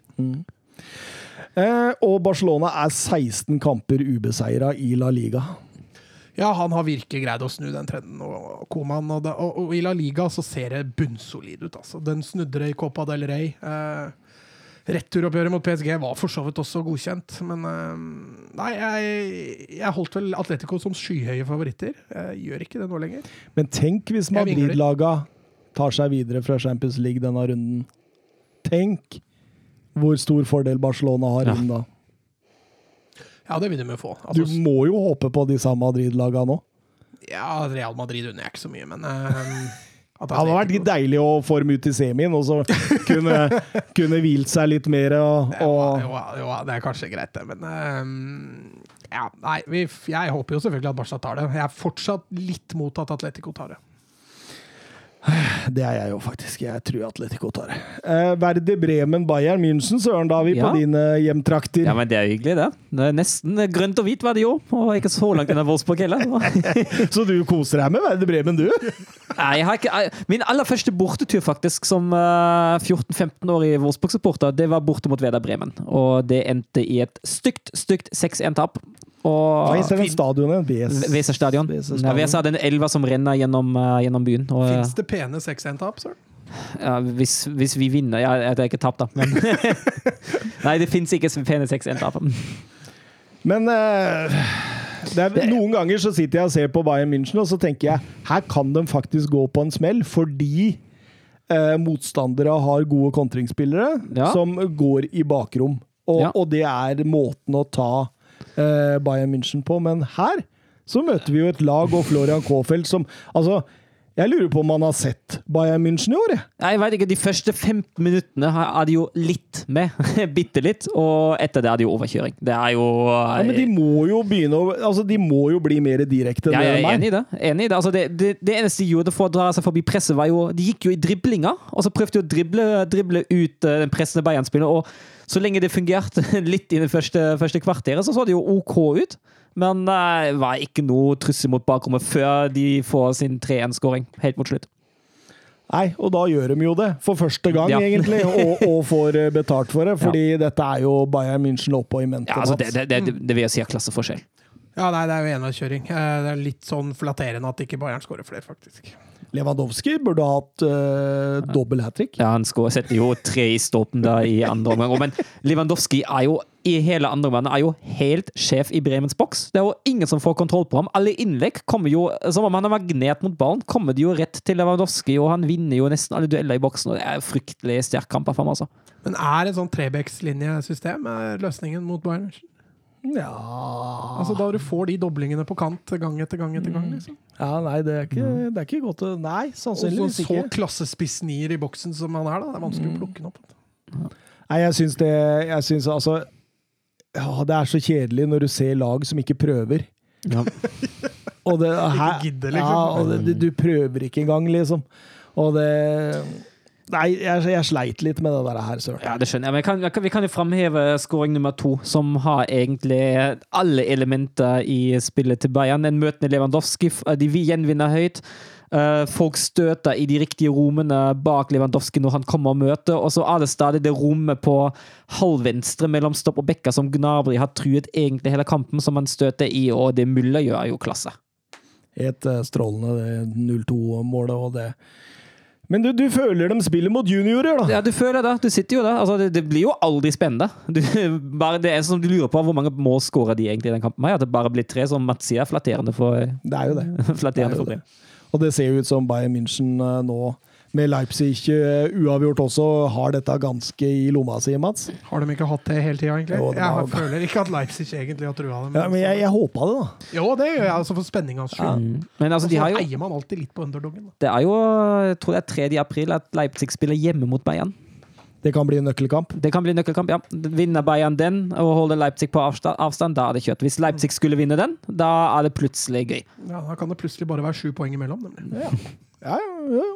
Eh, og Barcelona er 16 kamper ubeseira i La Liga. Ja, han har virkelig greid å snu den trenden. Og, Koman, og, det, og, og i La Liga så ser det bunnsolid ut. Altså. Den snudde det i Copa del Rey. Eh, returoppgjøret mot PSG var for så vidt også godkjent, men eh, Nei, jeg, jeg holdt vel Atletico som skyhøye favoritter. Jeg gjør ikke det nå lenger. Men tenk hvis Madrid-laga tar seg videre fra Champions League denne runden. Tenk hvor stor fordel Barcelona har Ja. inn da. Ja, det vil de jo få. Du Altså, må jo håpe på disse Madrid-laga nå. ja, Real Madrid unner jeg ikke så mye, men um, Det hadde vært litt deilig å få dem ut i semien, og så kunne, kunne hvilt seg litt mer. Og, og jo, jo, det er kanskje greit, det, men um, ja, nei, vi, jeg håper jo selvfølgelig at Barca tar det. Jeg er fortsatt litt mot at Atletico tar det. Det er jeg jo faktisk. Jeg tror Atletico tar det. Eh, Verde Bremen, Bayern München, søren, da er vi Ja. på dine hjemtrakter. Ja, men Det er hyggelig, det. Det er Nesten grønt og hvit var det jo, og ikke så langt unna Wolfsburg heller. Så du koser deg med Verde Bremen, du? Nei, jeg har ikke, min aller første bortetur faktisk som eh, 14-15-årig Wolfsburg-supporter, det var borte mot Veda Bremen. Og det endte i et stygt, stygt 6-1-tap. Hva Og heter den stadionet? Weser stadion. Weser Ja, stadion. Weser er den elva som renner gjennom, uh, gjennom byen. Og, Fins det pene 6-1-tap, søren? ja, hvis, hvis vi vinner Ja, det er ikke tapt, da, men Nei, det fins ikke pene 6-1-tap. Men uh, det er, noen ganger så sitter jeg og ser på Bayern München, og så tenker jeg her kan de faktisk gå på en smell, fordi uh, motstandere har gode kontringsspillere Ja. som går i bakrom. Og, Ja. og det er måten å ta eh, Bayern München på. Men her så møter vi jo et lag og Florian Kofeld som Altså, jeg lurer på om han har sett Bayern München i år, jeg. Jeg vet ikke, De første 15 minuttene er de jo litt med. Bitte litt. Og etter det er det jo overkjøring. Det er jo Ja, men de må jo begynne å Altså, de må jo bli mer direkte. Ja, meg. jeg er enig i det. Enig i det. Altså, det, det, det eneste de gjorde for å dra seg forbi presset, var jo De gikk jo i driblinga, og så prøvde de å drible, drible ut eh, den pressende Bayern-spilleren. Og så lenge det fungerte litt i det første, første kvarteret, så så det jo OK ut. Men eh, det var ikke noe trussel mot bakrommet før de får sin 3-1-skåring helt mot slutt. Nei, og da gjør de jo det, for første gang, Ja. egentlig, og, og får eh, betalt for det. Fordi dette er jo Bayern München oppe og i mente. Ja, altså, det, det, det, det vil jeg si er klasseforskjell. Ja, nei, det er jo enveiskjøring. Eh, Det er litt sånn flatterende at ikke Bayern skårer flere, faktisk. Lewandowski burde ha hatt uh, dobbel hat trick. Ja, han setter jo tre i stolpen da i andre omgang. Men Lewandowski er jo i hele andre omgang er jo helt sjef i Bremens boks. Det er jo ingen som får kontroll på ham. Alle innlegg kommer jo, som om han er magnet mot ballen, kommer de jo rett til Lewandowski, og han vinner jo nesten alle dueller i boksen. og Det er fryktelig sterk kamp av ham, altså. Men er et sånn trebekslinjesystem løsningen mot Bayern? Ja Altså Da du får de doblingene på kant gang etter gang etter gang. liksom. Ja, nei, det er ikke, det er ikke godt å Nei, sannsynligvis ikke. Og så ikke. klassespissnier i boksen som han er. da Det er vanskelig å plukke den opp. Nei, jeg syns det Jeg synes, altså ja, Det er så kjedelig når du ser lag som ikke prøver. Ja. Og det, her, gidder, liksom. Ja, og det, du prøver ikke engang, liksom. Og det Nei, jeg, jeg sleit litt med det der her, søren. Ja, det skjønner jeg. Men vi kan jo framheve scoring nummer to, som har egentlig alle elementer i spillet til Bayern. En møtende Lewandowski, de vi gjenvinner høyt. Eh, folk støter i de riktige rommene bak Lewandowski når han kommer og møter, og så er det stadig det rommet på halvvenstre mellom stopp og bekka som Gnabry har truet egentlig hele kampen, som han støter i, og det Muller gjør, er jo klasse. Helt eh, strålende, det 0-2-målet og det. Men du, du føler de spiller mot juniorer, da? Ja, du føler det. Du sitter jo der. Altså, det, det blir jo aldri spennende. Du, bare det er som du lurer på hvor mange må skåre de egentlig i den kampen. At det bare blir tre, som Mats sier. Flatterende for, Det er jo det. flatterende Det er jo for det. Og det ser jo ut som Bayern München eh, nå, med Leipzig eh, uavgjort også, har dette ganske i lomma si, Mats. Har de ikke hatt det hele tida, egentlig? Jo, jeg har- føler ikke at Leipzig egentlig har trua dem. Ja, men jeg, jeg håpa det, da. Jo, det gjør jeg altså for spenningas skyld. Ja. Men altså, de har jo, eier man alltid litt på underdogen. da. det er jo Jeg tror det er 3. april at Leipzig spiller hjemme mot Bayern. Det kan bli en nøkkelkamp. Det kan bli en nøkkelkamp, ja. Vinner Bayern den og holder Leipzig på avstand, avstand, da er det kjørt. Hvis Leipzig skulle vinne den, da er det plutselig gøy. Ja, Da kan det plutselig bare være sju poeng imellom. Nemlig. Ja, ja, ja. ja.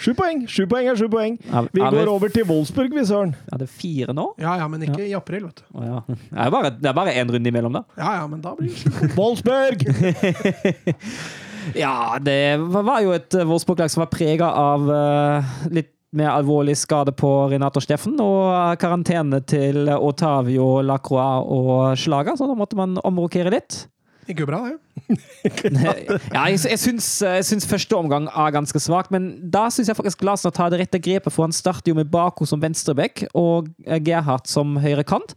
Sju poeng! Sju poeng er sju poeng. Vi går over til Wolfsburg, vi, søren. Er det fire nå? Ja, ja, men ikke i april, vet du. Å, ja. Det er bare, det er bare én runde imellom, da. Ja, ja, men da blir det sju. Wolfsburg! Ja, det var jo et eh, Wolfsburg-lag som var prega av uh, litt mer alvorlig skade på Renato Steffen og eh, karantene til Otavio Lacroix og Slaga, så da måtte man omrokere litt. Ikke bra, det. Ja, jeg, jeg, syns, jeg syns første omgang er ganske svak, men da syns jeg faktisk Larsen tar det rette grepet, for han starter jo med Bako som venstreback og Gerhard Gerhardt som høyre kant.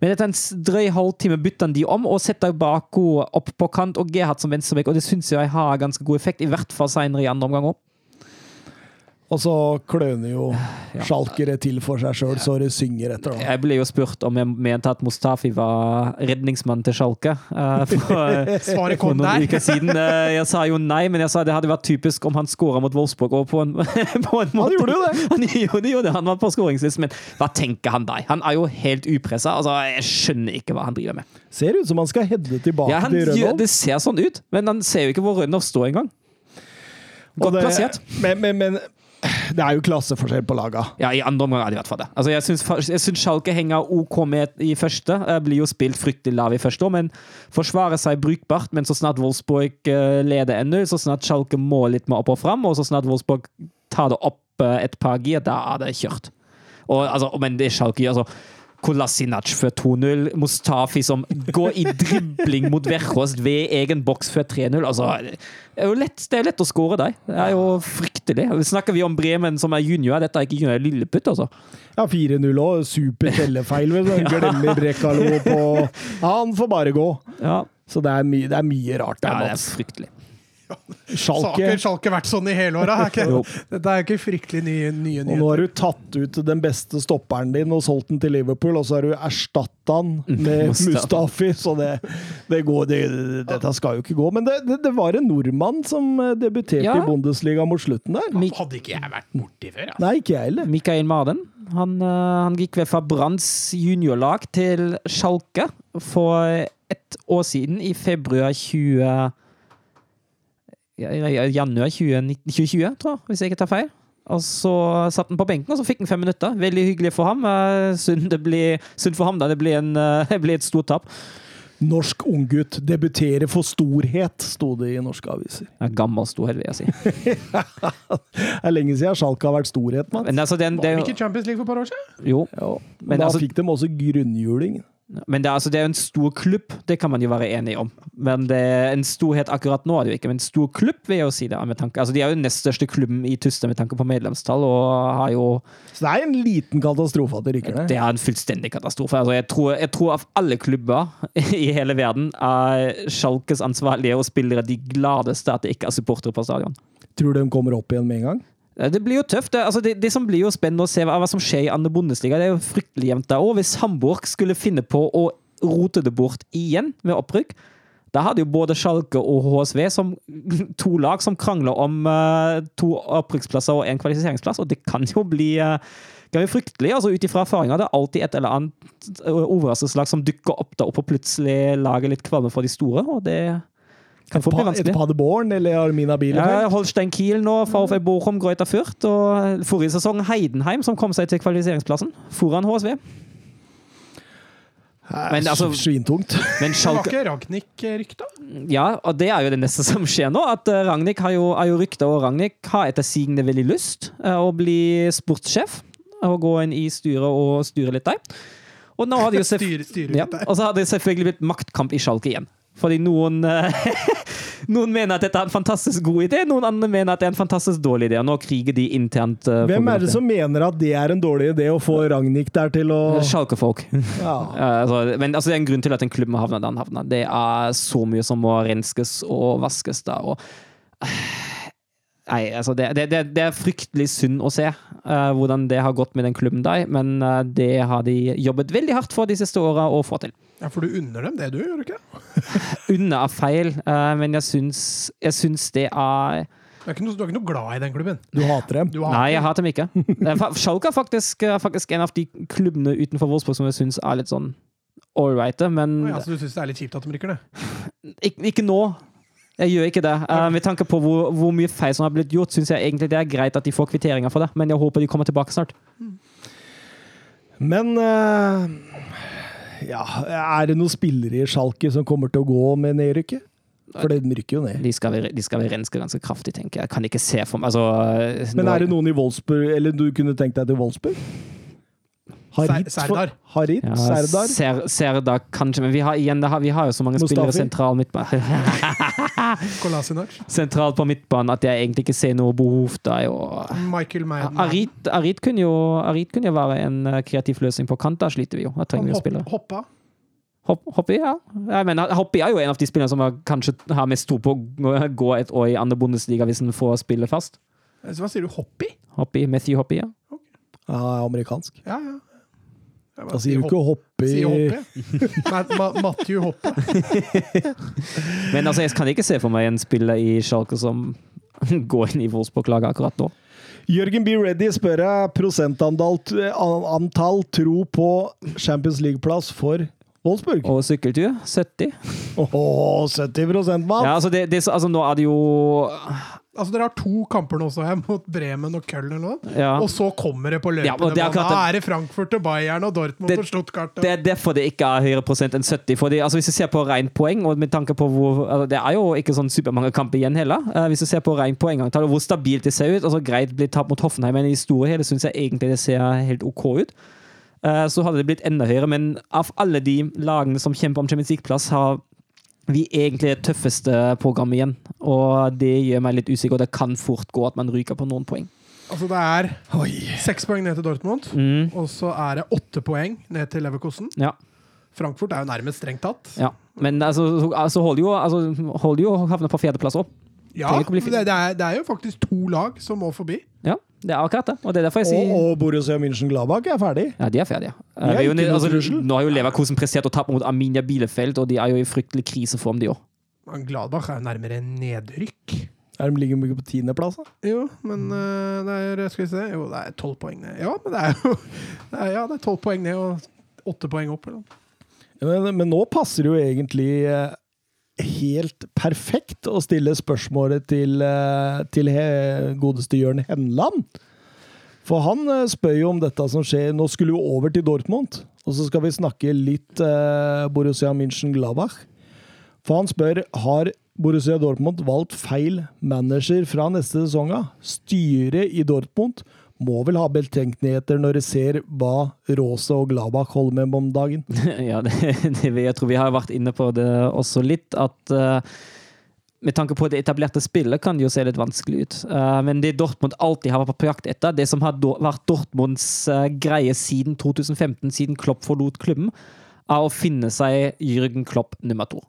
Men etter en drøy halvtime bytter han de om og setter Bako opp på kant og Gerhardt som venstreback, og det syns jeg har ganske god effekt, i hvert fall senere i andre omgang òg. Og så kløner jo Ja. sjalkere til for seg sjøl, så det synger etter. Da. Jeg ble jo spurt om jeg mente at Mustafi var redningsmann til Sjalke. eh, for, Svaret kom der. uker siden. Eh, Jeg sa jo nei, men jeg sa det hadde vært typisk om han skåra mot Wolfsburg. Og på en, på en måte. gjorde jo det. Han gjorde jo det, han var på skåringslisten, men hva tenker han deg? Han er jo helt upressa. Altså, jeg skjønner ikke hva han driver med. Ser ut som han skal hedde tilbake Ja, han, til Rønholm. Det ser sånn ut, men han ser jo ikke hvor Rønner står engang. Godt det- plassert. Men, men, men det er jo klasseforskjell på laga. Ja, i andre omgang er det i hvert fall det. Altså, jeg syns, Schalke henger OK med i første. Eh, Blir jo spilt fryktelig lav i første år, men forsvarer seg brukbart. Men så snart Wolfsburg eh, leder 1-0, så snart Schalke må litt mer opp og fram, og så snart Wolfsburg tar det opp eh, et par gir, da er det kjørt. Og, altså, men det er Schalke altså Kolasinac før 2-0. Mustafi som går i dribling mot Verhorst ved egen boks før 3-0. Altså, er jo lett, det er lett å skåre deg, Det er jo fryktelig. Snakker vi om Bremen som er junior, dette er ikke junior, lilleputt, altså. Ja, 4-0 òg. Super tellefeil. glemmer Brekalo på Ja, han får bare gå. Ja, Så det er, my det er mye rart ja der, det er fryktelig. Schalke. ikke vært sånn i hele Jo. Dette er jo ikke fryktelig nye, nye Og nå har du tatt ut den beste stopperen din og solgt den til Liverpool, og så har du erstatta den med Mustafi. Så det, det går det, Dette skal jo ikke gå. Men det, det, det var en nordmann som eh, debuterte Ja. i Bundesliga mot slutten der. Hadde ikke jeg vært borti før, altså. Nei, ikke jeg heller. Mikael Marden. Han, eh, han gikk ved fra Branns juniorlag til Schalke for et år siden, i februar 20... ja, ja, Januar 2019 2020, tror jeg, hvis jeg ikke tar feil. Og så satt han på benken, og så fikk han fem minutter. Veldig hyggelig for ham. Eh, Synd, det blir, synd for ham, da. Det blir, en, eh, det blir et stort tap. Norsk unggutt debuterer for storhet, sto det i norske aviser. Ja, gammel storhet, vil jeg si. Det er lenge siden Sjalka har vært storhet, Mats. Men altså, den, Var det ikke Champions League for et par år siden? jo, Jo, Men men da altså- fikk de også grunnhjuling. Men det altså, det er jo en stor klubb, det kan man jo være enig om. Men det er en storhet akkurat nå er det jo ikke, men en stor klubb vil jeg jo si det. med tanke. Altså, De er jo den nest største klubben i Tyskland med tanke på medlemstall, og har jo Så det er en liten katastrofe at det rykker ned. Det er en fullstendig katastrofe. Altså, jeg, tror, jeg tror av alle klubber i hele verden er Schalkes ansvarlige og spillere de gladeste at det ikke er supportere på stadion. Tror du de kommer opp igjen med en gang? Eh, Det blir jo tøft. Det, altså det, det som blir jo spennende å se hva, hva som skjer i andre Bundesliga, det er jo fryktelig jevnt der òg. Hvis Hamburg skulle finne på å rote det bort igjen med opprykk, da hadde jo både Schalke og HSV som to lag som krangler om uh, to opprykksplasser og én kvalifiseringsplass, og det kan jo bli uh, kan bli fryktelig. altså Ut ifra erfaringer det er alltid et eller annet overraskelseslag som dukker opp da og plutselig lager litt kvalme for de store, og det kan fort bli vanskelig. Et. Paderborn eller Armina Ja, Holstein Kiel nå, VfL Bochum, Greuter Fürth. Og forrige sesong Heidenheim, som kom seg til kvalifiseringsplassen foran HSV. Men altså- Svintungt. Men Det var ikke Ragnhild-rykta? Ja, og det er jo det neste som skjer nå. At eh, Ragnhild har jo, er jo rykta, og Ragnhild har etter sigende veldig lyst eh, å bli sportssjef. Og gå inn i styret og styre litt der. Og nå har de jo selv- Styre, styre ja, og så har det selvfølgelig blitt maktkamp i Schalke igjen. Fordi noen eh, Noen mener at dette er en fantastisk god idé, noen andre mener at det er en fantastisk dårlig idé. Og nå kriger de internt. Uh, Hvem er det som mener at det er en dårlig idé å få Ragnhild der til å Schalke-folk. ja. uh, altså, men altså, det er en grunn til at en klubb må havne der den havner. Det er så mye som må renskes og vaskes der. Og, nei, altså, det, det, det, det er fryktelig synd å se uh, hvordan det har gått med den klubben der, men uh, det har de jobbet veldig hardt for de siste åra å få til. Ja, For du unner dem det, du, gjør du ikke? Unner er feil, uh, men jeg syns, jeg syns det er Du er, ikke noe, du er ikke noe glad i den klubben? Du hater dem. Du hater Nei, jeg hater dem ikke. Det Schalke er faktisk, faktisk en av de klubbene utenfor Wolfsburg som jeg syns er litt sånn ålreite, men ja, så du syns det er litt kjipt at de rykker ned? ikke, ikke nå. Jeg gjør ikke det. Uh, med tanke på hvor, hvor mye feil som har blitt gjort, syns jeg egentlig det er greit at de får kvitteringer for det, men jeg håper de kommer tilbake snart. Men uh, ja, er det noen spillere i Schalke som kommer til å gå med nedrykket? For det rykker jo ned. De skal, vi, de skal vi renske ganske kraftig, tenker jeg. Jeg kan ikke se for meg altså, Men er det noen i Wolfsburg, eller du kunne tenkt deg til Wolfsburg? Harit, Ser- Serdar. Harit? ja, Serdar? Ser, Serdar kanskje, men vi har, igjen, det har, vi har jo så mange spillere sentralt sentral midtbane. Kolasinac? sentralt på midtbanen at jeg egentlig ikke ser noe behov der. Og Michael Madden? Arit, Arit, kunne jo, Arit kunne jo være en eh, kreativ løsning på kant. Da sliter vi jo. Da trenger vi jo Hopp, spillere. hoppa? Hopp, Hoppy, ja. Jeg mener, Hoppy er jo en av de spillerne som kanskje har mest tro på å gå et år i andre Bundesliga hvis han får spille fast. Hva sier du? Hoppy? Hoppy, Matthew Hoppy, ja. Ja, amerikansk. Ja, ja. Da sier du ikke hoppe i. Nei, Ma Matthew Hoppe. Men altså, jeg kan ikke se for meg en spiller i Schalke som går inn i Wolfsburg-laget akkurat nå. Jørgen B. Reddy spør jeg prosentantall tro på Champions League-plass for Wolfsburg. Og sykkeltur 70. Åh, 70% mann! Ja, altså, det, det, altså nå er det jo Altså, Dere har to kamper nå, så jeg, mot Bremen og Köln eller noe. ja. Og så kommer det på løpende ja, Da er det Frankfurt og Bayern og Dortmund Det- og Stuttgart. Og... Det er derfor det ikke er høyere prosent enn 70. Fordi, altså, hvis du ser på rent poeng, og med tanke på hvor altså, Det er jo ikke sånn supermange kamper igjen heller. Uh, hvis du ser på rent poengantall og hvor stabilt det ser ut altså Greit blir tapt mot Hoffenheim, men i store hele syns jeg egentlig det ser helt OK ut. Uh, så hadde det blitt enda høyere, men av alle de lagene som kjemper om Champions League-plass, har vi egentlig det tøffeste programmet igjen. Og det gjør meg litt usikker, og det kan fort gå at man ryker på noen poeng. Altså, det er Oi. seks poeng ned til Dortmund, Mm, og så er det åtte poeng ned til Leverkosten. ja. Frankfurt er jo nærmest strengt tatt. Ja, men altså, så- altså holder jo altså, jo havne på fjerdeplass òg. Ja, det, det, er, det er jo faktisk to lag som må forbi. Ja, det er akkurat det. Og det er derfor jeg Og, sier og Borussia München-Gladbach er ferdig. Ja, de er ferdige. Eh, er er jo, altså, nå har jo Leverkosen prestert å tape mot Aminia Bielefeld, og de er jo i fryktelig kriseform, de òg. Men Gladbach er jo nærmere nedrykk. Er de ligger mye på tiendeplass, da? Jo, men eh, det er Skal vi se Jo, det er tolv poeng ned. Ja, men det er jo det er, Ja, det er tolv poeng ned og åtte poeng opp. Eller. noe. Men, men nå passer det jo egentlig eh, helt perfekt å stille spørsmålet til, eh, til he, godeste Jørn Henland. For han eh, spør jo om dette som skjer Nå skulle jo over til Dortmund, og så skal vi snakke litt eh, Borussia München-Glabach. For han spør har Borussia Dortmund valgt feil manager fra neste sesong av. Styret i Dortmund må vel ha betenkningsheter når de ser hva Råse og Gladbach holder med om dagen. Ja, det, det, jeg tror vi har vært inne på det også litt, at uh, med tanke på det etablerte spillet kan det jo se litt vanskelig ut. Uh, men det Dortmund alltid har vært på jakt etter, det som har do- vært Dortmunds uh, greie siden 2015, siden Klopp forlot klubben, er å finne seg Jürgen Klopp nummer to.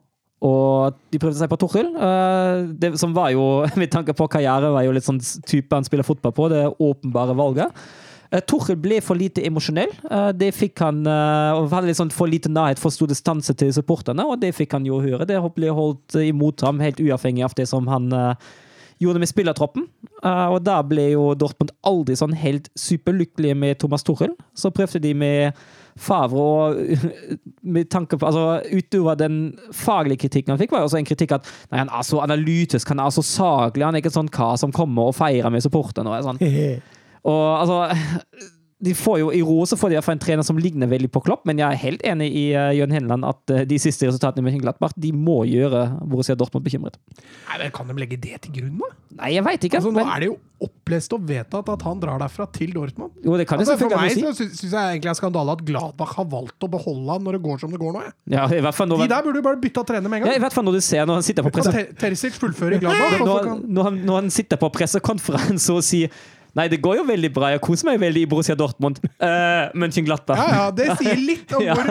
Og de prøvde seg på Torhild, eh, det som var jo, med tanke på karriere, var jo litt sånn type han spiller fotball på, det åpenbare valget. Uh, Tuchel ble for lite emosjonell. Eh, det fikk han eh, og hadde litt sånn for lite nærhet, for stor distanse til supporterne, og det fikk han jo høre. Det ble holdt imot ham, helt uavhengig av det som han eh, gjorde med spillertroppen. Eh, og da ble jo Dortmund aldri sånn helt superlykkelige med Thomas Torhild. Så prøvde de med Favre og med tanke på, altså Utover den faglige kritikken han fikk, var jo også en kritikk at nei, han er så analytisk, han er så saklig, han er ikke sånn hva som kommer og feirer med supporterne. og sånn og altså de får jo I rose får de i hvert fall en trener som ligner veldig på Klopp, men jeg er helt enig i uh, Jørn Henland at uh, de siste resultatene med Mönchengladbach de må gjøre Borussia Dortmund bekymret. Nei, men Kan de legge det til grunn, da? Nei, jeg veit ikke. Altså, Nå men, er det jo opplest og vedtatt at han drar derfra til Dortmund. jo, det kan Altså, for meg si. syns jeg egentlig er skandale at Gladbach har valgt å beholde han når det går som det går nå. Jeg. Ja, i hvert fall når, De der burde jo bare bytta trener med en gang. ja, i hvert fall når du ser når han sitter på presse... Ter Terzic fullfører Gladbach? Når, kan... når, han, når han sitter på pressekonferanse og sier Nei, det går jo veldig bra, jeg koser meg veldig i Borussia Dortmund. Uh, Mönchengladbach. Ja, ja, Det sier litt om Ja. hvor,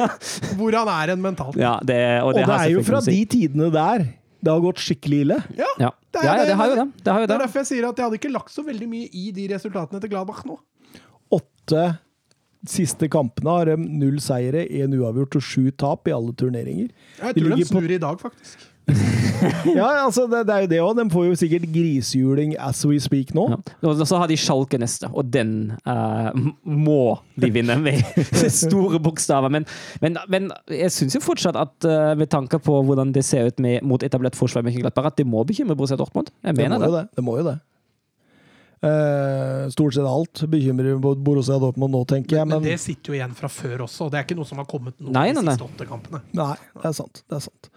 hvor han er en mentalt. Ja, det, og Og det, det er jo fra de tidene der det har gått skikkelig ille. Ja, Ja. Det er- ja, ja, det har jo det. det, har jo Det er det. derfor jeg sier at jeg hadde ikke lagt så veldig mye i de resultatene til Gladbach nå. Åtte siste kampene har de null seire, én uavgjort og sju tap i alle turneringer. Jeg tror de på- snur i dag, faktisk. Ja, altså det, det er jo det òg. De får jo sikkert grisehjuling as we speak nå. Ja. Og så har de Schalke neste, og den uh, må de vinne med store bokstaver. Men, men, men jeg syns jo fortsatt at uh, med tanke på hvordan det ser ut med, mot etablert forsvar, med at det må bekymre Borussia Dortmund. Jeg Det må det. jo det. det, må jo det. Uh, stort sett alt bekymrer Borussia Dortmund nå, tenker jeg. Men Men det sitter jo igjen fra før også, og det er ikke noe som har kommet nå Nei, de siste åtte kampene. nei, det er sant. Det er sant.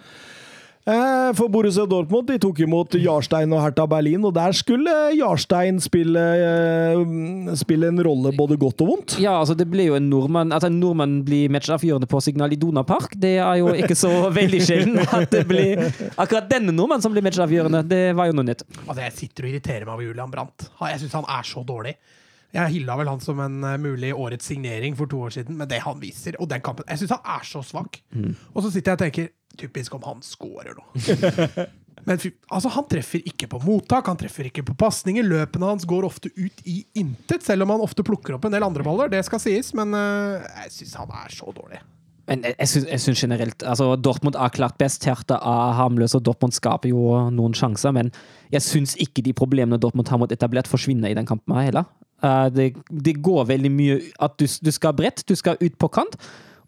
Eh, For Borussia Dortmund de tok imot Jarstein og Hertha Berlin, og der skulle Jarstein spille, eh, spille en rolle både godt og vondt. Ja, altså det blir jo en nordmann At en nordmann blir matchavgjørende på Signal Iduna Park, det er jo ikke så veldig sjelden at det blir akkurat denne nordmannen som blir matchavgjørende. Det var jo noe nytt. Altså, Jeg sitter og irriterer meg over Julian Brandt. Jeg syns han er så dårlig. Jeg hylla vel han som en eh, mulig årets signering for to år siden, men det han viser, og den kampen Jeg syns han er så svak. Og så sitter jeg og tenker Typisk om han scorer nå. Men altså, han treffer ikke på mottak, han treffer ikke på pasninger. Løpene hans går ofte ut i intet, selv om han ofte plukker opp en del andre baller. Det skal sies, men uh, jeg syns han er så dårlig. Men jeg, jeg syns- generelt altså Dortmund er klart best. Hertha er harmløs, og Dortmund skaper jo noen sjanser. Men jeg syns ikke de problemene Dortmund har mot etablert, forsvinner i den kampen heller. Uh, det, det går veldig mye at du, du skal bredt, du skal ut på kant.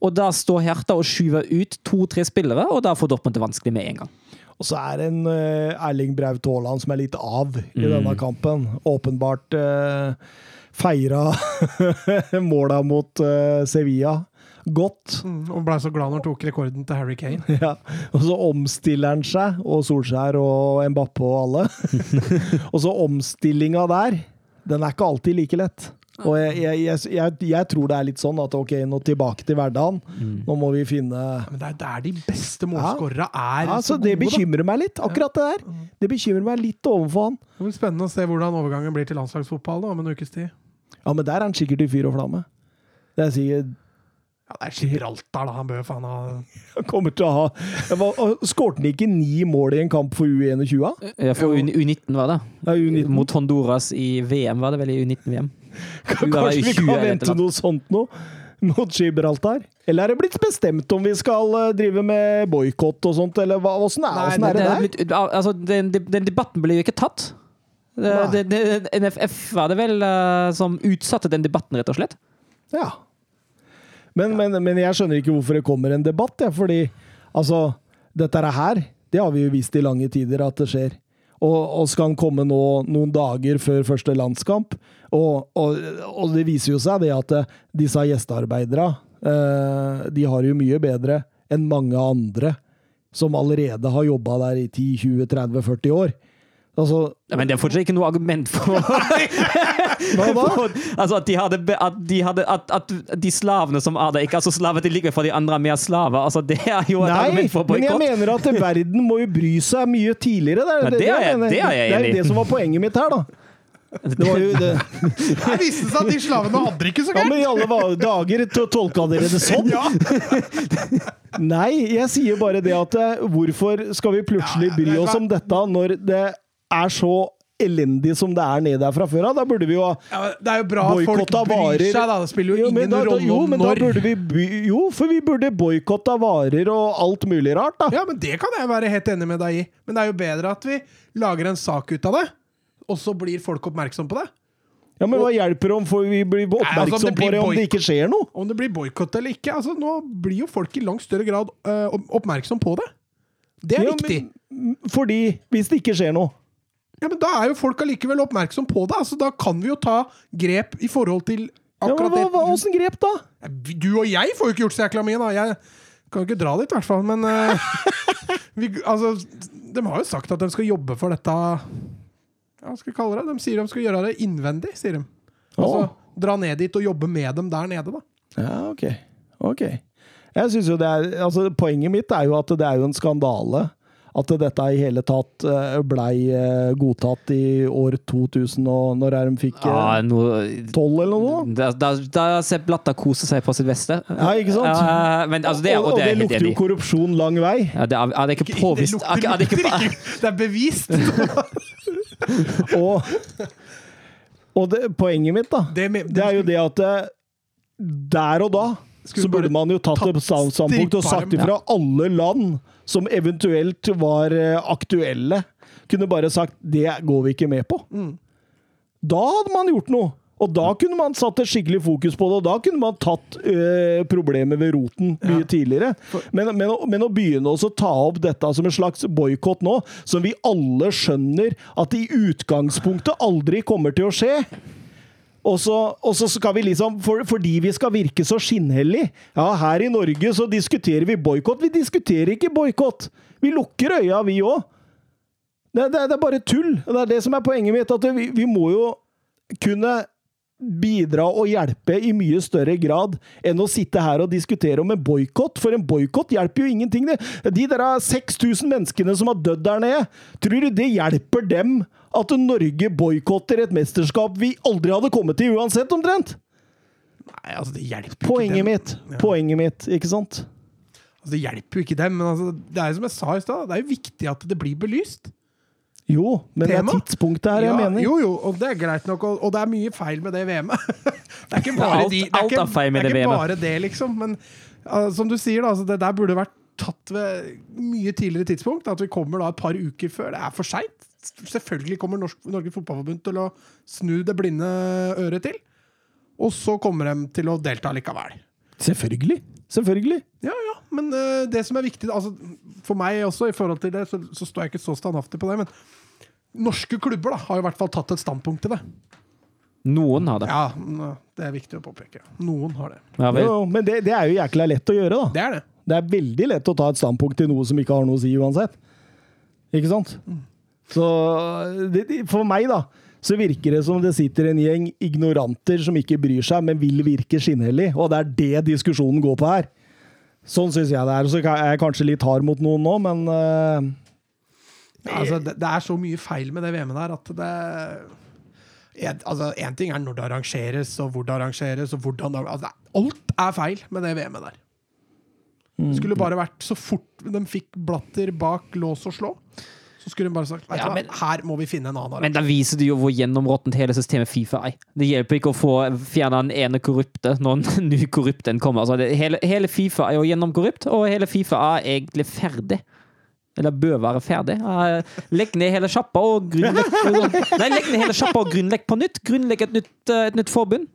Og da står Hertha og skyver ut to-tre spillere, og da får Dortmund det vanskelig med en gang. Og så er det en eh, Erling Braut Haaland som er litt av i denne kampen. Åpenbart uh, feira måla mot eh, Sevilla godt. Mm, og blei så glad når han tok rekorden til Harry Kane. Ja. Og så omstiller han seg, og Solskjær og Mbappé og alle. og så omstillinga der, den er ikke alltid like lett. Og jeg, jeg, jeg, jeg, tror det er litt sånn at ok, nå tilbake til hverdagen. Nå må vi finne Men det er der de beste målskårere er. ja, så så Det gode, da. bekymrer meg litt, akkurat det der. Det bekymrer meg litt overfor han. Det blir spennende å se hvordan overgangen blir til landslagsfotball da, om en ukes tid. Ja, men der er han sikkert i fyr og flamme. Det er sikkert Ja, det er Gibraltar, da. Han bør faen ha Han kommer til å ha Skårte han ikke ni mål i en kamp for U21? Ja, for U- U19 var det. Ja, U19. Mot Honduras i VM, var det vel i U19-VM? Kanskje vi kan 20 eller et vente noe sånt nå? Mot Gibraltar? Eller er det blitt bestemt om vi skal eh, drive med boikott og sånt, eller hva, åssen er, Nei, er det Det er der? blitt, altså, den, den debatten ble jo ikke tatt. Det, det, NFF var det vel eh, som utsatte den debatten, rett og slett. Ja. Men, men, men jeg skjønner ikke hvorfor det kommer en debatt, jeg, fordi altså Dette her, det har vi jo vist i lange tider at det skjer. Og, og skal han komme nå noen dager før første landskamp? Og, og, og det viser jo seg det at eh, disse gjestearbeiderne, eh, de har jo mye bedre enn mange andre som allerede har jobba der i 10-20-30-40 år. Altså, Ja, Men det er fortsatt ikke noe argument for hva da? for- Altså at de hadde, at de, hadde at, at de slavene som er der, ikke er så slaver til likevel for de andre er mer slaver. Altså Det er jo et Nei, argument for men jeg mener at verden må jo bry seg mye tidligere. Det er, Ja, det er jeg- mener. det er jeg det, er det som var poenget mitt her, da. Det var jo det. Det viste seg at de slavene hadde det ikke så Ja, men i alle dager to- tolka dere det sånn? Nei, jeg sier bare det at eh, hvorfor skal vi plutselig Ja, ja, bry oss om dette når det er så elendig som det er nede der fra før av? Da burde vi jo ha Ja, det er jo bra folk boikotta bryr varer. seg, da. Det spiller jo, Jo, ingen rolle jo, om men da burde vi by, Jo, for vi burde boikotta varer og alt mulig rart, da. Ja, men det kan jeg være helt enig med deg i. Men det er jo bedre at vi lager en sak ut av det, og så blir folk oppmerksom på det. Ja, Men hva hjelper det om vi blir altså, oppmerksom det blir på det om det ikke skjer noe? Om det blir boikott eller ikke. altså Nå blir jo folk i langt større grad uh, oppmerksom på det. Det er Ja, viktig. men- Fordi hvis det ikke skjer noe Ja, men Da er jo folk allikevel oppmerksom på det. altså Da kan vi jo ta grep i forhold til ja, men akkurat hva, hva, det. Åssen grep, da? Du og jeg får jo ikke gjort så jækla mye, da. Jeg kan jo ikke dra dit, i hvert fall. Men uh, vi, altså, de har jo sagt at de skal jobbe for dette Hva skal vi kalle det? De sier de skal gjøre det innvendig, sier de. Altså, oh. Dra ned dit og jobbe med dem der nede, da. Ja, ok. Ok. Jeg synes jo det er, altså Poenget mitt er jo at det er jo en skandale at dette i hele tatt eh, blei eh, godtatt i år 2000, og når er de fikk eh, Ja, no, 12 eller noe? Da, da, da ser Blatta kose seg på sitt beste. Ja, ikke sant? Ja, men altså, det, er- og, og og det og det lukter jo korrupsjon lang vei. Ja, det er, er det ikke Det lukter, er, er det ikke, lukter ikke. Det er bevist! Og, og det, poenget mitt, da, Det er jo det at eh, der og da så burde man jo tatt et stand- standpunkt og sagt ifra alle land som eventuelt var eh, aktuelle. Kunne bare sagt 'det går vi ikke med på'. Mm. Da hadde man gjort noe. Og da kunne man satt et skikkelig fokus på det, og da kunne man tatt øh, problemet ved roten mye Ja. tidligere. Men, men, å- men å begynne å ta opp dette som en slags boikott nå, som vi alle skjønner at i utgangspunktet aldri kommer til å skje og så, og så skal vi liksom, for, fordi vi skal virke så skinnhellig Ja, her i Norge så diskuterer vi boikott. Vi diskuterer ikke boikott! Vi lukker øya, vi òg. Det, det, det er bare tull. Det er det som er poenget mitt. At vi, vi må jo kunne bidra og hjelpe i mye større grad enn å sitte her og diskutere om en boikott. For en boikott hjelper jo ingenting. De der 6000 menneskene som har dødd der nede, tror du det hjelper dem at Norge boikotter et mesterskap vi aldri hadde kommet til uansett, omtrent? Nei, altså, det hjelper ikke Poenget dem. mitt. Poenget mitt, ikke sant? Altså, det hjelper jo ikke dem, men altså, det er jo som jeg sa i stad, det er jo viktig at det blir belyst. Jo, men det er tidspunktet her jeg mener. Jo, jo, og det er greit nok, og, og det er mye feil med det VM-et. det er ikke bare, alt- de, det er ikke, er feil det er ikke bare det, liksom. Men uh, som du sier, da, altså, det der burde vært tatt ved mye tidligere tidspunkt. At vi kommer da et par uker før. Det er for seint. Selvfølgelig kommer Norsk, Norge Fotballforbund til å snu det blinde øret til. Og så kommer de til å delta likevel. Selvfølgelig. Selvfølgelig. Ja, ja, men uh, det som er viktig altså, For meg også, i forhold til det, så, så står jeg ikke så standhaftig på det. Men norske klubber da, har i hvert fall tatt et standpunkt til det. Noen har det. Ja, Det er viktig å påpeke. Noen har det. Ja, vel. Jo, men det, det er jo jækla lett å gjøre, da. Det er det. Det er veldig lett å ta et standpunkt til noe som ikke har noe å si uansett. Ikke sant? Så det, for meg, da, så virker det som det sitter en gjeng ignoranter som ikke bryr seg, men vil virke skinnhellig. Og det er det diskusjonen går på her. Sånn syns jeg det er. Så er jeg kanskje litt hard mot noen nå, men øh, Altså, det, det er så mye feil med det VM-et der at det en, altså, ting er når det arrangeres, og hvor det arrangeres, og hvordan det altså, Alt er feil med det VM-et der. Det skulle bare vært så fort de fikk Blatter bak lås og slå, så skulle hun bare sagt "Vet du Ja, hva, men- her må vi finne en annen Men da viser det jo hvor gjennområttent hele systemet Fifa er. Det hjelper ikke å få fjerna den ene korrupte når en ny korrupt en kommer. Altså, det, hele, hele Fifa er jo gjennomkorrupt, og hele Fifa er egentlig ferdig. Eller bør være ferdig. Legg ned hele sjappa og grunnlegg Nei, legg ned hele sjappa og grunnlegg på nytt. Grunnlegg et nytt, eh, et nytt forbund.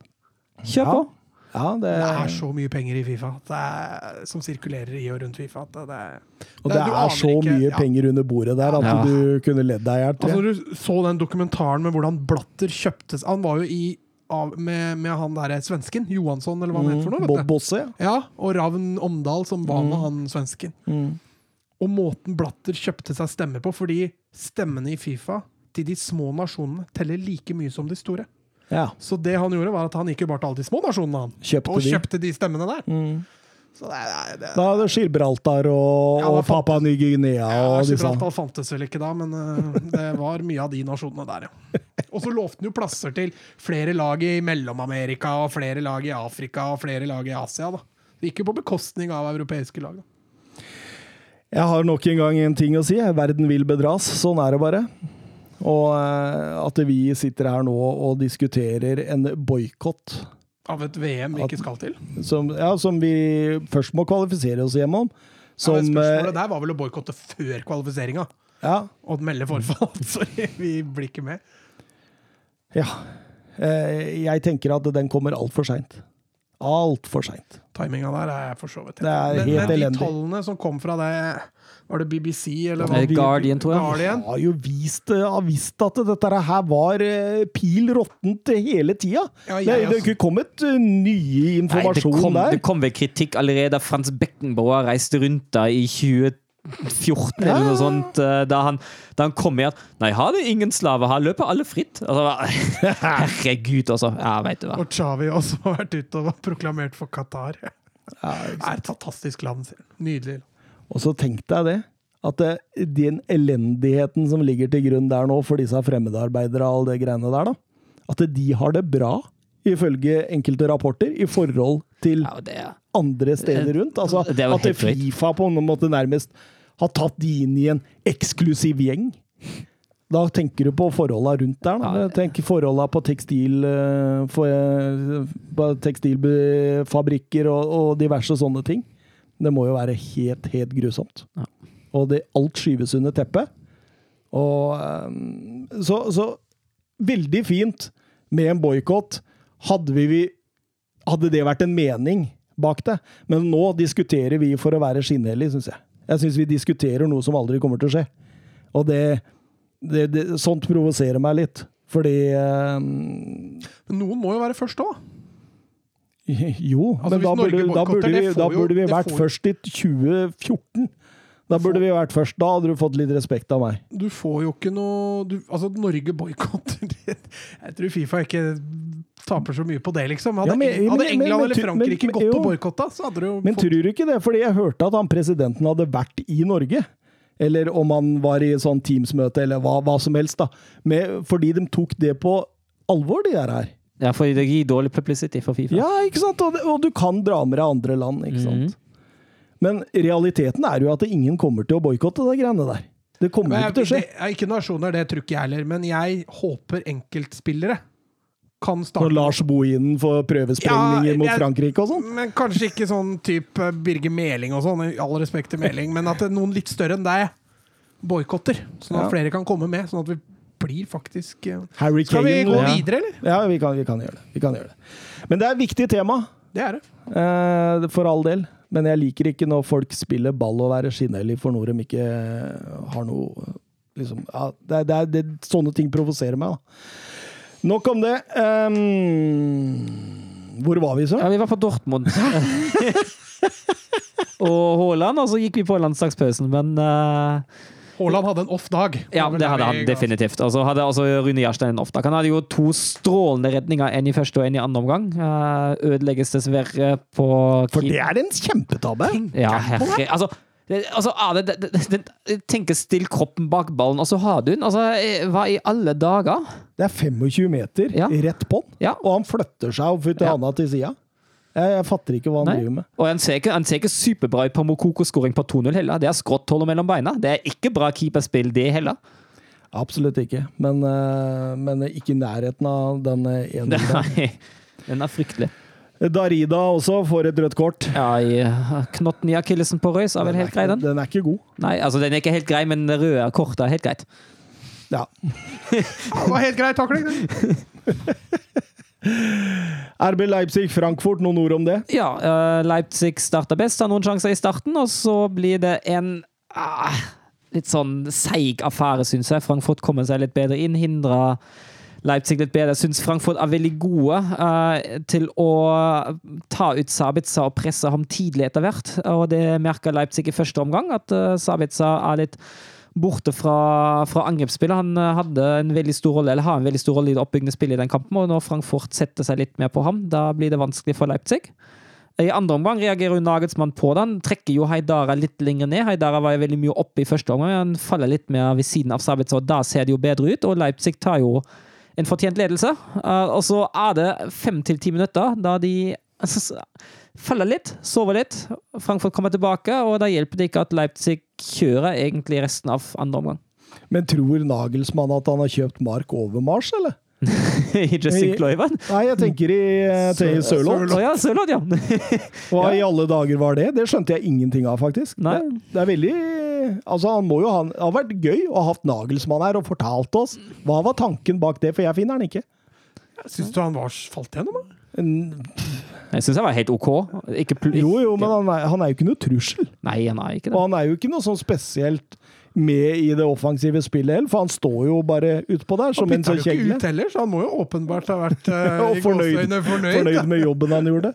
Kjør ja. på. Ja, det, Det er så mye penger i Fifa det er, som sirkulerer i og rundt Fifa. Det, det, Og det det er så ikke- mye ja. penger under bordet der at Ja. du kunne ledd deg i hjel. Altså, du så den dokumentaren med hvordan Blatter kjøptes Han var jo i av, med, med han derre svensken, Johansson, eller hva han heter for noe. Bob vet du. Bosse, ja. Ja, og Ravn Omdal, som var med han svensken. Mm. Og måten Blatter kjøpte seg stemmer på, fordi stemmene i Fifa til de små nasjonene teller like mye som de store. Ja. Så det han gjorde, var at han gikk jo bare til alle de små nasjonene, han. Kjøpte og de. kjøpte de stemmene der. Så det det, det Da det Gibraltar og, Ja, og Papa Ny-Guinea ja, og disse. Gibraltar fantes vel ikke da, men uh, det var mye av de nasjonene der, ja. Og så lovte han jo plasser til flere lag i Mellom-Amerika, og flere lag i Afrika og flere lag i Asia. da. Det gikk jo på bekostning av europeiske lag. da. Jeg har nok en gang en ting å si. Verden vil bedras. Sånn er det bare. Og eh, at vi sitter her nå og diskuterer en boikott Av et VM vi ikke skal til. som, ja, som vi først må kvalifisere oss gjennom. Ja, Som eh, spørsmålet der var vel å boikotte før kvalifiseringa Ja. og melde forfall. Sorry, vi blir ikke med. ja. Eh, Jeg tenker at den kommer altfor seint. Altfor seint. Timinga der er for så vidt Det er men, helt men de elendig. tallene som kom fra det Var det BBC, eller Eh, Guardian, tror jeg. Guardian. Har jo vist, eh, har visst at dette her var eh, pil råttent hele tida. Ja, det, det er ikke kommet nye nye Nei, det kom, der. det kom vel kritikk allerede da Frans Beckenbauer reiste rundt da i 2014 eller noe sånt, eh, da han, da han kom med at Nei, har det ingen slaver, her løper alle fritt. Altså, herregud, altså. Ja, veit du hva. Og også har vært ute og proklamert for Qatar. Det er et fantastisk land. sier han. Nydelig. Og så tenkte jeg det. At det, den elendigheten som ligger til grunn der nå for disse fremmedarbeidere og all det greiene der, da. At de har det bra, ifølge enkelte rapporter, i forhold til Ja, det ja. andre steder rundt. Altså at det. Fifa på noen måte nærmest har tatt de inn i en eksklusiv gjeng. Da tenker du på forholda rundt der. Da. Tenk forholda på tekstil eh, for, eh, tekstilfabrikker og, og diverse sånne ting. Det må jo være helt, helt grusomt. Ja. Og det, alt skyves under teppet. Og eh, så, så veldig fint med en boikott. Hadde, vi, vi- hadde det vært en mening bak det? Men nå diskuterer vi for å være skinnhellige, syns jeg. Jeg syns vi diskuterer noe som aldri kommer til å skje. Og det, det, det Sånt provoserer meg litt. Fordi um Men noen må jo være først òg. Jo, Altså, men da burde, da burde, vi, da burde vi vært får først i 2014. Da burde vi vært først. Da hadde du fått litt respekt av meg. Du får jo ikke noe du, Altså, Norge boikotter Jeg tror Fifa ikke taper så mye på det, liksom. Hadde, Ja, men- hadde England men- men- eller Frankrike gått jo. og boikotta, så hadde du jo Men fått tror du ikke det? Fordi jeg hørte at han presidenten hadde vært i Norge. Eller om han var i sånn Teams-møte, eller hva, hva som helst. da. Med, fordi de tok det på alvor, de der her. Ja, for det gir dårlig publicity for Fifa. Ja, ikke sant? Og, det, og du kan dra med deg andre land, ikke sant? Mm. Men realiteten er jo at ingen kommer til å boikotte de greiene der. Det kommer jo ikke til å skje. det er ikke nasjoner, det tror ikke jeg heller. Men jeg håper enkeltspillere kan Når starte Lars Bohinen får prøvesprengninger Ja, mot Frankrike og sånn. Men Kanskje ikke sånn type Birger Meling og sånn, i all respekt til Meling, men at er noen litt større enn deg boikotter. Sånn at Ja. flere kan komme med. Sånn at vi blir faktisk eh, Harry Skal vi Kane, gå ja. videre, eller? Ja, vi kan, vi kan gjøre det. Vi kan gjøre det. Men det er et viktig tema, Det er det. eh, for all del. Men jeg liker ikke når folk spiller ball og være skinnhellige for noe de ikke har noe liksom, ja, det, det, det, Sånne ting provoserer meg, da. Nok om det. Um, hvor var vi, så? Ja, vi var på Dortmund. og Haaland, og så gikk vi på landslagspausen, men eh, Haaland hadde en off-dag. Ja, det hadde han definitivt. Og så hadde også Rune Jarstein en off dag. Han hadde jo to strålende redninger, en i første og en i andre omgang. Eh, ødelegges dessverre på For det er en kjempetabbe! Ja, herre Altså, altså ah, det, det, det, tenker still kroppen bak ballen, og så har du den. Altså, eh, hva i alle dager? Det er 25 meter Ja. rett på den, Ja. og han flytter seg og flytter Ja. handa til sida. Jeg, jeg fatter ikke hva han Nei. driver med. Og han ser ikke, han ser ikke superbra ut på Mokoko-skåring på 2-0 heller. Det er skråttholder mellom beina. Det er ikke bra keeperspill, det heller. Absolutt ikke. Men, eh, men ikke i nærheten av den eh, ene. Nei, den er fryktelig. Darida også får et rødt kort. Ja, i, uh, knotten i akillesen på Røys er vel Den helt grei, den? Den er ikke god. Nei, altså den er ikke helt grei, men det røde kortet er helt greit. Ja. Det var helt grei takling. det. RB Leipzig-Frankfurt, noen ord om det? Ja, uh, Leipzig starter best, har noen sjanser i starten, og så blir det en ah, litt sånn seig affære, syns jeg. Frankfurt kommer seg litt bedre inn, hindrer Leipzig litt bedre. Jeg syns Frankfurt er veldig gode uh, til å ta ut Sabitza og presse ham tidlig etter hvert. Og det merker Leipzig i første omgang, at uh, Sabitza er litt borte fra, fra angrepsspillet. Han eh, hadde en veldig stor rolle, eller har en veldig stor rolle i det oppbyggende spillet i den kampen, og når Frankfurt setter seg litt mer på ham, da blir det vanskelig for Leipzig. I andre omgang reagerer jo Nagelsmann på det. Han trekker jo Heidara litt lenger ned. Heidara var jo veldig mye oppe i første omgang, han faller litt mer ved siden av Sabitzer, og da ser det jo bedre ut. Og Leipzig tar jo en fortjent ledelse. Uh, og så er det fem til ti minutter da de faller litt, sover litt. Frankfurt kommer tilbake, og da hjelper det ikke at Leipzig kjører egentlig resten av andre omgang. Men tror Nagelsmann at han har kjøpt Mark over Mars, eller? I Jessica Cloyvan? Nei, jeg tenker i, eh, Sørloth. Oh, ja, Sørloth, ja. Hva i alle dager var det? Det skjønte jeg ingenting av, faktisk. Nei. Det, det er veldig Altså, han må jo ha Det har vært gøy å ha hatt Nagelsmann her og fortalt oss. Hva var tanken bak det? For jeg finner han ikke. Syns du han var falt gjennom? da? Jeg syns jeg var helt OK. Ikke jo, jo, men han er, han er jo ikke noe trussel. Nei, han er ikke det. Og han er jo ikke noe sånn spesielt med i det offensive spillet heller, for han står jo bare utpå der som Han en bytta sånn jo ikke ut heller, så han må jo åpenbart ha vært uh, fornøyd, fornøyd. fornøyd med jobben han gjorde.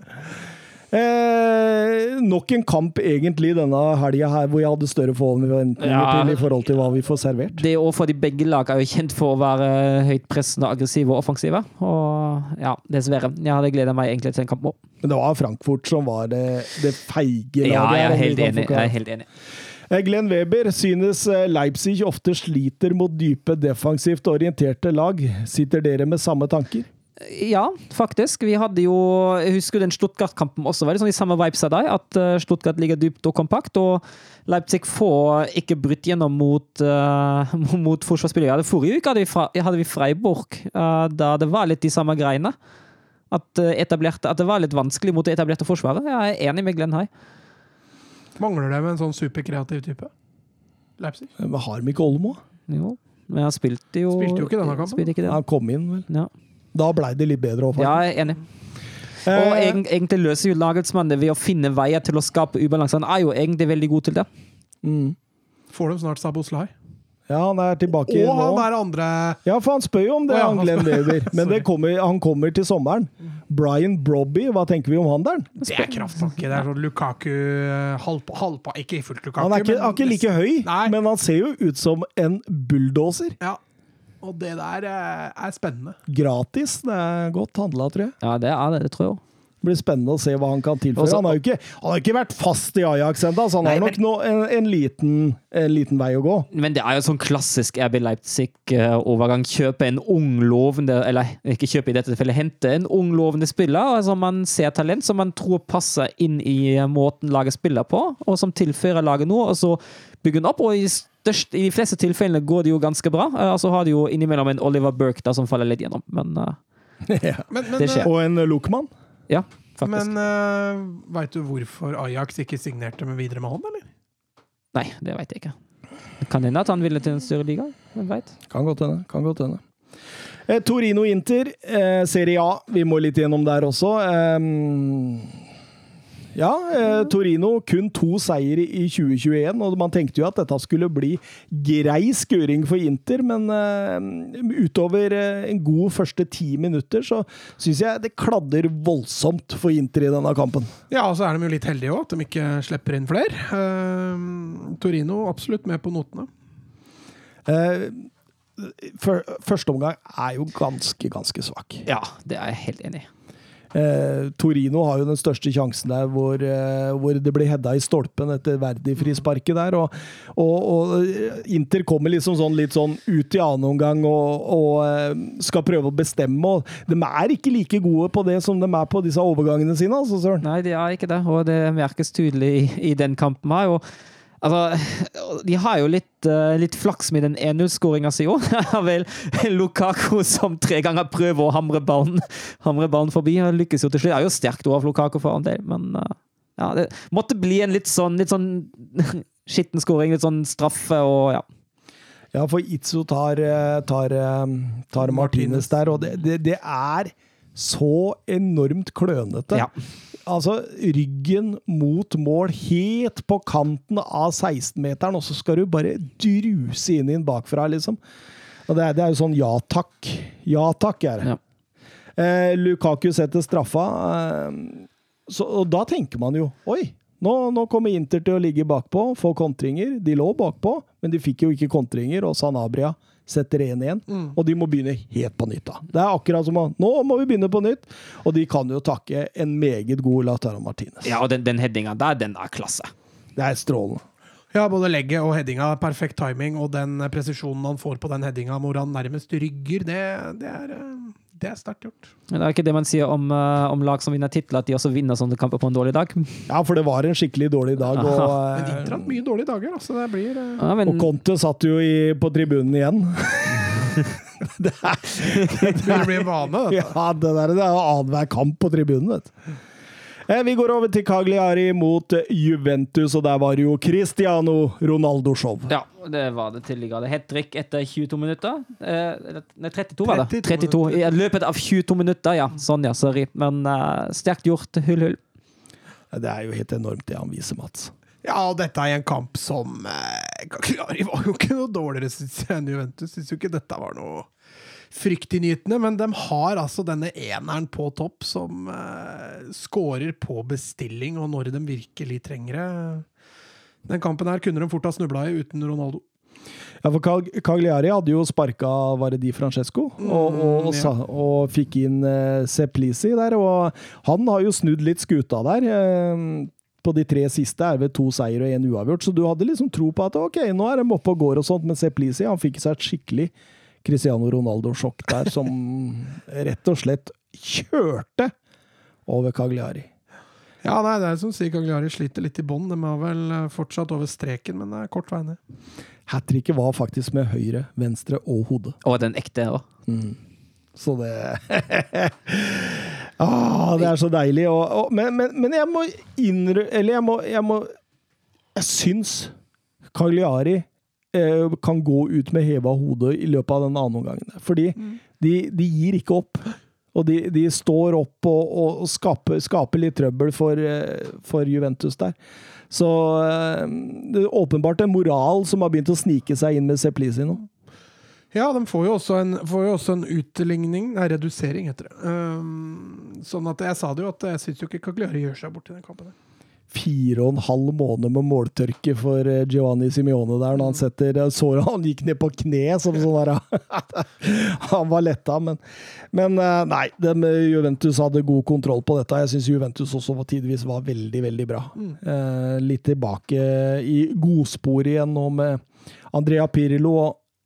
Eh, nok en kamp egentlig denne helga her hvor jeg hadde større forventninger Ja. til i forhold til hva vi får servert. Det òg for de begge lag er jo kjent for å være høyt pressende, aggressive og offensive. Og ja, dessverre. Jeg hadde gleda meg egentlig til en kamp òg. Men det var Frankfurt som var det, det feige laget. Ja, jeg er helt enig. Jeg er helt enig. Eh, Glenn Weber synes eh, Leipzig ofte sliter mot dype, defensivt orienterte lag. Sitter dere med samme tanker? Ja, faktisk. Vi hadde jo Jeg husker den Stuttgart-kampen også var det sånn i samme vibes av deg. At eh, Stuttgart ligger dypt og kompakt. Og Leipzig får ikke brutt gjennom mot, uh, mot forsvarsspillere. Ja, forrige uke hadde vi, fra, hadde vi Freiburg, uh, da det var litt de samme greiene. At, etablerte, at det var litt vanskelig mot det etablerte forsvaret. Jeg er enig med Glenn Hai. Mangler det med en sånn superkreativ type? Leipzig? Men har de ikke Olmo? Jo. Men han spilte jo Spilte jo ikke denne kampen. Ikke. Han kom inn, vel. Ja. Da blei det litt bedre offensivt. ja, jeg er enig. Og Eh, egen- egentlig løser jo Nagelsmann det ved å finne veier til å skape ubalanse. Han er jo egentlig veldig god til det. mm. Får de snart Saboslai? Ja, han er tilbake nå. Og han er andre Ja, for han spør jo om det, oh, ja, han Glenn spør. Men det kommer, han kommer til sommeren. Brian Brobby, hva tenker vi om han der? Det er krafttak. Det er sånn Lukaku halpa, halvpa, halvpa Ikke fullt Lukaku, Han er ikke, men- er ikke like høy, Nei. men han ser jo ut som en bulldoser. Ja. Og det der eh, er spennende. Gratis. Det er godt handla, tror jeg. Ja, det er det. Det tror jeg òg. Det blir spennende å se hva han kan tilføre. Også- Han har jo ikke, han har ikke vært fast i Ajax ennå, så han Nei, har nok nå en, en, liten, en liten vei å gå. Men det er jo sånn klassisk RB Leipzig-overgang. Kjøpe en ung, lovende Eller ikke kjøpe i dette tilfellet, hente en ung, lovende spiller som man ser talent, som man tror passer inn i måten laget spiller på, og som tilfører laget noe, og så bygger den opp. og i Størst, I de fleste tilfellene går det jo ganske bra. Eh, Og så har de jo innimellom en Oliver Burke da, som faller litt gjennom. Men eh, Men, men, Det skjer. eh, Og en Luckman. Ja, faktisk. men uh, veit du hvorfor Ajax ikke signerte med videre med han, eller? Nei, det veit jeg ikke. Kan hende at han ville til en større liga. Hvem veit? Kan godt hende. Kan godt hende. Eh, Torino-Inter, eh, Serie A. Vi må litt gjennom der også. Ehm, ja, eh, Torino kun to seire i 2021, og man tenkte jo at dette skulle bli grei skuring for Inter, men eh, utover eh, en god første ti minutter så syns jeg det kladder voldsomt for Inter i denne kampen. Ja, og så er de jo litt heldige òg, at de ikke slipper inn flere. Eh, Torino absolutt med på notene. Eh, første omgang er jo ganske, ganske svak. Ja, det er jeg helt enig i. Eh, Torino har jo den største sjansen der hvor, eh, hvor det blir hedda i stolpen etter Verdi-frisparket der. Og, og, og Inter kommer liksom sånn, litt sånn ut i annen omgang og, og eh, skal prøve å bestemme. Og de er ikke like gode på det som de er på disse overgangene sine, altså, Søren. Nei, de er ikke det, og det merkes tydelig i, i den kampen her. Og, altså, de har jo litt, eh, litt flaks med den 1-0-skåringa si òg. Vel Lukaku som tre ganger prøver å hamre ballen, hamre ballen forbi. og Lykkes jo til slutt. Det er jo sterkt av Lukaku for en del, men eh, ja, det måtte bli en litt sånn, litt sånn skitten skåring, litt sånn straffe og ja. Ja, for Itzo tar, eh, tar, tar Martinez der, og det, det, det er så enormt klønete. ja. Altså, ryggen mot mål, helt på kanten av 16-meteren, og så skal du bare druse inn inn bakfra, liksom. Og det er, det er jo sånn ja takk. Ja takk, er det. Ja. Eh, Lukaku setter straffa, eh, så, og da tenker man jo Oi, Nå, nå kommer Inter til å ligge bakpå, få kontringer. De lå bakpå, men de fikk jo ikke kontringer, og Sanabria setter 1-1. Og de må begynne helt på nytt. da. Det er akkurat som at Nå må vi begynne på nytt! Og de kan jo takke en meget god Lautaro Martinez. Ja, og den, den headinga der, den er klasse. Det er strålende. Ja, både legget og headinga. Perfekt timing. Og den presisjonen han får på den headinga hvor han nærmest rygger, det, det er, eh, det er sterkt gjort. Men det er ikke det man sier om, eh, om lag som vinner titler, at de også vinner sånne kamper på en dårlig dag. Ja, for det var en skikkelig dårlig dag. Og, Men de tratt mye dårlige dager, altså. Det blir eh, Ja, men, og Conte satt jo i, på tribunen igjen. det er, det er, det bli en vane. Dette. ja, det der det er jo annenhver kamp på tribunen, vet du. Eh, Vi går over til Cagliari mot Juventus, og der var det jo Cristiano Ronaldo-show. ja, det var det tidligere. Hat trick etter 22 minutter. Eh, nei, 32 var det. 32 32. I løpet av 22 minutter, ja. Sånn, ja. Sorry. Men uh, sterkt gjort. Hull, hull. Det er jo helt enormt det han viser, Mats. Ja, og dette er en kamp som eh, Cagliari var jo ikke noe dårligere synes jeg, enn Juventus. Syns jo ikke dette var noe fryktinngytende, men de har altså denne eneren på topp som eh, scorer på bestilling, og når de virkelig trenger det. Den kampen her kunne de fort ha snubla i uten Ronaldo. Ja, for Cag- Cagliari hadde jo sparka var det Di Francesco, og, og, og, Mm, ja. sa, og fikk inn uh, Seplisi der. Og han har jo snudd litt skuta der. eh, på de tre siste er det to seier og én uavgjort, så du hadde liksom tro på at ok, nå er de oppe og går og sånt, men Seplisi han fikk seg et skikkelig Cristiano Ronaldo-sjokk der, som rett og slett kjørte over Cagliari. Ja, nei, det er som sier Cagliari sliter litt i bånn. De er vel eh, fortsatt over streken, men det er kort vei ned. Hat tricket var faktisk med høyre, venstre og hodet. Og den ekte òg. Så det ah, Det er så deilig. Og, og, men, men, men jeg må innrø... Eller jeg må Jeg, må, jeg syns Cagliari kan gå ut med heva hode i løpet av den andre omgangen. Fordi de, de gir ikke opp. Og de, de står opp og, og, skaper, skaper litt trøbbel for, eh, for Juventus der. Så eh, det er åpenbart en moral som har begynt å snike seg inn med Zeplisi nå. Ja, de får jo også en, får jo også en utligning Nei, redusering, heter det. Um, sånn at jeg sa det jo at jeg syns jo ikke Cagliari gjør seg bort i den kampen. her. Fire og en halv måned med måltørke for eh, Giovanni Simione der, når han setter jeg så Han gikk ned på kne som sånn der Han var letta, men, men eh, nei. Juventus hadde god kontroll på dette. Jeg syns Juventus også på tidvis var veldig, veldig bra. Eh, litt tilbake i godsporet igjen nå med Andrea Pirlo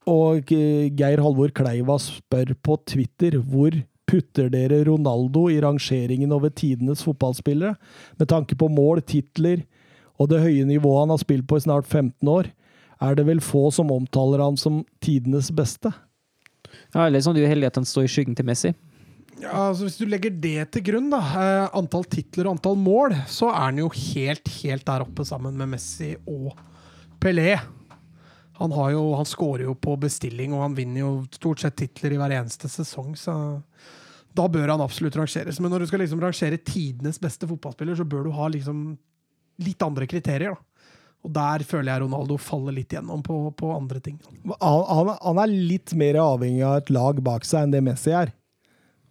og Geir Halvor Kleiva spør på Twitter hvor putter dere Ronaldo i rangeringen over tidenes fotballspillere? Med tanke på mål, titler og det høye nivået han har spilt på i snart 15 år, er det vel få som omtaler han som tidenes beste? Ja, litt sånn uheldig at han står i skyggen til Messi. Ja, altså Hvis du legger det til grunn, da, eh, antall titler og antall mål, så er han jo helt, helt der oppe sammen med Messi og Pelé. Han, har jo, han skårer jo på bestilling, og han vinner jo stort sett titler i hver eneste sesong, så da bør han absolutt rangeres. Men når du skal liksom rangere tidenes beste fotballspiller, så bør du ha liksom litt andre kriterier. da. Og der føler jeg Ronaldo faller litt gjennom på, på andre ting. Han, han, han er litt mer avhengig av et lag bak seg enn det Messi er.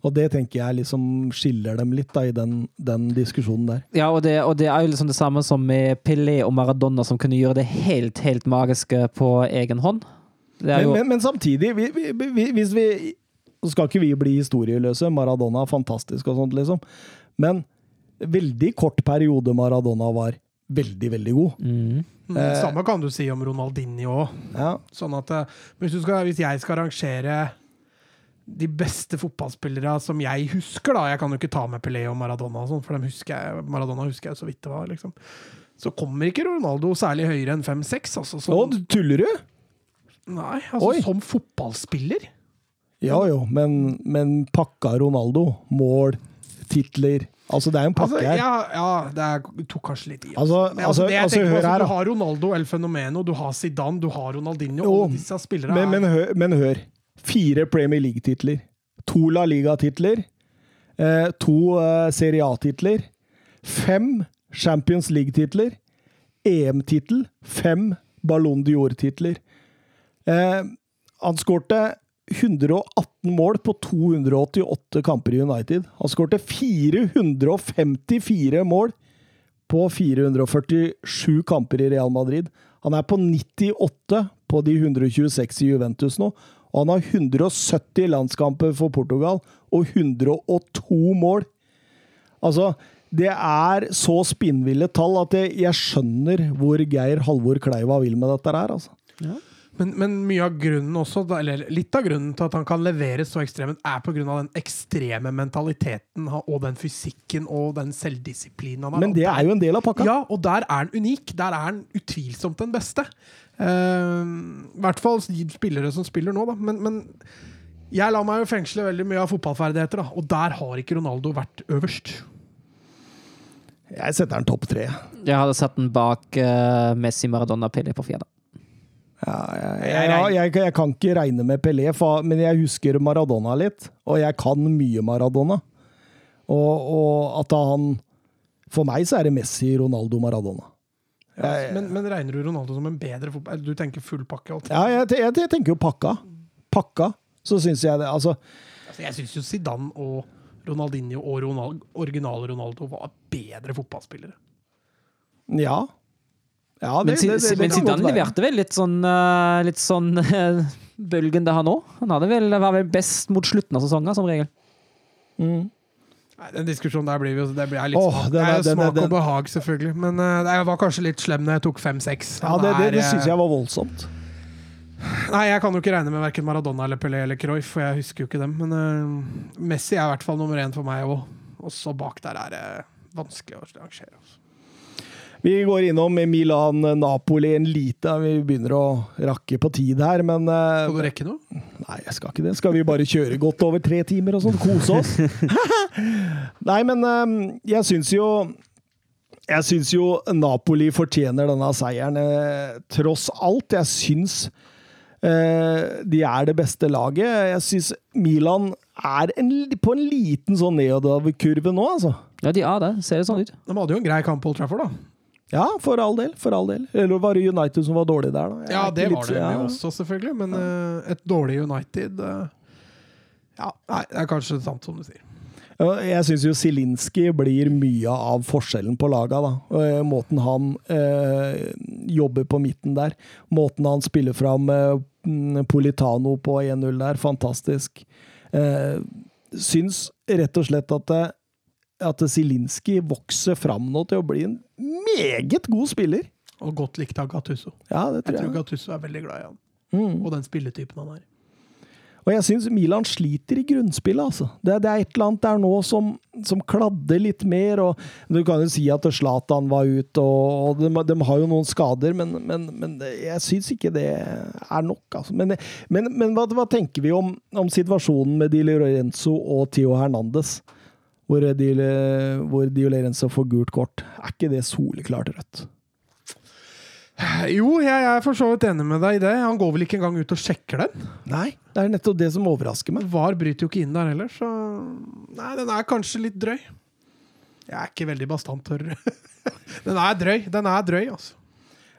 Og det tenker jeg liksom skiller dem litt da, i den, den diskusjonen der. Ja, og det, og det er jo liksom det samme som med Pelé og Maradona, som kunne gjøre det helt, helt magiske på egen hånd. Det er Men, men, men samtidig, vi, vi, vi, hvis vi Så skal ikke vi bli historieløse. Maradona er fantastisk og sånt, liksom. Men veldig kort periode Maradona var veldig, veldig god. mm. Mm, Samme kan du si om Ronaldinho òg. Ja. Sånn at eh, hvis, du skal, hvis jeg skal rangere de beste fotballspillere som jeg husker, da Jeg kan jo ikke ta med Pelé og Maradona, og sånt, for husker jeg, Maradona husker jeg så vidt det var. liksom. Så kommer ikke Ronaldo særlig høyere enn 5-6. Altså, Å, sånn, tuller du? nei, altså Oi. som fotballspiller. Ja jo, men, men pakka Ronaldo. Mål, titler Altså, det er jo en Altså, pakke her. ja, ja, det er, tok kanskje litt i. Altså, Men altså, det jeg altså, tenker på, her, Du har Ronaldo El Fenomeno, du har Zidane, du har Ronaldinho. Jo, alle disse spillere Men, men, hør, men hør. Fire Premier League-titler. To La Liga-titler. Eh, to eh, Serie A-titler. Fem Champions League-titler. EM-tittel. Fem Ballon d'Or-titler. Eh, han skårte 118 mål på 288 kamper i United. Han skårte 454 mål på 447 kamper i Real Madrid. Han er på 98 på de 126 i Juventus nå. Og han har 170 landskamper for Portugal og 102 mål. Altså, det er så spinnville tall at jeg, jeg skjønner hvor Geir Halvor Kleiva vil med dette her, altså. Men, men mye av grunnen også, eller litt av grunnen til at han kan levere så ekstremt, er av den ekstreme mentaliteten og den fysikken og den selvdisiplinen han har. Men det er jo en del av pakka. Ja, og der er han unik. Der er han utvilsomt den beste. Uh, I hvert fall spillere som spiller nå, da. Men, men jeg lar meg jo fengsle veldig mye av fotballferdigheter, da. Og der har ikke Ronaldo vært øverst. Jeg setter den topp tre. Jeg hadde satt den bak uh, Messi, Maradona, Pelle på fjerde. Ja, jeg, jeg, jeg, jeg, kan ikke regne med Pelé, men jeg husker Maradona litt. Og jeg kan mye Maradona. Og, og at han For meg så er det Messi, Ronaldo, Maradona. Ja, Men, men regner du Ronaldo som en bedre fotball... Du tenker full pakke? alt? Ja, jeg, jeg, jeg tenker jo pakka. Pakka, så syns jeg det. Altså, Altså, jeg syns jo Zidane og Ronaldinho og Ronald, originale Ronaldo var bedre fotballspillere. ja. Ja, Men, det, det men Zidane leverte vel litt sånn, eh, litt sånn eh, bølgen det han òg. Han hadde vel, var vel best mot slutten av sesongen, som regel. Mm. Nei, Den diskusjonen der blir jo det blir litt Åh, smak, den er- er den er- smak den- og behag, selvfølgelig. Men uh, jeg var kanskje litt slem når jeg tok fem-seks. Ja, det, det, det syns jeg var voldsomt. Nei, jeg kan jo ikke regne med verken Maradona eller Pelé eller Cruyff, for jeg husker jo ikke dem. Men uh, Messi er i hvert fall nummer én for meg òg. Og så bak der er det vanskelig å rangere. altså. Vi går innom Milan-Napoli en lite Vi begynner å rakke på tid her, men eh, Skal du rekke noe? Nei, jeg skal ikke det. Skal vi bare kjøre godt over tre timer og sånn? Kose oss? Nei, men eh, jeg syns jo Jeg syns jo Napoli fortjener denne seieren, eh, tross alt. Jeg syns eh, de er det beste laget. Jeg syns Milan er en, på en liten sånn nedoverkurve nå, altså. Ja, de er det. Ser det sånn ut. De hadde jo en grei kamp på Old Trafford, da. Ja, for all del. For all del. Eller var det United som var dårlig der, da? Jeg Ja, det var litt- det ja. jo også, selvfølgelig. Men eh, et dårlig United uh, Ja, nei, det er kanskje sant, som du sier. Jeg syns jo Zielinski blir mye av forskjellen på laga. da. Eh, Måten han eh, jobber på midten der. Måten han spiller fram Politano på 1-0 der, fantastisk. Eh, syns rett og slett at, det- at Zielinski vokser fram nå til å bli en meget god spiller. Og godt likt av Gattuso. Ja, det Jeg tror. Gattuso er veldig glad i han. Mm. Og den spilletypen han er. Og jeg syns Milan sliter i grunnspillet, altså. Det, det er et eller annet der nå som, som kladder litt mer. og Du kan jo si at Zlatan var ute, og, og de, de har jo noen skader, men, men, men jeg syns ikke det er nok, altså. Men, men, men hva, hva tenker vi om, om situasjonen med Di Lorenzo og Theo Hernandez? Hvor Di, hvor Di Lorenzo får gult kort. Er ikke det soleklart rødt? Jo, jeg er for så vidt enig med deg i det. Han går vel ikke engang ut og sjekker den. Nei, det er nettopp det som overrasker meg. VAR bryter jo ikke inn der heller, så Nei, den er kanskje litt drøy. Jeg er ikke veldig bastant, tørr. Den er drøy. Den er drøy, altså.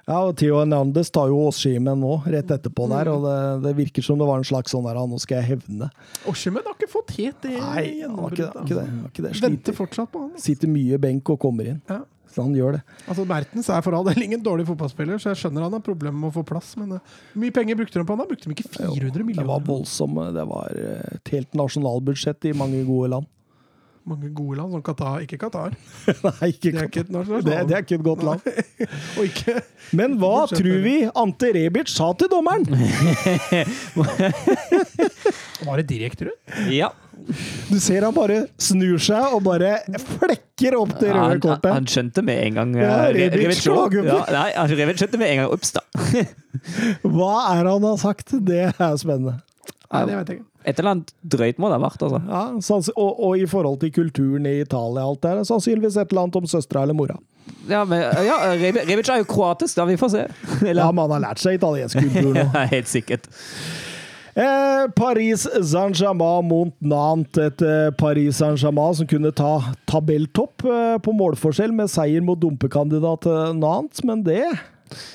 Ja, og Theo Hernandez tar jo Oshimen nå, rett etterpå der, og det, det virker som det var en slags sånn der, «Ah, nå skal jeg hevne. Oshimen har ikke fått helt det Nei, han har ikke det. har Ikke det, han har ikke det. Venter fortsatt på han. altså. sitter mye benk og kommer inn. Ja. Så han gjør det. Altså, Mertens er for all del ingen dårlig fotballspiller, så jeg skjønner han har problemer med å få plass. Men uh, hvor mye penger brukte de på han? da? Brukte de ikke 400 millioner? Det var voldsomme. Det var eh, et helt nasjonalbudsjett i mange gode land. Mange gode land, som Qatar. Ikke Qatar. Nei, ikke, Det er ikke et nasjonalt det, det er ikke et godt land. Og ikke Men hva tror vi Ante Rebic sa til dommeren? Var det direkte rødt? Ja. Du ser han bare snur seg og bare flekker opp det røde kortet. han skjønte med en gang Ja, eh, Rebic ja, Nei, Rebic skjønte med en gang Ups, da. Hva er han har sagt? Det er spennende. Nei, det vet jeg ikke. Et eller annet drøyt må det ha vært, altså. Ja, og, og i forhold til kulturen i Italia og alt det der, sannsynligvis et eller annet om søstera eller mora. Ja, men, ja Rebic, er jo kroatisk, da. Vi får se. Eller, Ja, man har lært seg italiensk kultur nå. Ja, helt sikkert. Eh, Paris Saint-Germain mot Nantes. Et eh, Paris Saint-Germain som kunne ta tabelltopp eh, på målforskjell med seier mot dumpekandidat eh, Nantes, men det,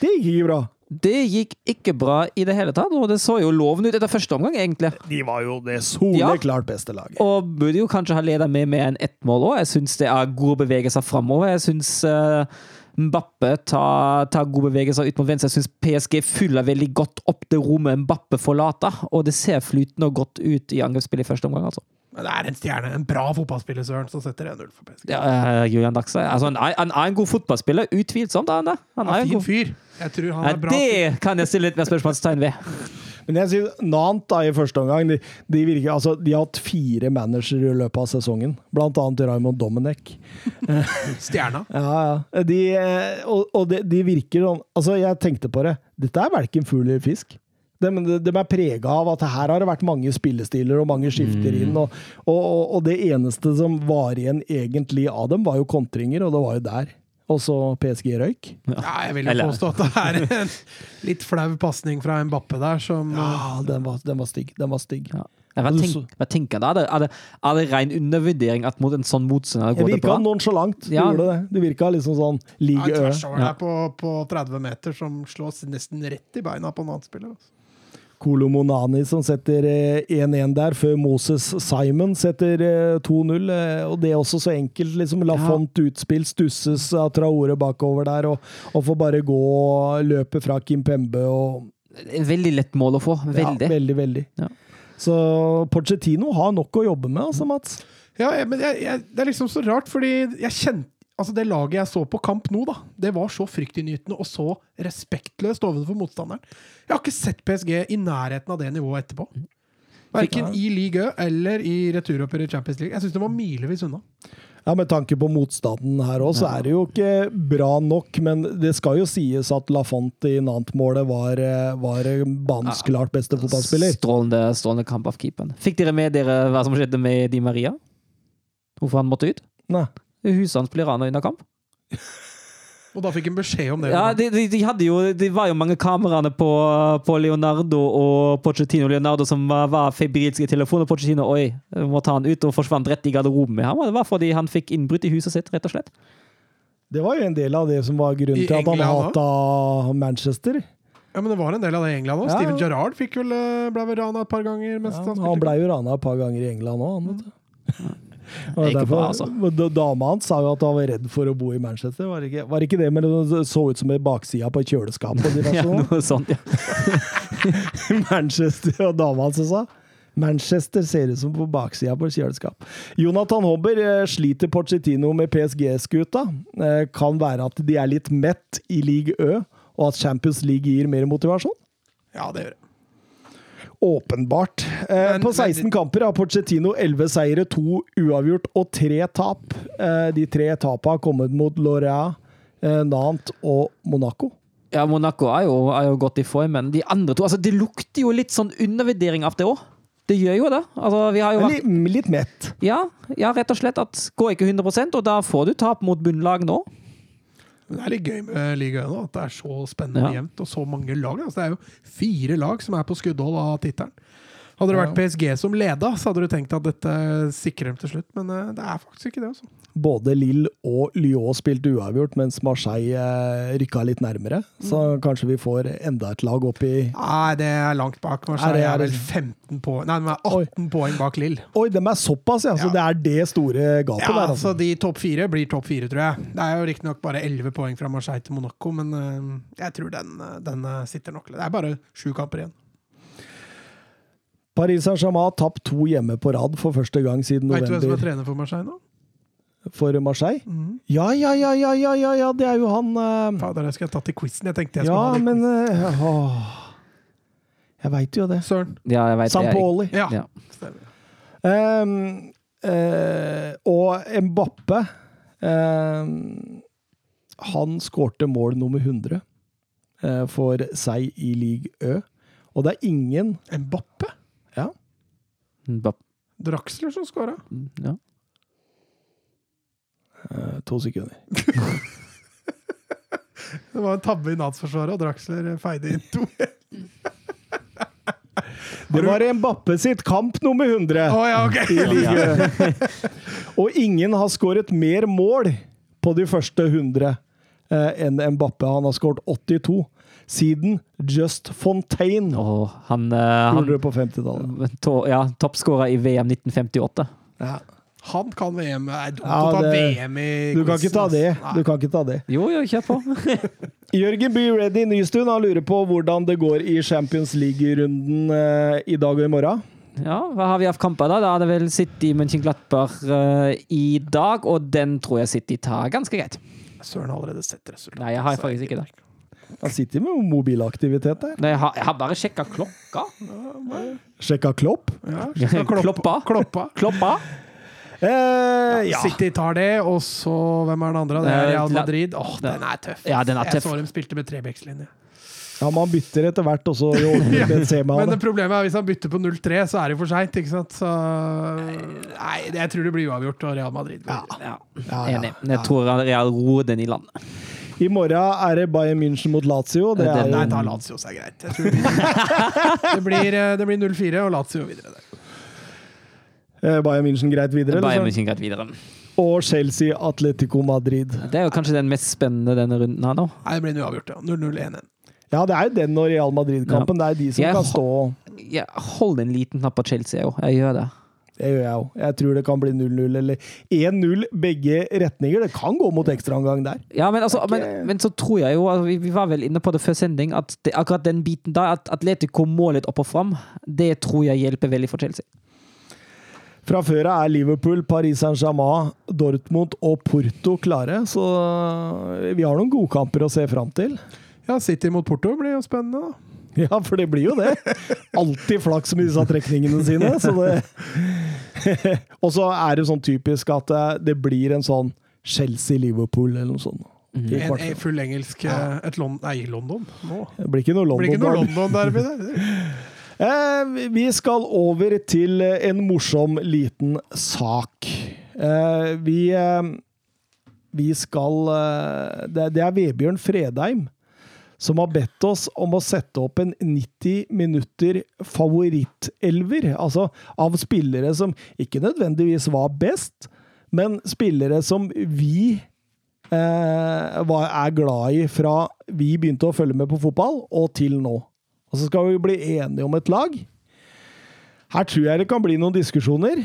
det gikk ikke bra. Det gikk ikke bra i det hele tatt, og det så jo lovende ut etter første omgang, egentlig. De var jo det soleklart beste laget. Og burde jo kanskje ha leda med mer enn ettmål òg. Jeg syns det er gode bevegelser framover. Jeg syns uh, Mbappe tar, tar gode bevegelser ut mot venstre. Jeg syns PSG fyller veldig godt opp det rommet Mbappe forlater, og det ser flytende og godt ut i angrepsspillet i første omgang, altså. Men det er en stjerne, en bra fotballspiller, Søren, som setter 1-0 for PSG. Ja, uh, Julian Daxe. Altså, han, er, han er en god fotballspiller, utvilsomt. er Han, det. han er ja, en fin god fyr. Jeg tror han ja, er bra. det kan jeg stille litt mer spørsmålstegn ved. Men jeg sier Nant da i første omgang, de, de, virker, altså, de har hatt fire managere i løpet av sesongen. Blant annet Raymond Domenech. Stjerna. Ja, ja. De, eh, og og de, de virker sånn Altså, jeg tenkte på det. Dette er verken fugl eller fisk. De, de, de er prega av at her har det vært mange spillestiler og mange skifter inn. Og, og, og, og det eneste som var igjen egentlig av dem, var jo kontringer, og det var jo der. Og så PSG røyk. Ja, jeg vil jo påstå at det er en litt flau pasning fra Mbappe der, som Ja, den var, den var stygg. Den var stygg. Ja. Hva, tenk, hva tenker du? Er det, er det, er det ren undervurdering at mot en sånn motstander Det går det virka bra? nonsjalant. Det Ja. gjorde det. Det virka liksom sånn ja, en ligge ø. tvers over Ja. der på, på 30 meter, som slås nesten rett i beina på en annen spiller. Altså. Kolo Monani som setter eh, 1-1 der, før Moses Simon setter eh, 2-0. eh, Og det er også så enkelt. liksom Lafont utspill, stusses av Traore bakover der, og, og får bare gå og løpe fra Kim Pembe og Veldig lett mål å få. Veldig. Ja, veldig, veldig. Ja. Så Pochettino har nok å jobbe med, altså, Mats. Ja, men jeg, jeg, det er liksom så rart, fordi jeg kjente Altså Det laget jeg så på kamp nå, da, det var så fryktinngytende og så respektløst overfor motstanderen. Jeg har ikke sett PSG i nærheten av det nivået etterpå. Verken i Ligue Ø eller i returoppgjøret i Champions League. Jeg syns det var milevis unna. Ja, Med tanke på motstanden her òg, så er det jo ikke bra nok. Men det skal jo sies at Lafont i Nant-målet var, eh, var banens klart beste fotballspiller. Strålende, strålende kamp av keeperen. Fikk dere med dere hva som skjedde med Di Maria? Hvorfor han måtte ut? Nei. Huset hans blir rana under kamp. Og da fikk han beskjed om det. Ja, de, de, de hadde jo Det var jo mange kameraene på, på Leonardo og Pochettino. Leonardo som var, var febrilsk i telefonen, og Pochettino oi, må ta han ut, og forsvant rett i garderoben med ham. Og det var fordi han fikk innbrudd i huset sitt, rett og slett. Det var jo en del av det som var grunnen I til at han hata Manchester. Ja, men det var en del av det i England òg. Ja. Steven Gerrard fikk vel, eh, ble vel rana et par ganger. Mens Ja, han han blei jo rana et par ganger i England òg, han. vet du. Og ikke derfor- bra, altså. Dama hans sa jo at han var redd for å bo i Manchester. Var det ikke, var det, ikke det, men det så ut som en baksida på et kjøleskap? Ja, noe sånt, ja. Manchester og dama hans sa Manchester ser ut som på baksida på kjøleskap. Jonathan Hobber eh, sliter Pochettino med PSG-skuta. Eh, Kan være at de er litt mett i league Ø, og at Champions League gir mer motivasjon? Ja, det gjør det. Åpenbart. Eh, Men- på 16 kamper har Pochettino 11 seire, 2 uavgjort og 3 tap. Eh, de tre tapene har kommet mot Lorient, eh, Nant og Monaco. Ja, Monaco er jo, er jo godt i form, men de andre to altså Det lukter jo litt sånn undervurdering av det òg. Det gjør jo det. Altså, vi har jo vært Litt, litt mett. Ja, ja, rett og slett. at Går ikke 100% og da får du tap mot bunnlag nå. Men det er litt gøy med ligaen at det er så spennende Ja. jevnt, og så mange lag. Altså, det er jo fire lag som er på skuddhold av tittelen. Hadde det vært PSG som leda, så hadde du tenkt at dette sikrer dem til slutt, men eh, det er faktisk ikke det. Altså. Både Lille og Lyon spilte uavgjort, mens Marseille eh, rykka litt nærmere. Så kanskje vi får enda et lag opp i Nei, det er langt bak. Marseille Er vel 15 poeng Nei, de er 18 poeng bak Lill. Oi, dem er såpass, ja! Så Ja. det er det store gapet Ja, der, altså Så De topp fire blir topp fire, tror jeg. Det er jo riktignok bare 11 poeng fra Marseille til Monaco, men eh, jeg tror den, eh, den sitter nok. Det er bare sju kamper igjen. Paris Saint-Germain har tapt to hjemme på rad for første gang siden november. Veit du hvem som er trener for Marseille nå? For Marseille. Mm. Ja, ja, ja, ja, ja, ja, ja, det er jo han uh... Fader, jeg skulle tatt i quizen. Jeg tenkte jeg Ja, skulle ha det i men eh, åh. Jeg veit jo det. Søren. Ja, jeg vet det. Sampoli. Ja, Ja. Um, uh, og Mbappe um, Han skårte mål nummer 100 uh, for seg i league Ø. Og det er ingen Mbappe? Ja, Mbappe. Draxler som skåra. Ja. Eh, to sekunder. Det var en tabbe i Natsforsvaret, og Draxler feide inn to. Det var Mbappe sitt kamp nummer 100 oh, ja, ok! i ligaen. Og ingen har skåret mer mål på de første 100 eh, enn Mbappe. Han har skåret 82 siden Just Fontaine Oh, han, eh, han på 50-tallet. to, ja, toppskårer i VM 1958. Ja. Han kan VM. Det er dumt Ja, å ta det- VM i Du kan ikke ta det. Du kan ikke ta det. Jo, jo, kjør på. Jørgen Be Ready Nystuen han lurer på hvordan det går i Champions League-runden eh, i dag og i morgen. Ja, Hva har vi av kamper, da? Da er det vel City Mönchenglattberg uh, i dag, og den tror jeg City tar ganske greit. Søren har allerede sett resultatet. Nei, jeg har faktisk ikke det. Han sitter med mobilaktivitet der. Nei, jeg, har, jeg har bare sjekka klokka. Sjekka Klopp. Ja, skal kloppa. Kloppa. kloppa. Eh, ja. City tar det, og så Hvem er den andre? Det er Eh, Real Madrid. Åh, den er tøff. Ja, den er Jeg tøff. så dem spilte med trebekslinje. ja, man bytter etter hvert også i ordentlig semi. Men det problemet er hvis han bytter på 0-3, så er det for seint. Så Nei, jeg tror det blir uavgjort og Real Madrid. Ja, Ja, ja. Enig. Jeg tror Real roer den i landet. I morgen er det Bayern München mot Lazio. Det er Nei, da ta Lazio, så er greit. Jeg tror det blir, det blir, eh, det blir 0-4 og Lazio videre. der. Eh, Bayern München greit videre. Bayern Liksom. München greit videre. Og Chelsea Atletico Madrid. Det er jo kanskje den mest spennende denne runden her, nå. Nei, det blir en uavgjort, ja. 0-0-1-1. Ja, det er jo den og Real Madrid-kampen. Det er de som Jeg kan stå Jeg holder en liten knapp på Chelsea, òg. Jeg gjør det. Det gjør jeg òg. Jeg tror det kan bli 0-0 eller 1-0 begge retninger. Det kan gå mot ekstraomgang der. Ja, men, altså, men, men så tror jeg jo, altså, vi, vi var vel inne på det før sending, at det, akkurat den biten der, at Atletico må litt opp og fram, det tror jeg hjelper veldig for Chelsea. Fra før av er Liverpool, Paris Saint-Germain, Dortmund og Porto klare, så vi har noen godkamper å se fram til. Ja, City mot Porto blir jo spennende, da. Ja, for det blir jo det. Alltid flaks med disse trekningene sine. Så det og så er det sånn typisk at det, det blir en sånn Chelsea-Liverpool eller noe sånt. Mm. En, en full engelsk ja. et Lon Nei, London. Nå. Det blir ikke noe London, blir ikke noe London. London-derby der. Eh, vi skal over til en morsom liten sak. Eh, vi eh, Vi skal det, er Vebjørn Fredheim som har bedt oss om å sette opp en 90 minutter favorittelver. Altså av spillere som ikke nødvendigvis var best, men spillere som vi eh, er glad i fra vi begynte å følge med på fotball, og til nå. Og så skal vi bli enige om et lag. Her tror jeg det kan bli noen diskusjoner.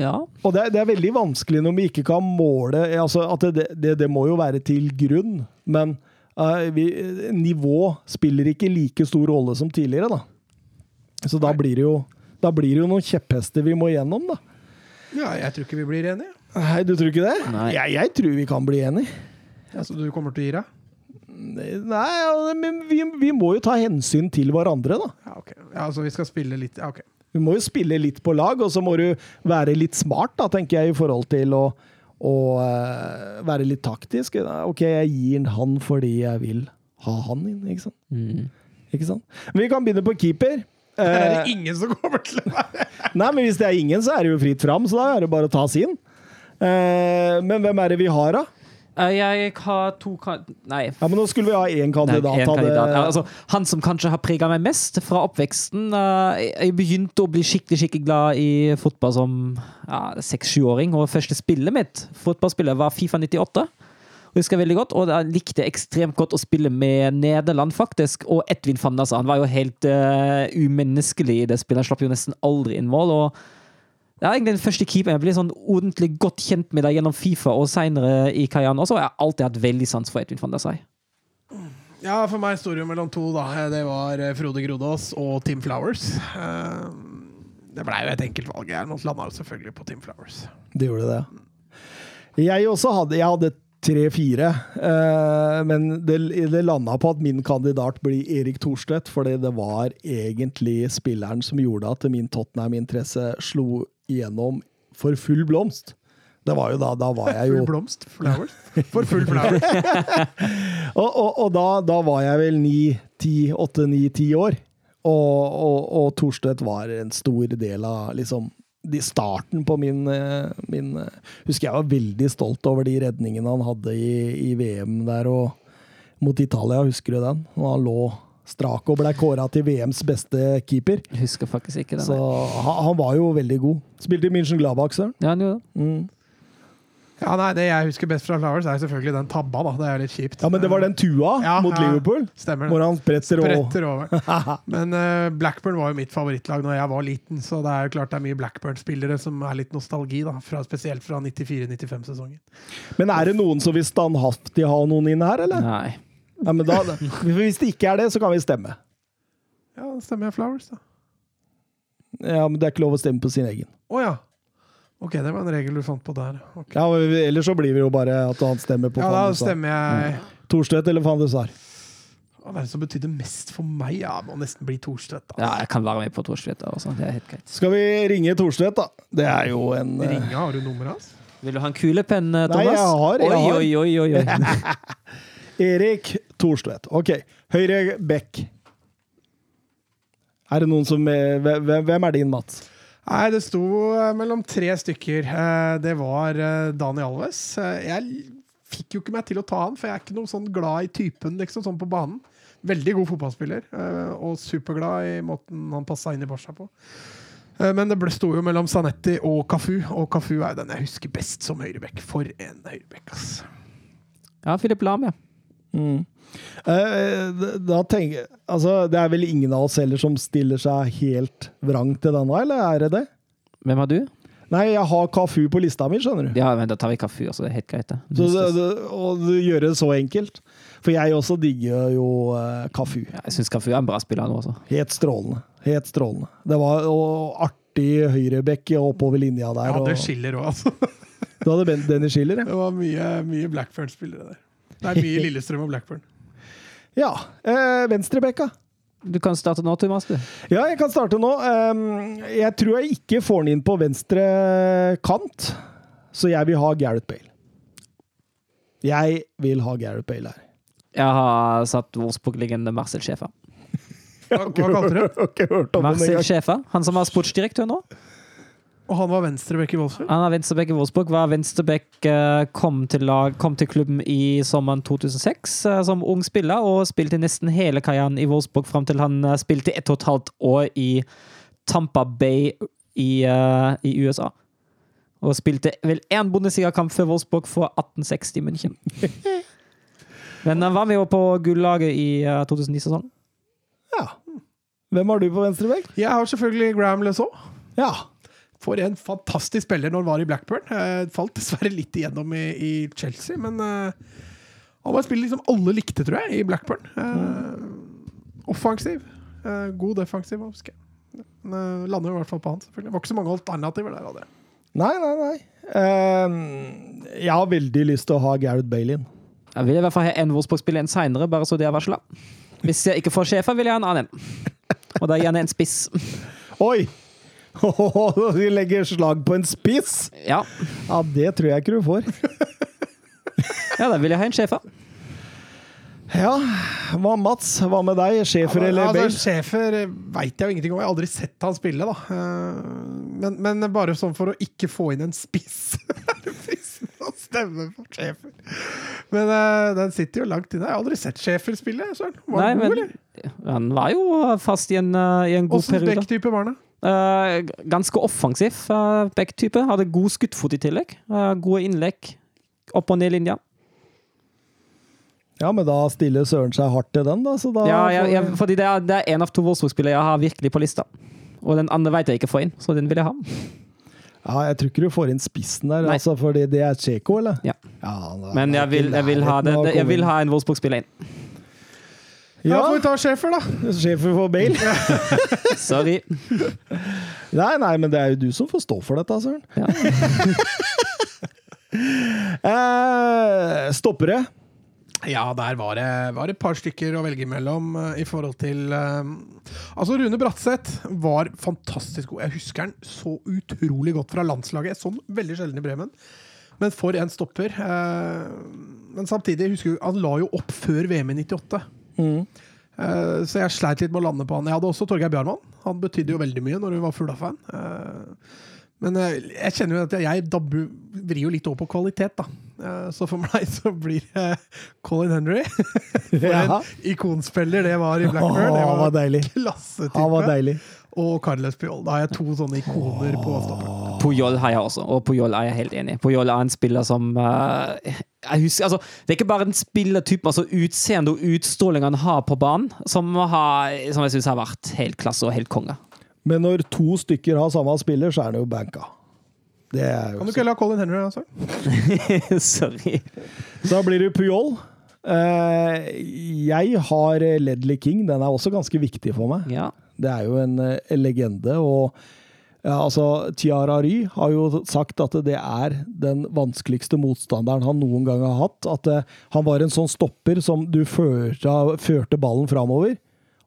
Ja. Og det, er- det er veldig vanskelig når vi ikke kan måle altså at det, det, det må jo være til grunn, men uh, vi, nivå spiller ikke like stor rolle som tidligere, da. Så da blir det jo da blir det jo noen kjepphester vi må gjennom, da. Ja, jeg tror ikke vi blir enige. Nei, du tror ikke det? Nei. Jeg, jeg tror vi kan bli enige. Ja, så du kommer til å gi deg? Nei, ja, men vi, vi må jo ta hensyn til hverandre, da. Ja, ok. Ja, altså, vi skal spille litt Ja, ok. Vi må jo spille litt på lag, og så må du være litt smart, da, tenker jeg, i forhold til å, å eh, være litt taktisk. Ok, jeg gir han fordi jeg vil ha han inn, ikke sant? Mm. Ikke sant? Men vi kan begynne på keeper. Her er Eh, det ingen som kommer til å være nei, men hvis det er ingen, så er det jo fritt fram, så da er det bare å ta sin. Eh, men hvem er det vi har, da? Eh, Jeg har to kan... Nei. Ja, men Nå skulle vi ha én Nei, kandidat. en hadde- kandidat. Ja, altså, han som kanskje har prega meg mest fra oppveksten eh, Jeg begynte å bli skikkelig skikkelig glad i fotball som ja, seks-sjuåring. Og første spillet mitt fotballspillet var Fifa 98. Jeg husker veldig godt, og jeg likte ekstremt godt å spille med Nederland, faktisk. Og Edvin Fandasa. Han var jo helt uh, umenneskelig i det spillet. Han slapp jo nesten aldri inn mål. og det er egentlig den første keeperen jeg ble sånn ordentlig godt kjent med deg gjennom Fifa og senere i Kajan. Og så har jeg alltid hatt veldig sans for Edvin van der Sey. Ja, for meg står det jo mellom to, da. Det var eh, Frode Grodås og Tim Flowers. Eh, Det blei jo et enkelt valg. Jeg landa jo selvfølgelig på Tim Flowers. Det gjorde det. Jeg også hadde Jeg hadde tre-fire, eh, men det, det landa på at min kandidat blir Erik Thorstvedt, fordi det var egentlig spilleren som gjorde at min Tottenham-interesse slo igjennom for full blomst. Det var jo da Da var jeg jo Full blomst. Flowers. For full flowers. Og, og, og da, da var jeg vel ni, ti, åtte, ni, ti år. Og, og, og Torstvedt var en stor del av liksom de starten på min, eh, min eh, Husker jeg var veldig stolt over de redningene han hadde i, i VM der og mot Italia. Husker du den? Og han lå strak og ble kåra til VMs beste keeper. Jeg husker faktisk ikke det. Så han, han var jo veldig god. Spilte i München Gladbach, søren. Ja, han gjorde det. Mm. Ja, nei, Det jeg husker best fra Flowers, er selvfølgelig den tabba. da, Det er litt kjipt. Ja, men det var den tua Ja, mot ja. Liverpool, Stemmer det. hvor han spretter Spretter over. Men uh, Blackburn var jo mitt favorittlag når jeg var liten, så det er jo klart det er mye Blackburn-spillere som er litt nostalgi, da, fra, spesielt fra 94-95-sesongen. Men er det noen som vil standhaftig ha noen inn her, eller? Nei. Ja, men da, hvis det ikke er det, så kan vi stemme. Ja, da stemmer jeg Flowers, da. Ja, men det er ikke lov å stemme på sin egen. Å ja. Ok, det var en regel du fant på der. Okay. Ja, men Ellers så blir det jo bare at han stemmer på Ja, da stemmer jeg Thorstvedt eller Van de Sar. Hva er det som betydde mest for meg? Ja, må nesten bli Thorstvedt. Altså. Ja, jeg kan være med på Thorstvedt. Altså. Det helt greit. Skal vi ringe Thorstvedt, da? Det er jo en eh, Ringe, har du nummeret hans? Vil du ha en kulepenn, Thomas? Nei, jeg har- jeg har. Oi, oi, oi, oi, oi. Erik Thorstvedt. Ok. Høyre back. Er det noen som er, Hvem hvem er din, Mats? Nei, det sto eh, mellom tre stykker. Eh, Det var eh, Dani Alves. Eh, Jeg fikk jo ikke meg til å ta han, for jeg er ikke noe sånn glad i typen liksom, sånn på banen. Veldig god fotballspiller, eh, og superglad i måten han passa inn i Barca på. Eh, Men det ble- sto jo mellom Sanetti og Cafu, og Cafu er jo den jeg husker best som høyrebekk. For en høyrebekk, ass. Ja, Philip Lam, ja. Mm. Eh, d- da tenker Altså, det er vel ingen av oss heller som stiller seg helt vrang til denne, eller er det det? Hvem har du? Nei, jeg har Kafu på lista mi, skjønner du. Ja, men Da tar vi Kafu, også, Det er helt greit, det. Så det, det, og du gjør det så enkelt. For jeg også digger jo uh, Kafu. Ja, jeg syns Kafu er en bra spiller nå, også. Helt strålende. Helt strålende. Det var og artig høyrebekk oppover linja der. Ja, det skiller Schiller òg, altså. du hadde Benny Schiller, ja. Det var mye, mye Blackburn-spillere der. Det er mye Lillestrøm og Blackburn. Ja. Eh, Venstrebekka. Du kan starte nå, Thomas. du. Ja, jeg kan starte nå. Um, jeg tror jeg ikke får den inn på venstre kant, så jeg vil ha Gareth Bale. Jeg vil ha Gareth Bale her. Jeg har satt Wolfsburg-liggende Marcel Schäfer. Hva, hva kalte du det? Har ikke hørt Marcel. Schäfer, han som var sportsdirektør nå. Og han var venstreback i Wolfsburg? Han var venstreback i Wolfsburg. Var venstrebekk, eh, kom til, lag, kom til klubben i sommeren 2006 eh, som ung spiller, og spilte nesten hele karrieren i Wolfsburg fram til han eh, spilte ett og et halvt år i Tampa Bay i, i USA. Og spilte vel én Bundesliga-kamp for Wolfsburg for 1860 München. Men han var med jo på gullaget i eh, 2009-sesongen. Ja. Hvem har du på venstreback? Jeg har selvfølgelig Graham Lesault. Ja. For en fantastisk spiller når han var i Blackburn. Eh, falt dessverre litt igjennom i, i Chelsea, men eh, han var spiller liksom alle likte, tror jeg, i Blackburn. Eh, offensiv. Eh, god defensiv. husker jeg. Men, eh, lander i hvert fall på han, selvfølgelig. Det var ikke så mange alternativer der. Hadde. Nei, nei, nei. Um, jeg har veldig lyst til å ha Gareth Bale inn. Jeg vil i hvert fall ha en Wolfsburg-spiller en seinere, bare så det er varsla. Hvis jeg ikke får sjefen, vil jeg ha en annen. Og da gjerne en spiss. Oi! Vi legger slag på en spiss! Ja, Ja, det tror jeg ikke du får. ja da vil jeg ha en sjefer. Ja, hva Mats? Hva med deg? Schæfer eller altså, Bale? Schäfer veit jeg jo ingenting om. Jeg har aldri sett han spille, da. Eh, Men, men bare sånn for å ikke få inn en spiss Er det fristende å stemme på Schäfer? Men uh, den sitter jo langt inne. Jeg har aldri sett Schæfer spille. Søren. Var han god, eller? han var jo fast i en, uh, i en god Åssen periode. backtype var han? da? Eh, ganske offensiv uh, backtype. Hadde god skuddfot i tillegg. Eh, gode innlegg. Opp og ned linja. Ja, men da stiller Søren seg hardt til den, da. Så da Ja, ja, ja, fordi det er, det er en av to Wolfsburg-spillere jeg har virkelig på lista. Og den andre vet jeg ikke får inn, så den vil jeg ha. ja, jeg tror ikke du får inn spissen der, Nei. altså, fordi det er Tsjeko, eller? Ja. ja Men jeg vil, jeg vil, ha, det, jeg vil ha en Wolfsburg-spiller inn. Ja, Ja, får vi ta Schæfer, da. Schæfer for Bale. Sorry. Nei, nei, men det er jo du som får stå for dette, Søren. Ja. Eh, stoppere. Ja, der var det, var det et par stykker å velge mellom eh, i forhold til eh, Altså, Rune Bratseth var fantastisk god. Jeg husker han så utrolig godt fra landslaget. Sånn veldig sjelden i Bremen. Men for en stopper. Uh, men samtidig, husker du, han la jo opp før VM i 98. Mm. Eh, så jeg sleit litt med å lande på han. Jeg hadde også Torgeir Bjarmann. Han betydde jo veldig mye når hun var Fugla-fan. Eh, men jeg kjenner jo at jeg dabber, vrir jo litt over på kvalitet, da. Eh, så for meg så blir det Colin Henry. For en ikonspiller det var i Blackburn. Det han var var deilig. klassetype. Han var deilig. Og Carles Pjoll. Da har jeg to sånne ikoner på stopperen. Puyol har jeg også, og Puyol er jeg helt enig i. Puyol er en spiller som uh, jeg husker, altså, Det er ikke bare en spillertypen, altså utseende og utstråling han har på banen, som, har, som jeg syns har vært helt klasse og helt konge. Men når to stykker har samme spiller, så er det jo banka. Det er jo Kan du ikke la Colin Henry altså? Sorry. Så da blir det Puyol. Uh, jeg har Ledley King. Den er også ganske viktig for meg. Ja. Det er jo en eh, legende. Og ja, altså, Tiara Ry har jo sagt at det er den vanskeligste motstanderen han noen gang har hatt. At uh, han var en sånn stopper som du førte, førte ballen framover.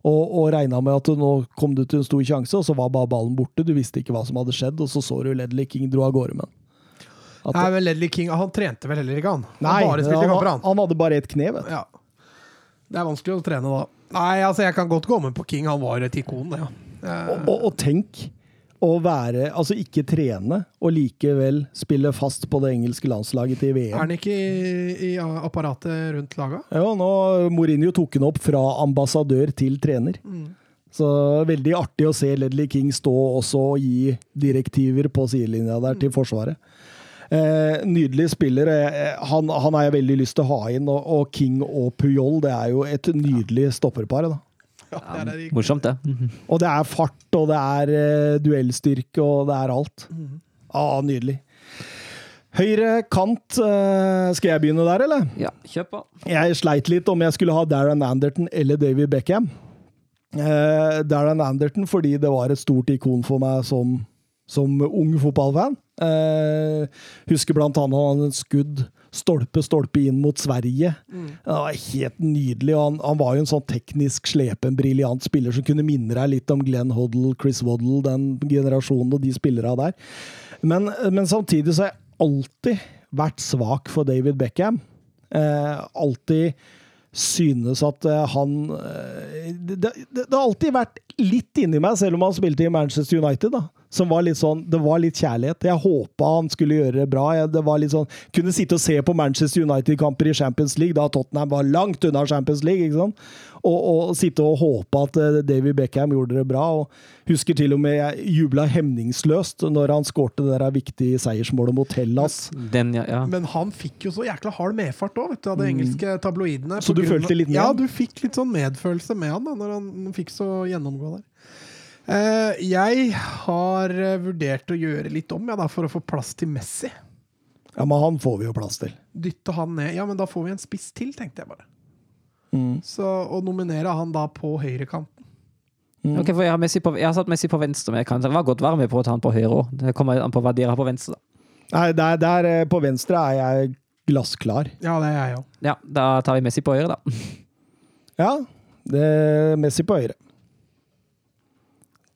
Og, og regna med at nå kom du til en stor sjanse, og så var bare ballen borte. Du visste ikke hva som hadde skjedd, og så så du Ledley King dro av gårde med den. At- Nei, men Ledley King han trente vel heller ikke, han. Han Nei, han, han. han hadde bare ett kne, vet du. Ja. Det er vanskelig å trene da. Nei, altså, jeg kan godt gå med på King. Han var et ikon, det, ja. Og, og, og tenk å være Altså ikke trene, og likevel spille fast på det engelske landslaget til VM. Er han ikke i, i apparatet rundt laga? Jo, nå Mourinho tok han opp fra ambassadør til trener. Så veldig artig å se Ledley King stå også og gi direktiver på sidelinja der til Forsvaret. Eh, nydelig spiller. Eh, han, han har jeg veldig lyst til å ha inn. Og, og King og Puyol, det er jo et nydelig stopperpar. da. Ja, det det. Morsomt, det. Og det er fart, og det er eh, duellstyrke, og det er alt. Ah, nydelig. Høyre kant. eh, skal jeg begynne der, eller? Ja, kjør på. Jeg sleit litt om jeg skulle ha Darren Anderton eller David Beckham. Eh, Darren Anderton fordi det var et stort ikon for meg som, som ung fotballfan. Eh, husker blant annet han skudd stolpe, stolpe inn mot Sverige. Det var helt nydelig. og Han, han var jo en sånn teknisk slepen, briljant spiller som kunne minne deg litt om Glenn Hoddle, Chris Waddle, den generasjonen og de spillerne der. Men, men samtidig så har jeg alltid vært svak for David Beckham. Eh, alltid synes at eh, han eh, det, det, det har alltid vært litt inni meg, selv om han spilte i Manchester United. da som var litt sånn, Det var litt kjærlighet. Jeg håpa han skulle gjøre det bra. Jeg, det var litt sånn, Kunne sitte og se på Manchester United-kamper i Champions League da Tottenham var langt unna Champions League. ikke sant? Og, og sitte og håpe at uh, David Beckham gjorde det bra. og Husker til og med jeg jubla hemningsløst når han skårte det der viktige seiersmålet mot Hellas. Den, ja. ja. Men han fikk jo så jækla hard medfart òg, av de engelske tabloidene. Så du følte litt med Ja, du fikk litt sånn medfølelse med han da, når han fikk så gjennomgå der. Eh, jeg har eh, vurdert å gjøre litt om, ja, da, for å få plass til Messi. Ja, Men han får vi jo plass til. Dytte han ned. Ja, men da får vi en spiss til, tenkte jeg bare. Mm. Så Å nominere han da på høyrekanten. Ok, for jeg har, Messi på, jeg har satt Messi på venstre, men jeg kan det var godt være med på å ta han på høyre òg. Det kommer an på hva dere har på venstre. da. Nei, der, der eh, på venstre er jeg glassklar. Ja, det er jeg òg. Ja, Da tar vi Messi på høyre, da. Ja, det er Messi på høyre.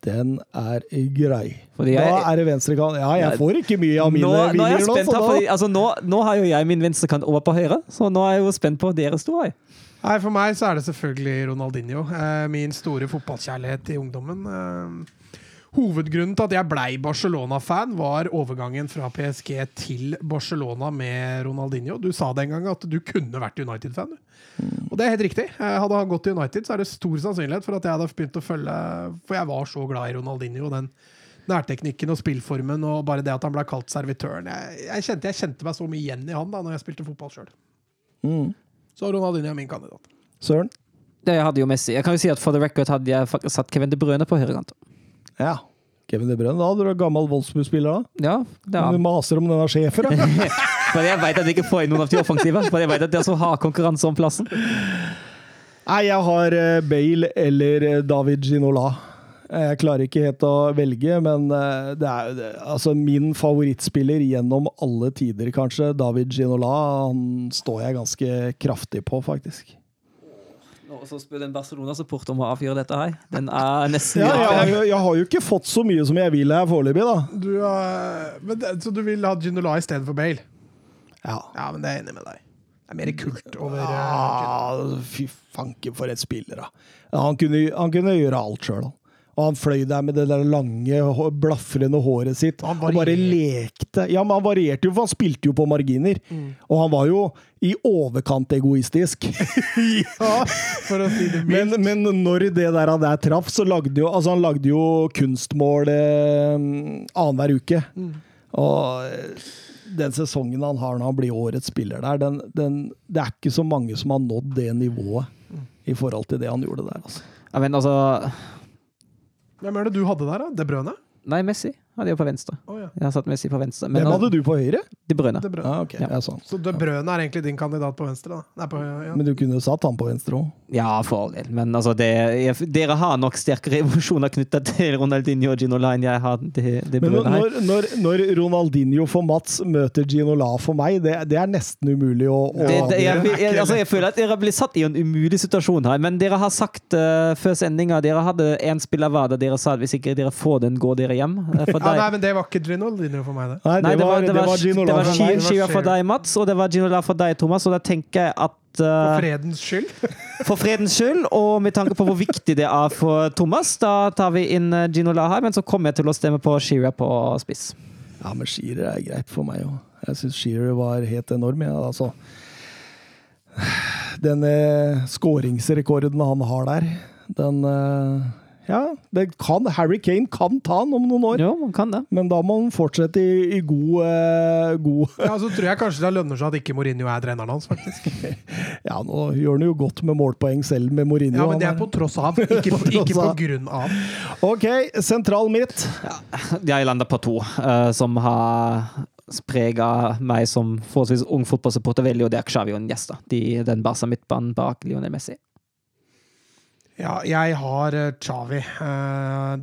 Den er grei. Fordi Da er det venstrekant. Ja, jeg får ikke mye av mine Nå, nå er jeg vinnere nå, spent så da fordi, altså, nå, nå har jo jeg min venstrekant over på høyre, så nå er jeg jo spent på deres to. jeg. Nei, For meg så er det selvfølgelig Ronaldinho. Eh, min store fotballkjærlighet i ungdommen. Eh, hovedgrunnen til at jeg blei Barcelona-fan, var overgangen fra PSG til Barcelona med Ronaldinho. Du sa den gang at du kunne vært United-fan. du. Og det er helt riktig. Eh, hadde han gått til United, så er det stor sannsynlighet for at jeg hadde begynt å følge For jeg var så glad i Ronaldinho. Den nærteknikken og spillformen og bare det at han ble kalt servitøren. Jeg, jeg, kjente, jeg kjente meg så mye igjen i han da når jeg spilte fotball sjøl. Mm. Så Ronaldinho er min kandidat. Søren. Det jeg hadde jo Messi. Jeg kan jo si at For the record hadde jeg faktisk satt Kevin De Bruyne på høyrekant. Ja. Kevin De Bruyne. Da du en gammel Wolfsburg-spiller, da. Ja, det Du er, maser om denne sjefen, da. for jeg vet at jeg ikke får inn noen av de offensive. For jeg vet at dere så har konkurranse om plassen. Nei, jeg har eh, Bale eller eh, David Ginola. Jeg klarer ikke helt å velge, men eh, det er det- altså min favorittspiller gjennom alle tider, kanskje. David Ginola. Han står jeg ganske kraftig på, faktisk. Og så spør en Barcelona-support om å avgjøre dette her. Den er nesten Ja, jeg, har jo, jeg har jo ikke fått så mye som jeg vil her foreløpig, da. Du, uh, men så du vil ha Ginola i stedet for Bale? Ja. Ja, men det er jeg enig med deg. Det er mer kult over eh, Ah, fy fanken for et spiller, da. Han, kunne, han kunne gjøre alt sjøl. Og han fløy der med det der lange, blafrende håret sitt Han og bare lekte. Ja, men han varierte jo, for han spilte jo på marginer. Og han var jo i overkant egoistisk. Ja, for å si det Men, mildt. men når det der, han der traff, så lagde jo altså han lagde jo kunstmål eh, annenhver uke. Og eh, den sesongen han har når han blir årets spiller der, den, den, det er ikke så mange som har nådd det nivået i forhold til det han gjorde der. Altså. Ja, men altså Hvem er det du hadde der, da? De Brøne? Nei, Messi hadde jeg på venstre. Oh, ja. Jeg har satt Messi på venstre. Men Hvem hadde du på høyre? De Brøne. De brøne. Ah, okay. Ja. ja. sånn. Så De Brøne er egentlig din kandidat på venstre, da? Nei, på, ja. Men du kunne jo satt han på venstre òg. Ja, for all del. Men altså, det, jeg, dere har nok sterkere emosjoner knytta til Ronaldinho og Gino enn Jeg har de, de Men her. når, når, når Ronaldinho for Mats møter Ginola for meg, det, det er nesten umulig å, å Det, det, jeg, jeg, altså, jeg føler at dere blir satt i en umulig situasjon her, men dere har sagt uh, før sendinga Dere hadde én spiller hver der dere sa at hvis ikke dere får den, går dere hjem. Eh, For ja, nei, men det var ikke Rinaldinho for meg, det. Nei, det, Nei, var, det var det var Shi- meg. Shia for deg, Mats, og det var Gino La for deg, Thomas. Og da tenker jeg at For eh, fredens skyld. for fredens skyld, og med tanke på hvor viktig det er for Thomas, da tar vi inn Gino La her, men så kommer jeg til å stemme på Shearer på spiss. Ja, men Shearer er greit for meg òg. Jeg syns Shearer var helt enorm. Ja, altså. Den eh, skåringsrekorden han har der, den eh, Ja, det kan, Harry Kane kan ta den om noen år, Jo, man kan det. men da må han fortsette i, i god, eh, god Ja, Så tror jeg kanskje det lønner seg at ikke Mourinho er treneren hans, faktisk. Ja, nå gjør han jo godt med målpoeng selv med Mourinho. Ja, Men det er på tross av, ikke på, tross ikke på grunn av. Ok, sentral midt. Jeg lander på to, uh, som har prega meg som forholdsvis ung fotballsupporter veldig, og det er Xavi og Iniesta. De, den Barca midtbanen bak Lionel Messi. Ja, jeg har Chavi. Xavi. Eh,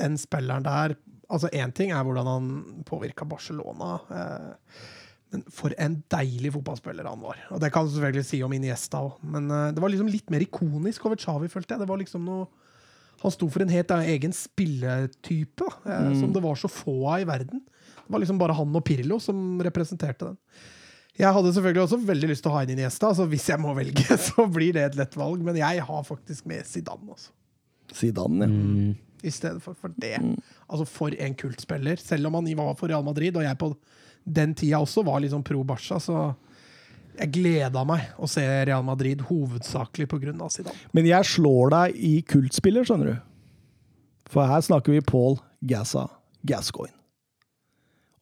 den spilleren der Altså, én ting er hvordan han påvirka Barcelona. eh, men for en deilig fotballspiller han var. Og det kan du selvfølgelig si om Iniesta òg. Men eh, det var liksom litt mer ikonisk over Xavi, følte jeg. Det var liksom noe Han sto for en helt egen spilletype da, eh, som det var så få av i verden. Det var liksom bare han og Pirlo som representerte den. Jeg hadde selvfølgelig også veldig lyst til å ha inn Iniesta, så hvis jeg må velge, så blir det et lett valg. Men jeg har faktisk med Zidane, Også. Zidane, ja. I stedet for, for det. Altså, for en kultspiller. Selv om han var for Real Madrid, og jeg på den tida også var liksom pro Barca, så jeg gleda meg å se Real Madrid hovedsakelig av Zidane. Men jeg slår deg i kultspiller, skjønner du. For her snakker vi Paul Gassa Gascoigne.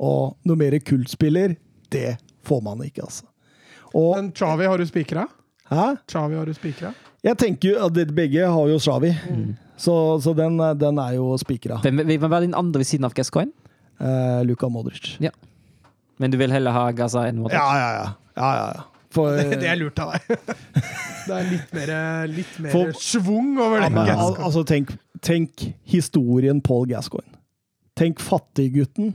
Og noe mer kultspiller, det får man ikke, altså. Og Men Chavi har du spikra? Hæ? Chavi har du spikra? Jeg tenker jo at begge har jo Xavi, så, så den, den er jo spikra. Hvem hvem var din andre ved siden av Gascoigne? Eh, Luka Modric. Men du vil heller ha Gaza enn Modric? Ja, ja, ja. ja, ja, ja. For, Det, det er lurt av deg. Det er litt mer, litt mer For- svung over Ja, det. men, al altså, tenk, tenk historien Paul Gascoigne. Tenk fattiggutten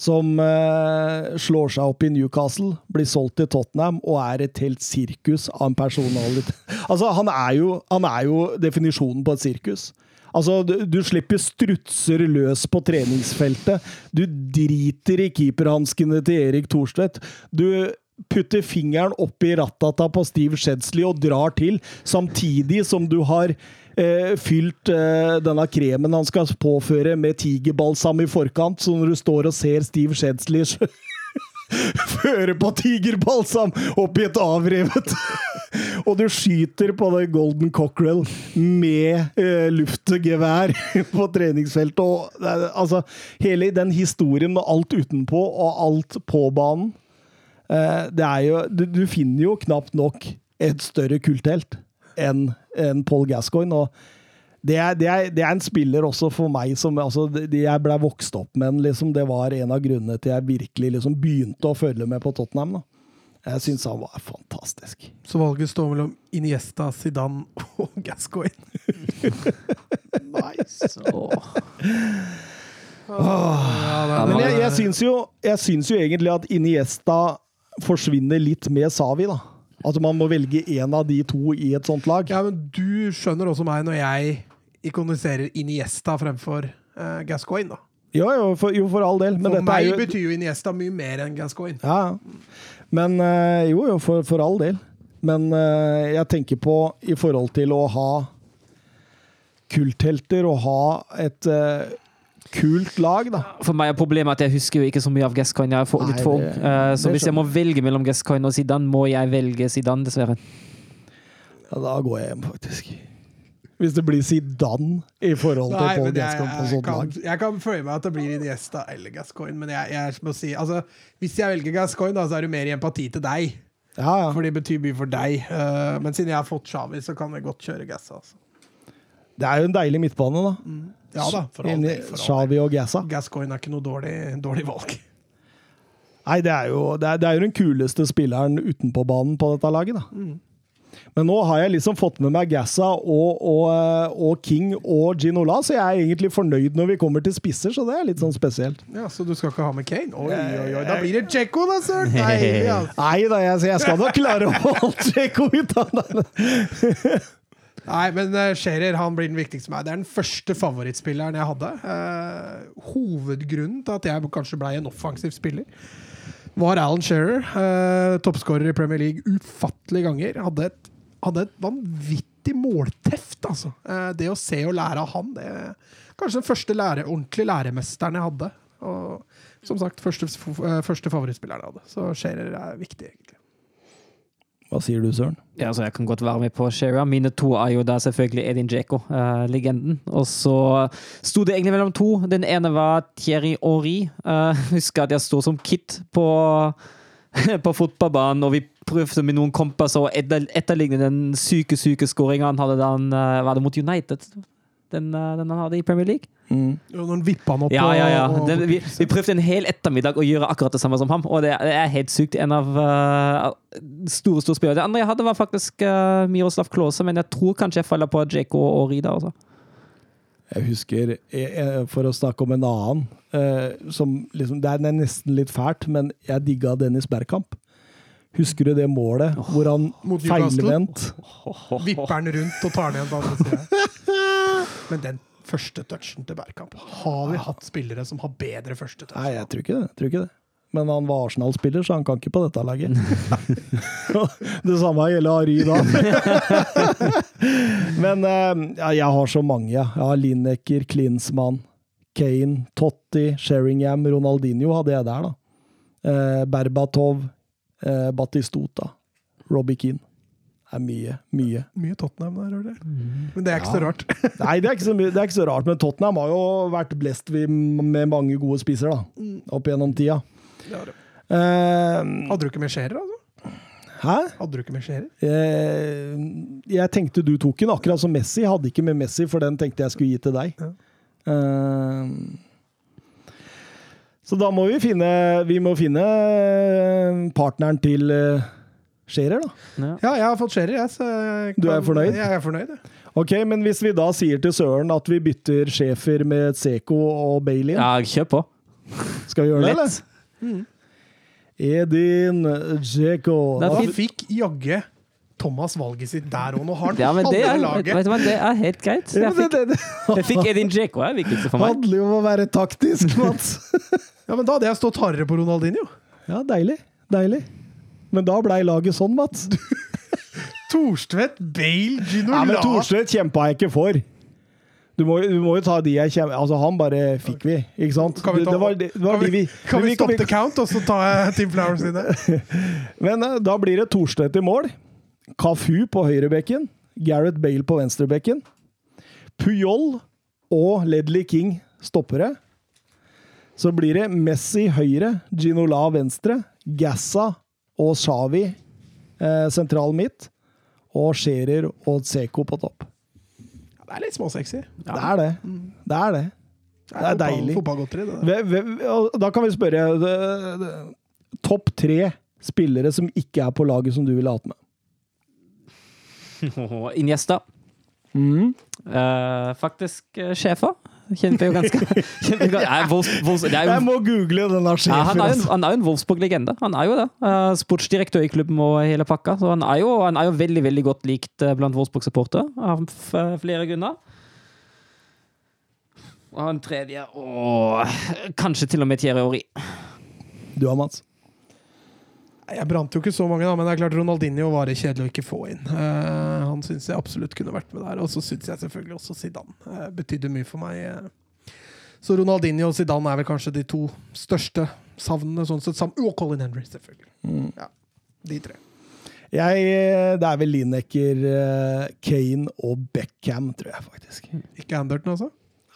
som eh, slår seg opp i Newcastle, blir solgt til Tottenham og er et helt sirkus av en personalitet. Altså, han er jo, han er jo definisjonen på et sirkus. Altså, du, du slipper strutser løs på treningsfeltet. Du driter i keeperhanskene til Erik Thorstvedt. Du putter fingeren opp i rattata på Steve Shedsley og drar til, samtidig som du har eh, fylt eh, denne kremen han skal påføre med tigerbalsam i forkant, så når du står og ser Steve Shedsley føre på tigerbalsam oppi et avrevet Og du skyter på det Golden Cockerel med eh, luftgevær på treningsfeltet. Og, er- altså, hele den historien med alt utenpå og alt på banen eh, det er jo, du, du finner jo knapt nok et større kulthelt enn enn Paul Gascoigne. og det er, det, er, det er en spiller også for meg som altså, det, det Jeg ble vokst opp med. Liksom, det var en av grunnene til jeg virkelig liksom, begynte å følge med på Tottenham. Da. Jeg syns han var fantastisk. Så valget står mellom Iniesta, Zidane og Gascoigne. nice. Åh. Ja, Men jeg, jeg, syns jo, jo egentlig at Iniesta forsvinner litt med Savi. da. At man må velge én av de to i et sånt lag. Ja, men du skjønner også meg når jeg ikoniserer Iniesta fremfor uh, Gascoigne, da. Jo, jo, for, jo, for all del. Men For meg er jo betyr jo Iniesta mye mer enn Gascoigne. Ja, men uh, jo, jo, for, for all del. Men uh, jeg tenker på i forhold til å ha kulthelter og ha et eh, kult lag, da. For meg er problemet at jeg husker jo ikke så mye av Gascoigne. Jeg er for, Nei, litt for ung. Eh, så hvis jeg må velge mellom Gascoigne og Zidane, må jeg velge Zidane, dessverre. Ja, da går jeg hjem, faktisk. Hvis det blir Zidane i forhold til Nei, Paul men Gascoigne på sånt lag. jeg kan føle meg at det blir Iniesta eller Gascoigne, men jeg, jeg må si altså, Hvis jeg velger Gascoigne, da, så er det mer i empati til deg, Ja, ja. for det betyr mye for deg. Uh, men siden jeg har fått Xavi, så kan jeg godt kjøre Gassa. Altså. Det er jo en deilig midtbane, da. Ja da, for. Xavi og Gaza. Gascoigne er ikke noe dårlig, dårlig valg. Nei, det er, jo, det, er, det er jo den kuleste spilleren utenpå banen på dette laget, da. Mm. Men nå har jeg liksom fått med meg Gazza og, og, eh, og King og Ginola, så jeg er egentlig fornøyd når vi kommer til spisser, så det er litt sånn spesielt. Ja, Så du skal ikke ha med Kane? Oi, oi, oi. Da blir det Cheko, da, søren! Nei, ja. Nei da, jeg, jeg skal nok klare å holde Cheko ut av det. Nei, men uh, Scherer han blir den viktigste for meg. Det er den første favorittspilleren jeg hadde. Uh, hovedgrunnen til at jeg kanskje ble en offensiv spiller, var Alan Shearer. Uh, Toppskårer i Premier League ufattelige ganger. Hadde et, hadde et vanvittig målteft, altså. Uh, det å se og lære av han, det er kanskje den første lære, ordentlige læremesteren jeg hadde. Og som sagt, første, første favorittspilleren jeg hadde. Så Scherer er viktig, egentlig. Hva sier du, Søren? Ja, altså jeg kan godt være med på Sheria. Mine to er jo da selvfølgelig Edin Djeko, uh, legenden. Og så sto det egentlig mellom to. Den ene var Thierry Henry. Uh, husker at jeg sto som kid på, på fotballbanen, og vi prøvde med noen kompiser å etter, etterligne den syke, syke skåringa han hadde da han uh, var det mot United. Den, uh, den han hadde i Premier League. Mm. Når han vippa han opp Ja, ja, ja. og- Den, vi, vi prøvde en hel ettermiddag å gjøre akkurat det samme som ham, og det, er- det er helt sykt. En av uh, store store spillere. Det andre jeg hadde, var faktisk uh, Miroslav Klause, men jeg tror kanskje jeg faller på JK og Rida. også. Jeg husker, eh, eh, for å snakke om en annen, eh, som liksom, det er nesten litt fælt, men jeg digga Dennis Bergkamp. Husker du det målet hvor han feilvendt? Vipper den rundt og tar den igjen på andre sida. Men den første touchen til Bergkamp Har vi hatt spillere som har bedre første touch? Nei, jeg tror ikke det. Jeg tror ikke det. Men han var Arsenal-spiller, så han kan ikke på dette laget. det samme gjelder Ari da. Men eh, ja, jeg har så mange. Jeg har Lineker, Klinsmann, Kane, Totti, Sheringham, Ronaldinho hadde jeg der, da. Eh, Berbatov, Batistota Batistuta, Robbie Keane. Det er mye, mye. Mye Tottenham der, hører du. Men det er ikke så rart. Nei, det er, ikke så mye, det er ikke så rart, men Tottenham har jo vært blest med mange gode spiser da, opp gjennom tida. Ja, har det. Eh, Hadde du ikke med Scherer, altså? hæ? Hadde du ikke med Scherer? Eh, jeg tenkte du tok den, akkurat som Messi. Hadde ikke med Messi, for den tenkte jeg skulle gi til deg. Ja. Eh, så da må vi finne Vi må finne partneren til uh, Scherer, da. Ja. Ja, jeg har fått Scherer, jeg. Så jeg Du er fornøyd? Jeg er fornøyd, ja. Ok, Men hvis vi da sier til Søren at vi bytter sjefer med Seko og Bailey, ja, kjør på. skal vi gjøre det, eller? Edin Dzeko. Da fikk jagge Thomas valget sitt der og nå har han Ja, men det halve er, laget. vet du hva, det er helt greit. Så Jeg fikk, det, det jeg fikk Edin Dzeko, er viktigste for meg. handler jo om å være taktisk, Mats. Ja, men da hadde jeg stått hardere på Ronaldinho. Ja, deilig. Deilig. Men da blei laget sånn, Mats. Torstvedt, Bale, Ginola Ja, men Thorstvedt kjempa jeg ikke for. Du må, du må jo ta de jeg kjemper Altså, han bare fikk vi, ikke sant? Kan vi, ta, det var, det, var kan vi, vi, kan vi stoppe the count, og så tar jeg Team Flowers sine? Men eh, da blir det Thorstvedt i mål. Kafu på høyrebekken. Gareth Bale på venstrebekken. Puyol og Ledley King stoppere. Så blir det Messi høyre, Ginola venstre, Gassa og Xavi eh, sentral midt. Og Scherer og Seko på topp. Det er litt småsexy. Det er det. Det er det. Det er fotball- deilig. Fotballgodteri, det. der. Da kan vi spørre det- det- Topp tre spillere som ikke er på laget som du ville hatt med? Iniesta. Mm. Uh, faktisk uh, sjefer. Kjemper jo ganske kjemper ganske ja, Wolfs, Wolfs, det er jo Jeg må google den Ja, sjefen. han, er jo, han er jo en Wolfsburg-legende. Han er jo det. Eh, sportsdirektør i klubben og hele pakka. Så han er jo, han er jo veldig veldig godt likt eh, blant Wolfsburg-supportere av f- flere grunner. Og en tredje og kanskje til og med Thierry Ori. Du har Mats. Jeg brant jo ikke så mange, da, men det er klart Ronaldinho var det kjedelig å ikke få inn. Uh, han syns jeg absolutt kunne vært med der. Og så syns jeg selvfølgelig også Zidane uh, betydde mye for meg. eh. Så Ronaldinho og Zidane er vel kanskje de to største savnene. sånn sett, Og Colin Henry, selvfølgelig. Mm. Ja, de tre. Jeg, det er vel Lineker, Kane og Beckham, tror jeg faktisk. Ikke Anderton også?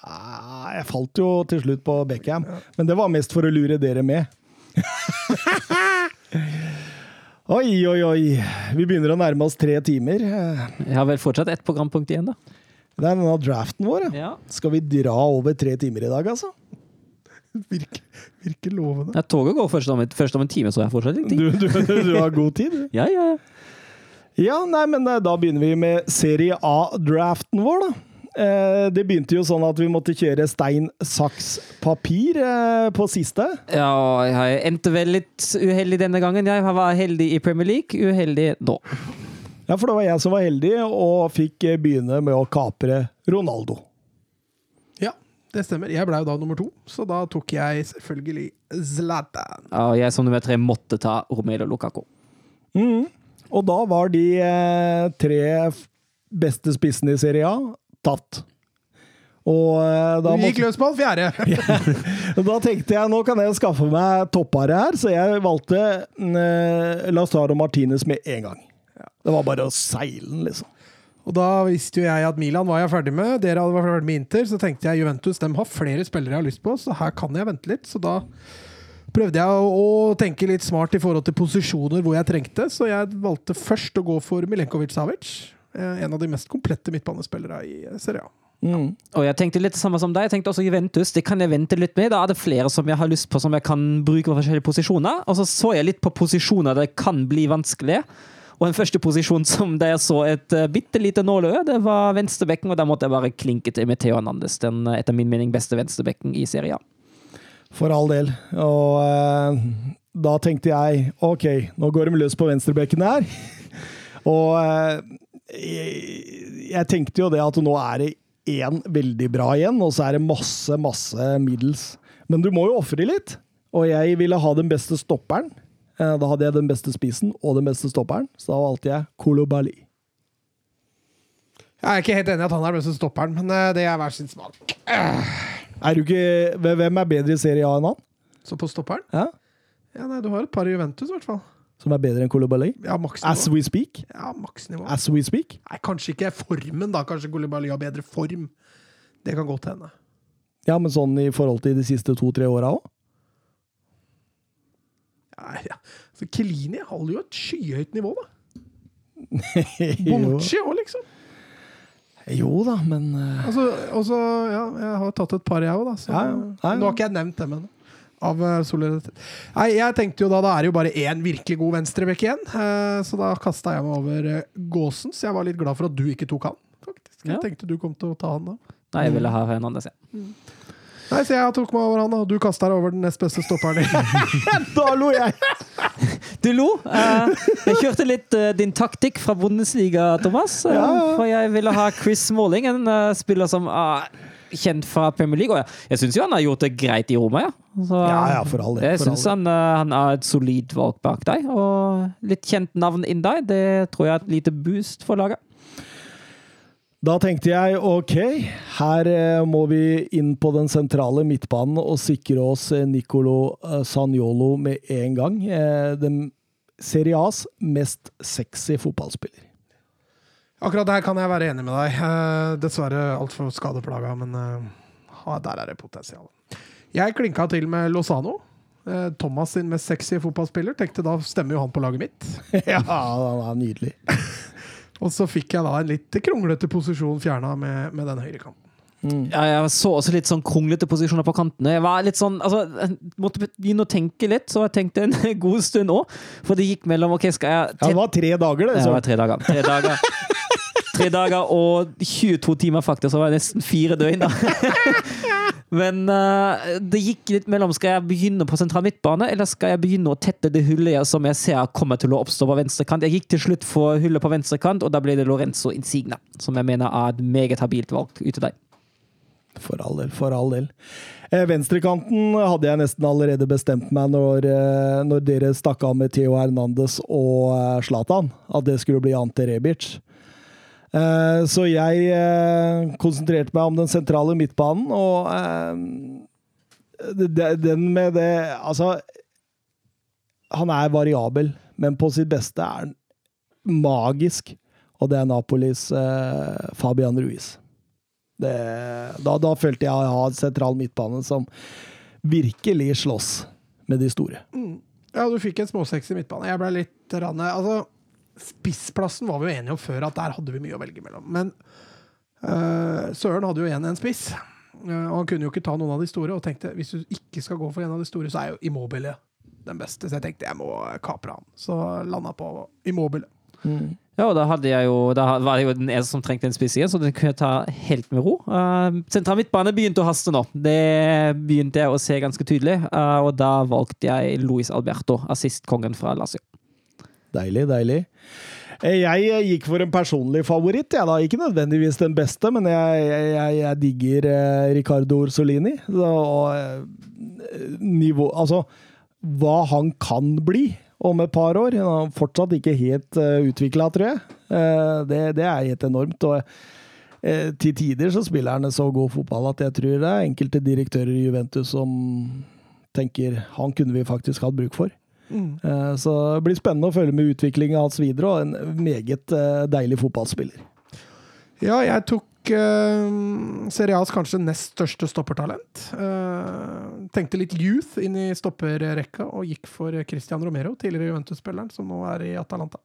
Ah, Jeg falt jo til slutt på Beckham, men det var mest for å lure dere med. oi, oi, oi. Vi begynner å nærme oss tre timer. Jeg har vel fortsatt ett programpunkt igjen, da. Det er denne draften vår. ja. Skal vi dra over tre timer i dag, altså? Virker, virker lovende. Ja, toget går først om, et- først om en time, så jeg fortsatt litt tid. Du, du, du har god tid, du. Ja, ja, ja. Ja, nei, men eh, da begynner vi med Serie A-draften vår, da. Eh, det begynte jo sånn at vi måtte kjøre stein, saks, papir eh, på siste. Ja, jeg endte vel litt uheldig denne gangen. Jeg var heldig i Premier League, uheldig nå. Ja, for det var jeg som var heldig og fikk eh, begynne med å kapre Ronaldo. Ja, det stemmer. Jeg ble jo da nummer to, så da tok jeg selvfølgelig Zlatan. Ja, og jeg som nummer tre måtte ta Romelo Lukaku. Mm. Og da var de tre beste spissene i Serie A tatt. Og eh, da, Du gikk løs på den fjerde! da tenkte jeg nå kan jeg skaffe meg toppare her, så jeg valgte eh, Lazaro Martinez med en gang. Det var bare å seile den, liksom. Og da visste jo jeg at Milan var jeg ferdig med. Dere hadde vært ferdig med Inter. Så tenkte jeg Juventus de har flere spillere jeg har lyst på, så her kan jeg vente litt. Så da prøvde jeg å tenke litt smart i forhold til posisjoner hvor jeg trengte. Så jeg valgte først å gå for Milenkovic Savic. Eh, En av de mest komplette midtbanespillere i eh, Serie A. Mm. Og jeg tenkte litt det samme som deg. Jeg tenkte også Juventus. Det kan jeg vente litt med. Da er det flere som jeg har lyst på som jeg kan bruke på forskjellige posisjoner. Og så så jeg litt på posisjoner der det kan bli vanskelig. Og den første posisjonen som der jeg så et uh, bitte lite nåløye, det var venstrebekken, og da måtte jeg bare klinke til med Theo Hernandez. Den etter min mening beste venstrebekken i Serie A. For all del. Og uh, da tenkte jeg OK, nå går de løs på venstrebekken her. Og eh, jeg, jeg tenkte jo det at nå er det én veldig bra igjen, og så er det masse, masse middels. Men du må jo ofre litt. Og jeg ville ha den beste stopperen. Eh, Da hadde jeg den beste spissen og den beste stopperen, så da valgte jeg Kolobali. Jeg er ikke helt enig i at han er den beste stopperen, men eh, det er hver sin smak. Er du ikke, hvem er bedre i Serie A enn han? Så på stopperen? Ja? Ja, nei, Du har et par i Juventus, i hvert fall. Som er bedre enn Kolobali? Ja, As we speak? Ja, maksnivå. As we speak? Nei, kanskje ikke formen, da. Kanskje Koulibaly har bedre form. Det kan godt hende. Ja, men sånn i forhold til de siste to-tre åra òg? Ja, ja. Så Kelini holder jo et skyhøyt nivå, da. Bonucci òg, liksom. jo da, men uh... Altså, også, ja, jeg har tatt et par, jeg òg, da. Så, Ja, ja. Ja. Nå har ikke jeg nevnt dem ennå. Av uh, solidaritet. Nei, jeg tenkte jo da da er det jo bare én virkelig god venstrebekk igjen. eh, så da kasta jeg meg over uh, Gåsen. Så jeg var litt glad for at du ikke tok han. faktisk. Jeg Ja. tenkte du kom til å ta han da. Nei, jeg ville ha Hernandez, ja. Nei, så jeg tok meg over han, og du kasta deg over den nest beste stopperen din. da lo jeg! Du lo. Eh, jeg kjørte litt eh, din taktikk fra Bundesliga, Thomas. Eh, Ja, ja. For jeg ville ha Chris Smalling, en eh, spiller som er kjent fra Premier League. Og jeg, syns jo han har gjort det greit i Roma, ja. Så, Ja, ja, for all del. Jeg syns han, eh, han er et solid valg bak deg. Og litt kjent navn inn deg, det tror jeg er et lite boost for laget. Da tenkte jeg ok, her eh, må vi inn på den sentrale midtbanen og sikre oss eh, Nicolo Sagnolo med en gang. Den Serie A's mest sexy fotballspiller. Akkurat der kan jeg være enig med deg. Eh, dessverre altfor skadeplaga, men eh, der er det potensial. Jeg klinka til med Lozano. Eh, Thomas sin mest sexy fotballspiller. Tenkte da stemmer jo han på laget mitt. ja, han er nydelig. Og så fikk jeg da en litt kronglete posisjon fjerna med, med den høyrekanten. Ja, jeg så også litt sånn kronglete posisjoner på kantene. Jeg var litt sånn, altså, jeg måtte begynne å tenke litt, så jeg tenkte en god stund òg. For det gikk mellom OK, skal jeg Ja, det var tre dager, det. Det var tre dager. Tre dager, tre dager og 22 timer, faktisk. Så var det nesten fire døgn, da. Men uh, det gikk litt mellom skal jeg begynne på sentral midtbane, eller skal jeg begynne å tette det hullet jeg- som jeg ser kommer til å oppstå på venstrekant. Jeg gikk til slutt for hullet på venstrekant, og da ble det Lorenzo Insigna. Som jeg mener er et meget habilt valg ut til deg. For all del, for all del. Eh, Venstrekanten hadde jeg nesten allerede bestemt meg når, eh, når dere stakk av med Theo Hernandez og Zlatan, at det skulle bli Ante Rebic. Eh, Så jeg eh, konsentrerte meg om den sentrale midtbanen, og eh, den med det Altså, han er variabel, men på sitt beste er han magisk. Og det er Napolis Fabian Ruiz. Det, da, da følte jeg å ha en sentral midtbane som virkelig slåss med de store. Ja, du fikk en småsexy midtbane. Jeg ble litt rann, Altså, spissplassen var vi jo enige om før at der hadde vi mye å velge mellom. Men uh, Søren hadde jo igjen en spiss, Uh, og han kunne jo ikke ta noen av de store. Og tenkte hvis du ikke skal gå for en av de store, så er jo Immobile den beste. Så jeg tenkte jeg må kapre han. Så landa på Immobile. Ja, og da, jo, da var det jo den eneste som trengte en spiss igjen, så den kunne jeg ta helt med ro. Uh, Sentral midtbane begynte å haste nå. Det begynte jeg å se ganske tydelig. uh, og da valgte jeg Luis Alberto, assistkongen fra Lazio. Deilig, deilig. Eh, Jeg eh, gikk for en personlig favoritt. Jeg da, Ikke nødvendigvis den beste, men jeg, jeg, jeg, digger eh, Ricardo Orsolini. Og, nivå, altså, hva han kan bli om et par år. Han er fortsatt ikke helt uh, utvikla, tror jeg. Det, det er helt enormt. og til tider så spiller han så god fotball at jeg tror det er enkelte direktører i Juventus som tenker han kunne vi faktisk hatt bruk for. Eh, Så det blir spennende å følge med utviklingen hans videre, og en meget eh, deilig fotballspiller. Ja, jeg tok uh, Serie kanskje nest største stoppertalent. Uh, tenkte litt youth inn i stopperrekka og gikk for Christian Romero, tidligere Juventus-spilleren, som nå er i Atalanta.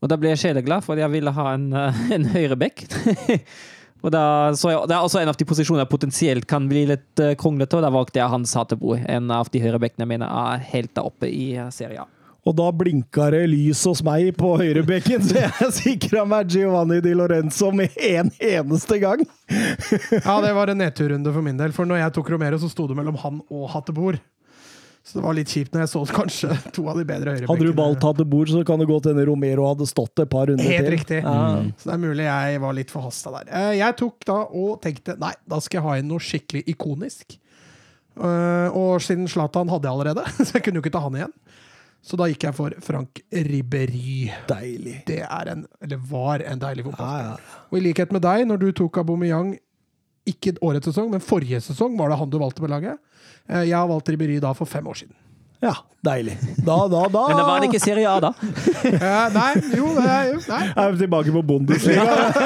Og da ble jeg sjeleglad, for jeg ville ha en, en høyre bekk. og da så jeg, Det er også en av de posisjonene jeg potensielt kan bli litt uh, kronglete, og da valgte jeg Hans Hatebo, en av de høyre bekkene jeg mener er helt der oppe i serien. Og da blinka det lys hos meg på høyrebekken, så jeg sikra meg Giovanni Di Lorenzo med en eneste gang. Ja, det var en nedturrunde for min del, for når jeg tok Romero, så sto det mellom han og Hattebor. Så det var litt kjipt når jeg så kanskje to av de bedre høyrebekkene. Hadde du valgt hadde bord, så kan det godt hende Romero hadde stått et par runder Helt til. riktig. Ja. Så det er mulig jeg var litt forhasta der. Eh, Jeg tok da og tenkte nei, da skal jeg ha inn noe skikkelig ikonisk. Eh, Og siden Zlatan hadde jeg allerede, så jeg kunne jo ikke ta han igjen. Så da gikk jeg for Frank Ribberi. Deilig. Det er en, eller var en deilig Ja, fotballspiller. ja. Og i likhet med deg, når du tok Aubameyang ikke årets sesong, men forrige sesong var det han du valgte på laget. Eh, Jeg har valgt Ribery da for fem år siden. ja, deilig. Da, da, da Men det var det ikke Serie A, da. Eh, Nei, jo, nei. Jeg er tilbake på Bundesliga.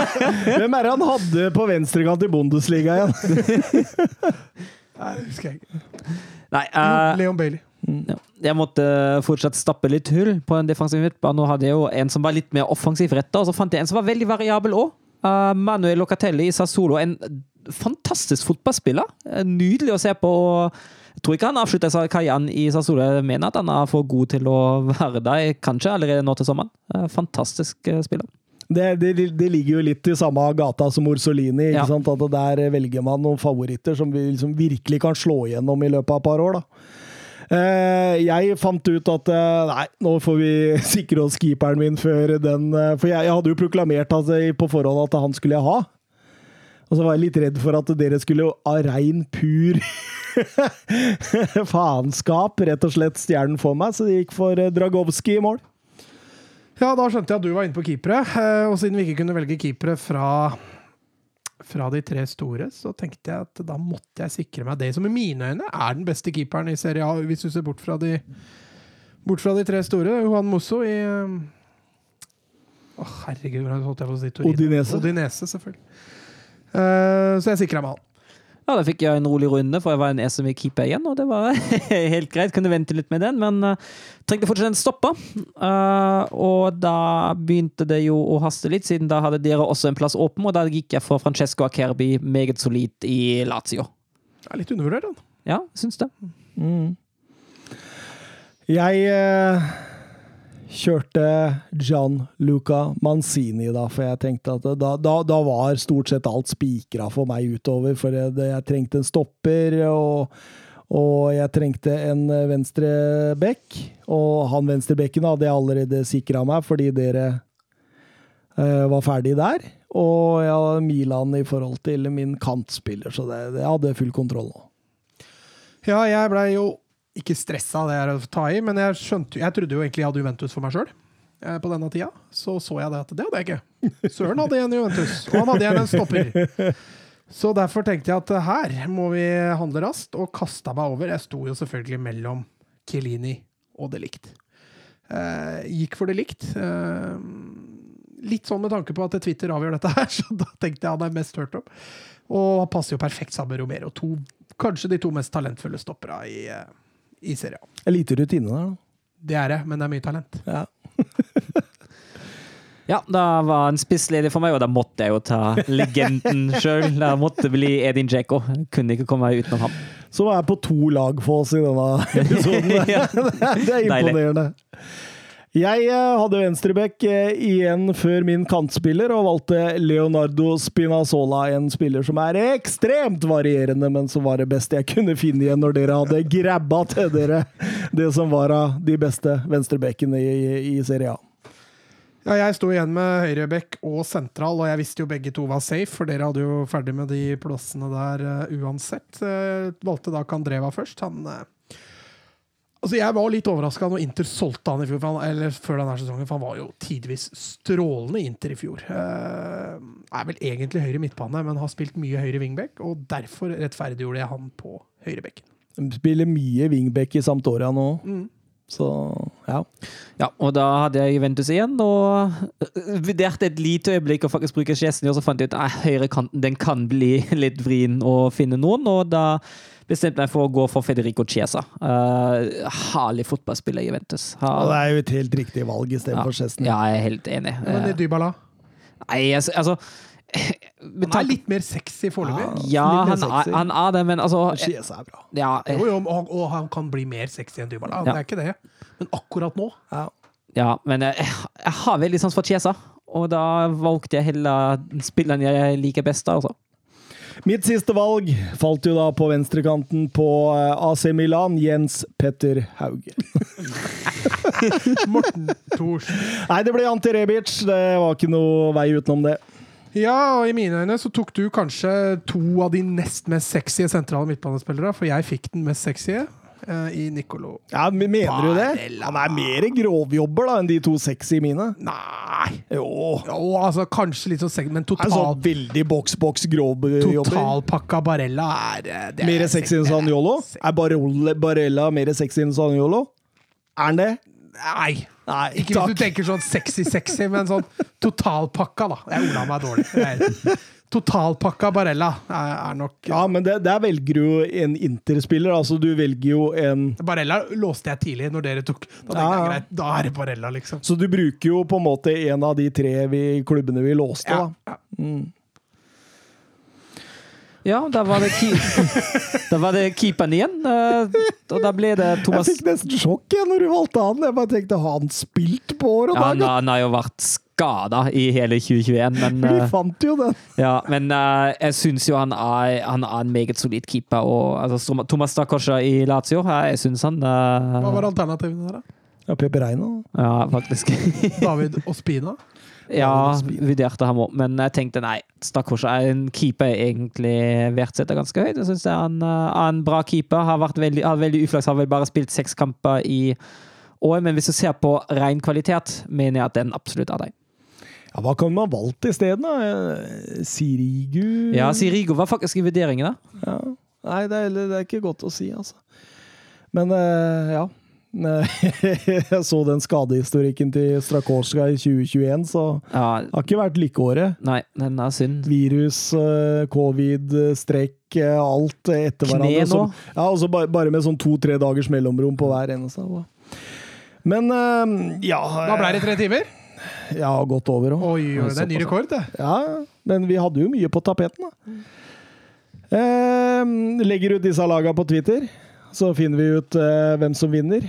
Hvem er det han hadde på venstrekant i Bundesliga igjen? nei det husker jeg ikke. Nei, uh, Leon Bailey. jeg måtte fortsatt stappe litt hull på en defensiv midtbane. Nå hadde jeg jo en som var litt mer offensiv retta, og så fant jeg en som var veldig variabel òg. Manuel Locatelli i Sassolo. En fantastisk fotballspiller. Eh, Nydelig å se på. Jeg tror ikke han avslutter karrieren i Sassole mener at han er for god til å være der, kanskje allerede nå til sommeren. Eh, Fantastisk eh, spiller. Det, det, det ligger jo litt i samme gata som Orsolini. ikke Ja. sant? At Der velger man noen favoritter som vi liksom virkelig kan slå igjennom i løpet av et par år. da. Jeg fant ut at nei, nå får vi sikre oss keeperen min før den For jeg, jeg hadde jo proklamert eh, på forhånd at han skulle jeg ha. Og så var jeg litt redd for at dere skulle av rein, pur faenskap rett og slett stjernen for meg, så det gikk for eh, Dragowski i mål. Ja, da skjønte jeg at du var inne på keepere. eh, Og siden vi ikke kunne velge keepere fra, fra de tre store, så tenkte jeg at da måtte jeg sikre meg det som i mine øyne er den beste keeperen i Serie A, hvis du ser bort fra de, bort fra de tre store. Juan Mosso i eh, Å, herregud, hvordan holdt jeg på å si Torino? Odinese. Odinese, selvfølgelig. Eh, så jeg sikra meg han. Ja, Da fikk jeg en rolig runde, for jeg var en SME-keeper igjen, og det var helt greit. Kunne vente litt med den, men uh, trengte fortsatt en stopper. Uh, og da begynte det jo å haste litt, siden da hadde dere også en plass åpen, og da gikk jeg for Francesco Akerbi, meget solid i Lazio. Ja, litt undervurdert, han. Ja, syns det. Jeg eh, kjørte Gianluca Manzini, da, for jeg tenkte at da, da, da var stort sett alt spikra for meg utover. For jeg, jeg trengte en stopper, og, og jeg trengte en venstre bekk. Og han venstrebekken hadde jeg allerede sikra meg, fordi dere eh, var ferdig der. Og jeg hadde Milan i forhold til min kantspiller, så det, det hadde full kontroll nå. Ja, jeg blei jo ikke stressa, det er å ta i, men jeg skjønte Jeg trodde jo egentlig jeg hadde Juventus for meg sjøl. På denne tida så så jeg det at det hadde jeg ikke. Søren hadde igjen Juventus, og han hadde igjen en stopper. Så derfor tenkte jeg at her må vi handle raskt, og kasta meg over. Jeg sto jo selvfølgelig mellom Chiellini og det likt. Eh, gikk for det likt. Eh, litt sånn med tanke på at Twitter avgjør dette her, så da tenkte jeg han er mest hørt om. Og han passer jo perfekt sammen med Romero. To, kanskje de to mest talentfulle stoppera i, eh, i Serie A. Det er Lite rutine der, da. Det er det, men det er mye talent. Ja. Ja, da var en spiss ledig for meg, og da måtte jeg jo ta legenden sjøl. Det måtte bli Edin Djeko. Kunne ikke komme meg utenom ham. Som er på to lag for oss i denne episoden. Ja. det er imponerende. Jeg eh, hadde venstrebekk eh, igjen før min kantspiller, og valgte Leonardo Spinazzola, en spiller som er ekstremt varierende, men som var det beste jeg kunne finne igjen når dere hadde grabba til dere det som var av de beste venstrebekkene i, i Serie A. Ja, jeg sto igjen med høyrebekk og sentral, og jeg visste jo begge to var safe, for dere hadde jo ferdig med de plassene der uh, uansett. Uh, valgte da Kandreva først. Han eh, Altså, Jeg var litt overraska når Inter solgte han i fjor, for han, eller før denne sesongen, for han var jo tidvis strålende i Inter i fjor. Uh, er vel egentlig høyre midtbane, men har spilt mye høyre wingback, og derfor rettferdiggjorde jeg han på høyrebekken. De spiller mye wingback i Sampdoria nå, Mm. så ja. Ja, og da hadde jeg Juventus igjen, og vurderte et lite øyeblikk å faktisk bruke Chesney, og så fant jeg ut at høyrekanten den kan bli litt vrien å finne noen, og da bestemte meg for å gå for Federico Chiesa. Uh, herlig fotballspiller i Juventus. Og det er jo et helt riktig valg istedenfor ja, Chesney. ja, jeg er helt enig. Men Eh, i Dybala Nei, altså, altså Han er litt mer sexy foreløpig. Ja, han er, han er det, men altså Chiesa er bra. ja, eh, Jo, jo, og, og han kan bli mer sexy enn Dybala. Ja. Det er ikke det. Men akkurat nå Ja. ja, men jeg, jeg har veldig sans for Chiesa, og da valgte jeg heller spilleren jeg liker best. da, altså. Mitt siste valg falt jo da på venstrekanten på eh, AC Milan, Jens Petter Hauge. Morten Thors. Nei, det ble Ante Rebic. Det var ikke noe vei utenom det. Ja, og i mine øyne så tok du kanskje to av de nest mest sexy sentrale midtbanespillere, for jeg fikk den mest sexy eh, i Nicolo. Ja, men Mener du det? Han er mer grovjobber da enn de to sexy mine. Nei Jo. Jo, altså kanskje litt sånn sexy, men er total, sånn veldig boks-boks-grovjobber. totalpakka Barella er eh, det er Mer sexy enn Sanjolo? er Barella, Barella mer sexy enn Sanjolo? Er han det? Nei. Nei, Ikke hvis du tenker sånn sexy-sexy, men sånn totalpakka, da. Jeg orda meg dårlig. Jeg- Totalpakka Barella er, er nok Ja, men det, der velger du en interspiller. Altså, du velger jo en Barella låste jeg tidlig når dere tok. Da Ja, jeg greit, da er det Barella, liksom. Så du bruker jo på en måte en av de tre vi, klubbene vi låste, Ja, da. ja. Ja, da var det, keep da var det keeperen igjen, eh, og da ble det Thomas Jeg fikk nesten sjokk jeg, når du valgte han. Jeg bare tenkte, har han spilt på år og Ja, han, dag? han har jo vært skada i hele 2021, men, Vi eh, fant jo den. ja, men eh, jeg syns jo han er, han er en meget solid keeper. Og, altså, Thomas Stakosja i Lazio, jeg syns han Hva var alternativene der, da? Ja, Pepe Reina. Ja, faktisk. David Ospina? Ja, vurderte ham òg, men jeg tenkte nei, Stakosha er en keeper jeg egentlig verdsetter ganske høyt. Jeg syns han eh, er en bra keeper. Har vært veldig, har veldig uflaks, har vel bare spilt seks kamper i år, men hvis du ser på ren kvalitet, mener jeg at den absolutt er deg. Ja, hva kan man ha valgt isteden, da? Eh, Sirigu? Ja, Sirigu var faktisk i vurderingene. Ja. Nei, det er, det er ikke godt å si, altså. Men eh, ja. Jeg så den skadehistorikken til Strakorska i 2021, så Ja, det har ikke vært lykkeåret. nei, den er synd. Virus, eh, covid, strekk, eh, alt etter Kne hverandre. nå? Ja, og så bare, med sånn to-tre dagers mellomrom på hver eneste. Men eh, ja Da ble det tre timer? Ja, godt over òg. Oi, oi, det er ny rekord, det. Ja, men vi hadde jo mye på tapeten, da. Eh, legger ut disse laga på Twitter, så finner vi ut uh, hvem som vinner.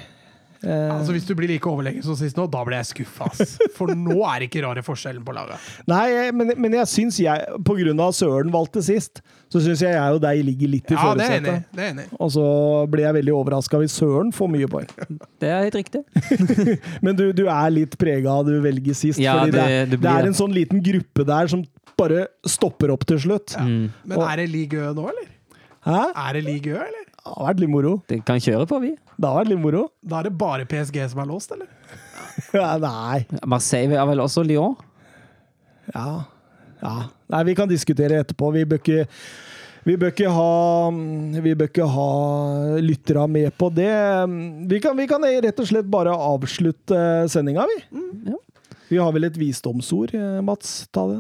Eh, Altså, Hvis du blir like overlegen som sist nå, da blir jeg skuffa. For nå er det ikke rare forskjellen på laget. nei, men, men jeg syns jeg, på grunn av Søren valgte sist, så syns jeg jeg og deg ligger litt i Ja, er førersetet. Er. Og så blir jeg veldig overraska hvis Søren får mye poeng. Det er helt riktig. Men du, du er litt prega av du velger sist. Ja, fordi det, det- er- det det er en sånn liten gruppe der som bare stopper opp til slutt. Mm. Men er det ligø nå, eller? Hæ? Er det ligø, eller? Det har vært litt moro. Det kan kjøre på, vi. Det har vært litt moro. Da er det bare PSG som er låst, eller? Ja, nei. Marseille er vel også Lyon? Ja. ja. Nei, vi kan diskutere etterpå. Vi bør ikke vi bør ikke ha, bør ikke ha lyttere med på det. Vi kan, vi kan rett og slett bare avslutte sendinga, vi. Vi har vel et visdomsord, eh, Mats. Ta det.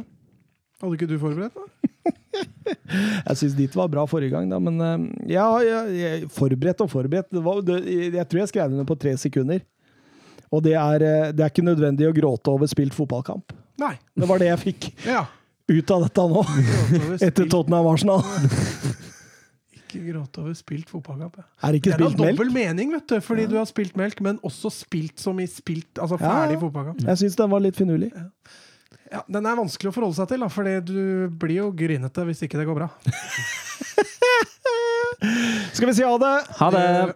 Hadde ikke du forberedt noe? Jeg syns ditt var bra forrige gang, da, men eh, ja, jeg, jeg, forberedt og forberedt. Det var, det, jeg tror jeg skrev det ned på tre sekunder. Og det er, eh, det er ikke nødvendig å gråte over spilt fotballkamp. Nei. Det var det jeg fikk Ja. ut av dette nå, etter Tottenham Arsenal. Ikke gråte over spilt fotballkamp. Ja. Er det ikke Det er spilt melk? dobbel mening, vet du, fordi du har spilt melk, men også spilt som i spilt, altså ferdig ja. fotballkamp. Jeg syns den var litt finurlig. Ja, den er vanskelig å forholde seg til, da, fordi du blir jo grinete hvis ikke det går bra. Skal vi si ha det? Ha det!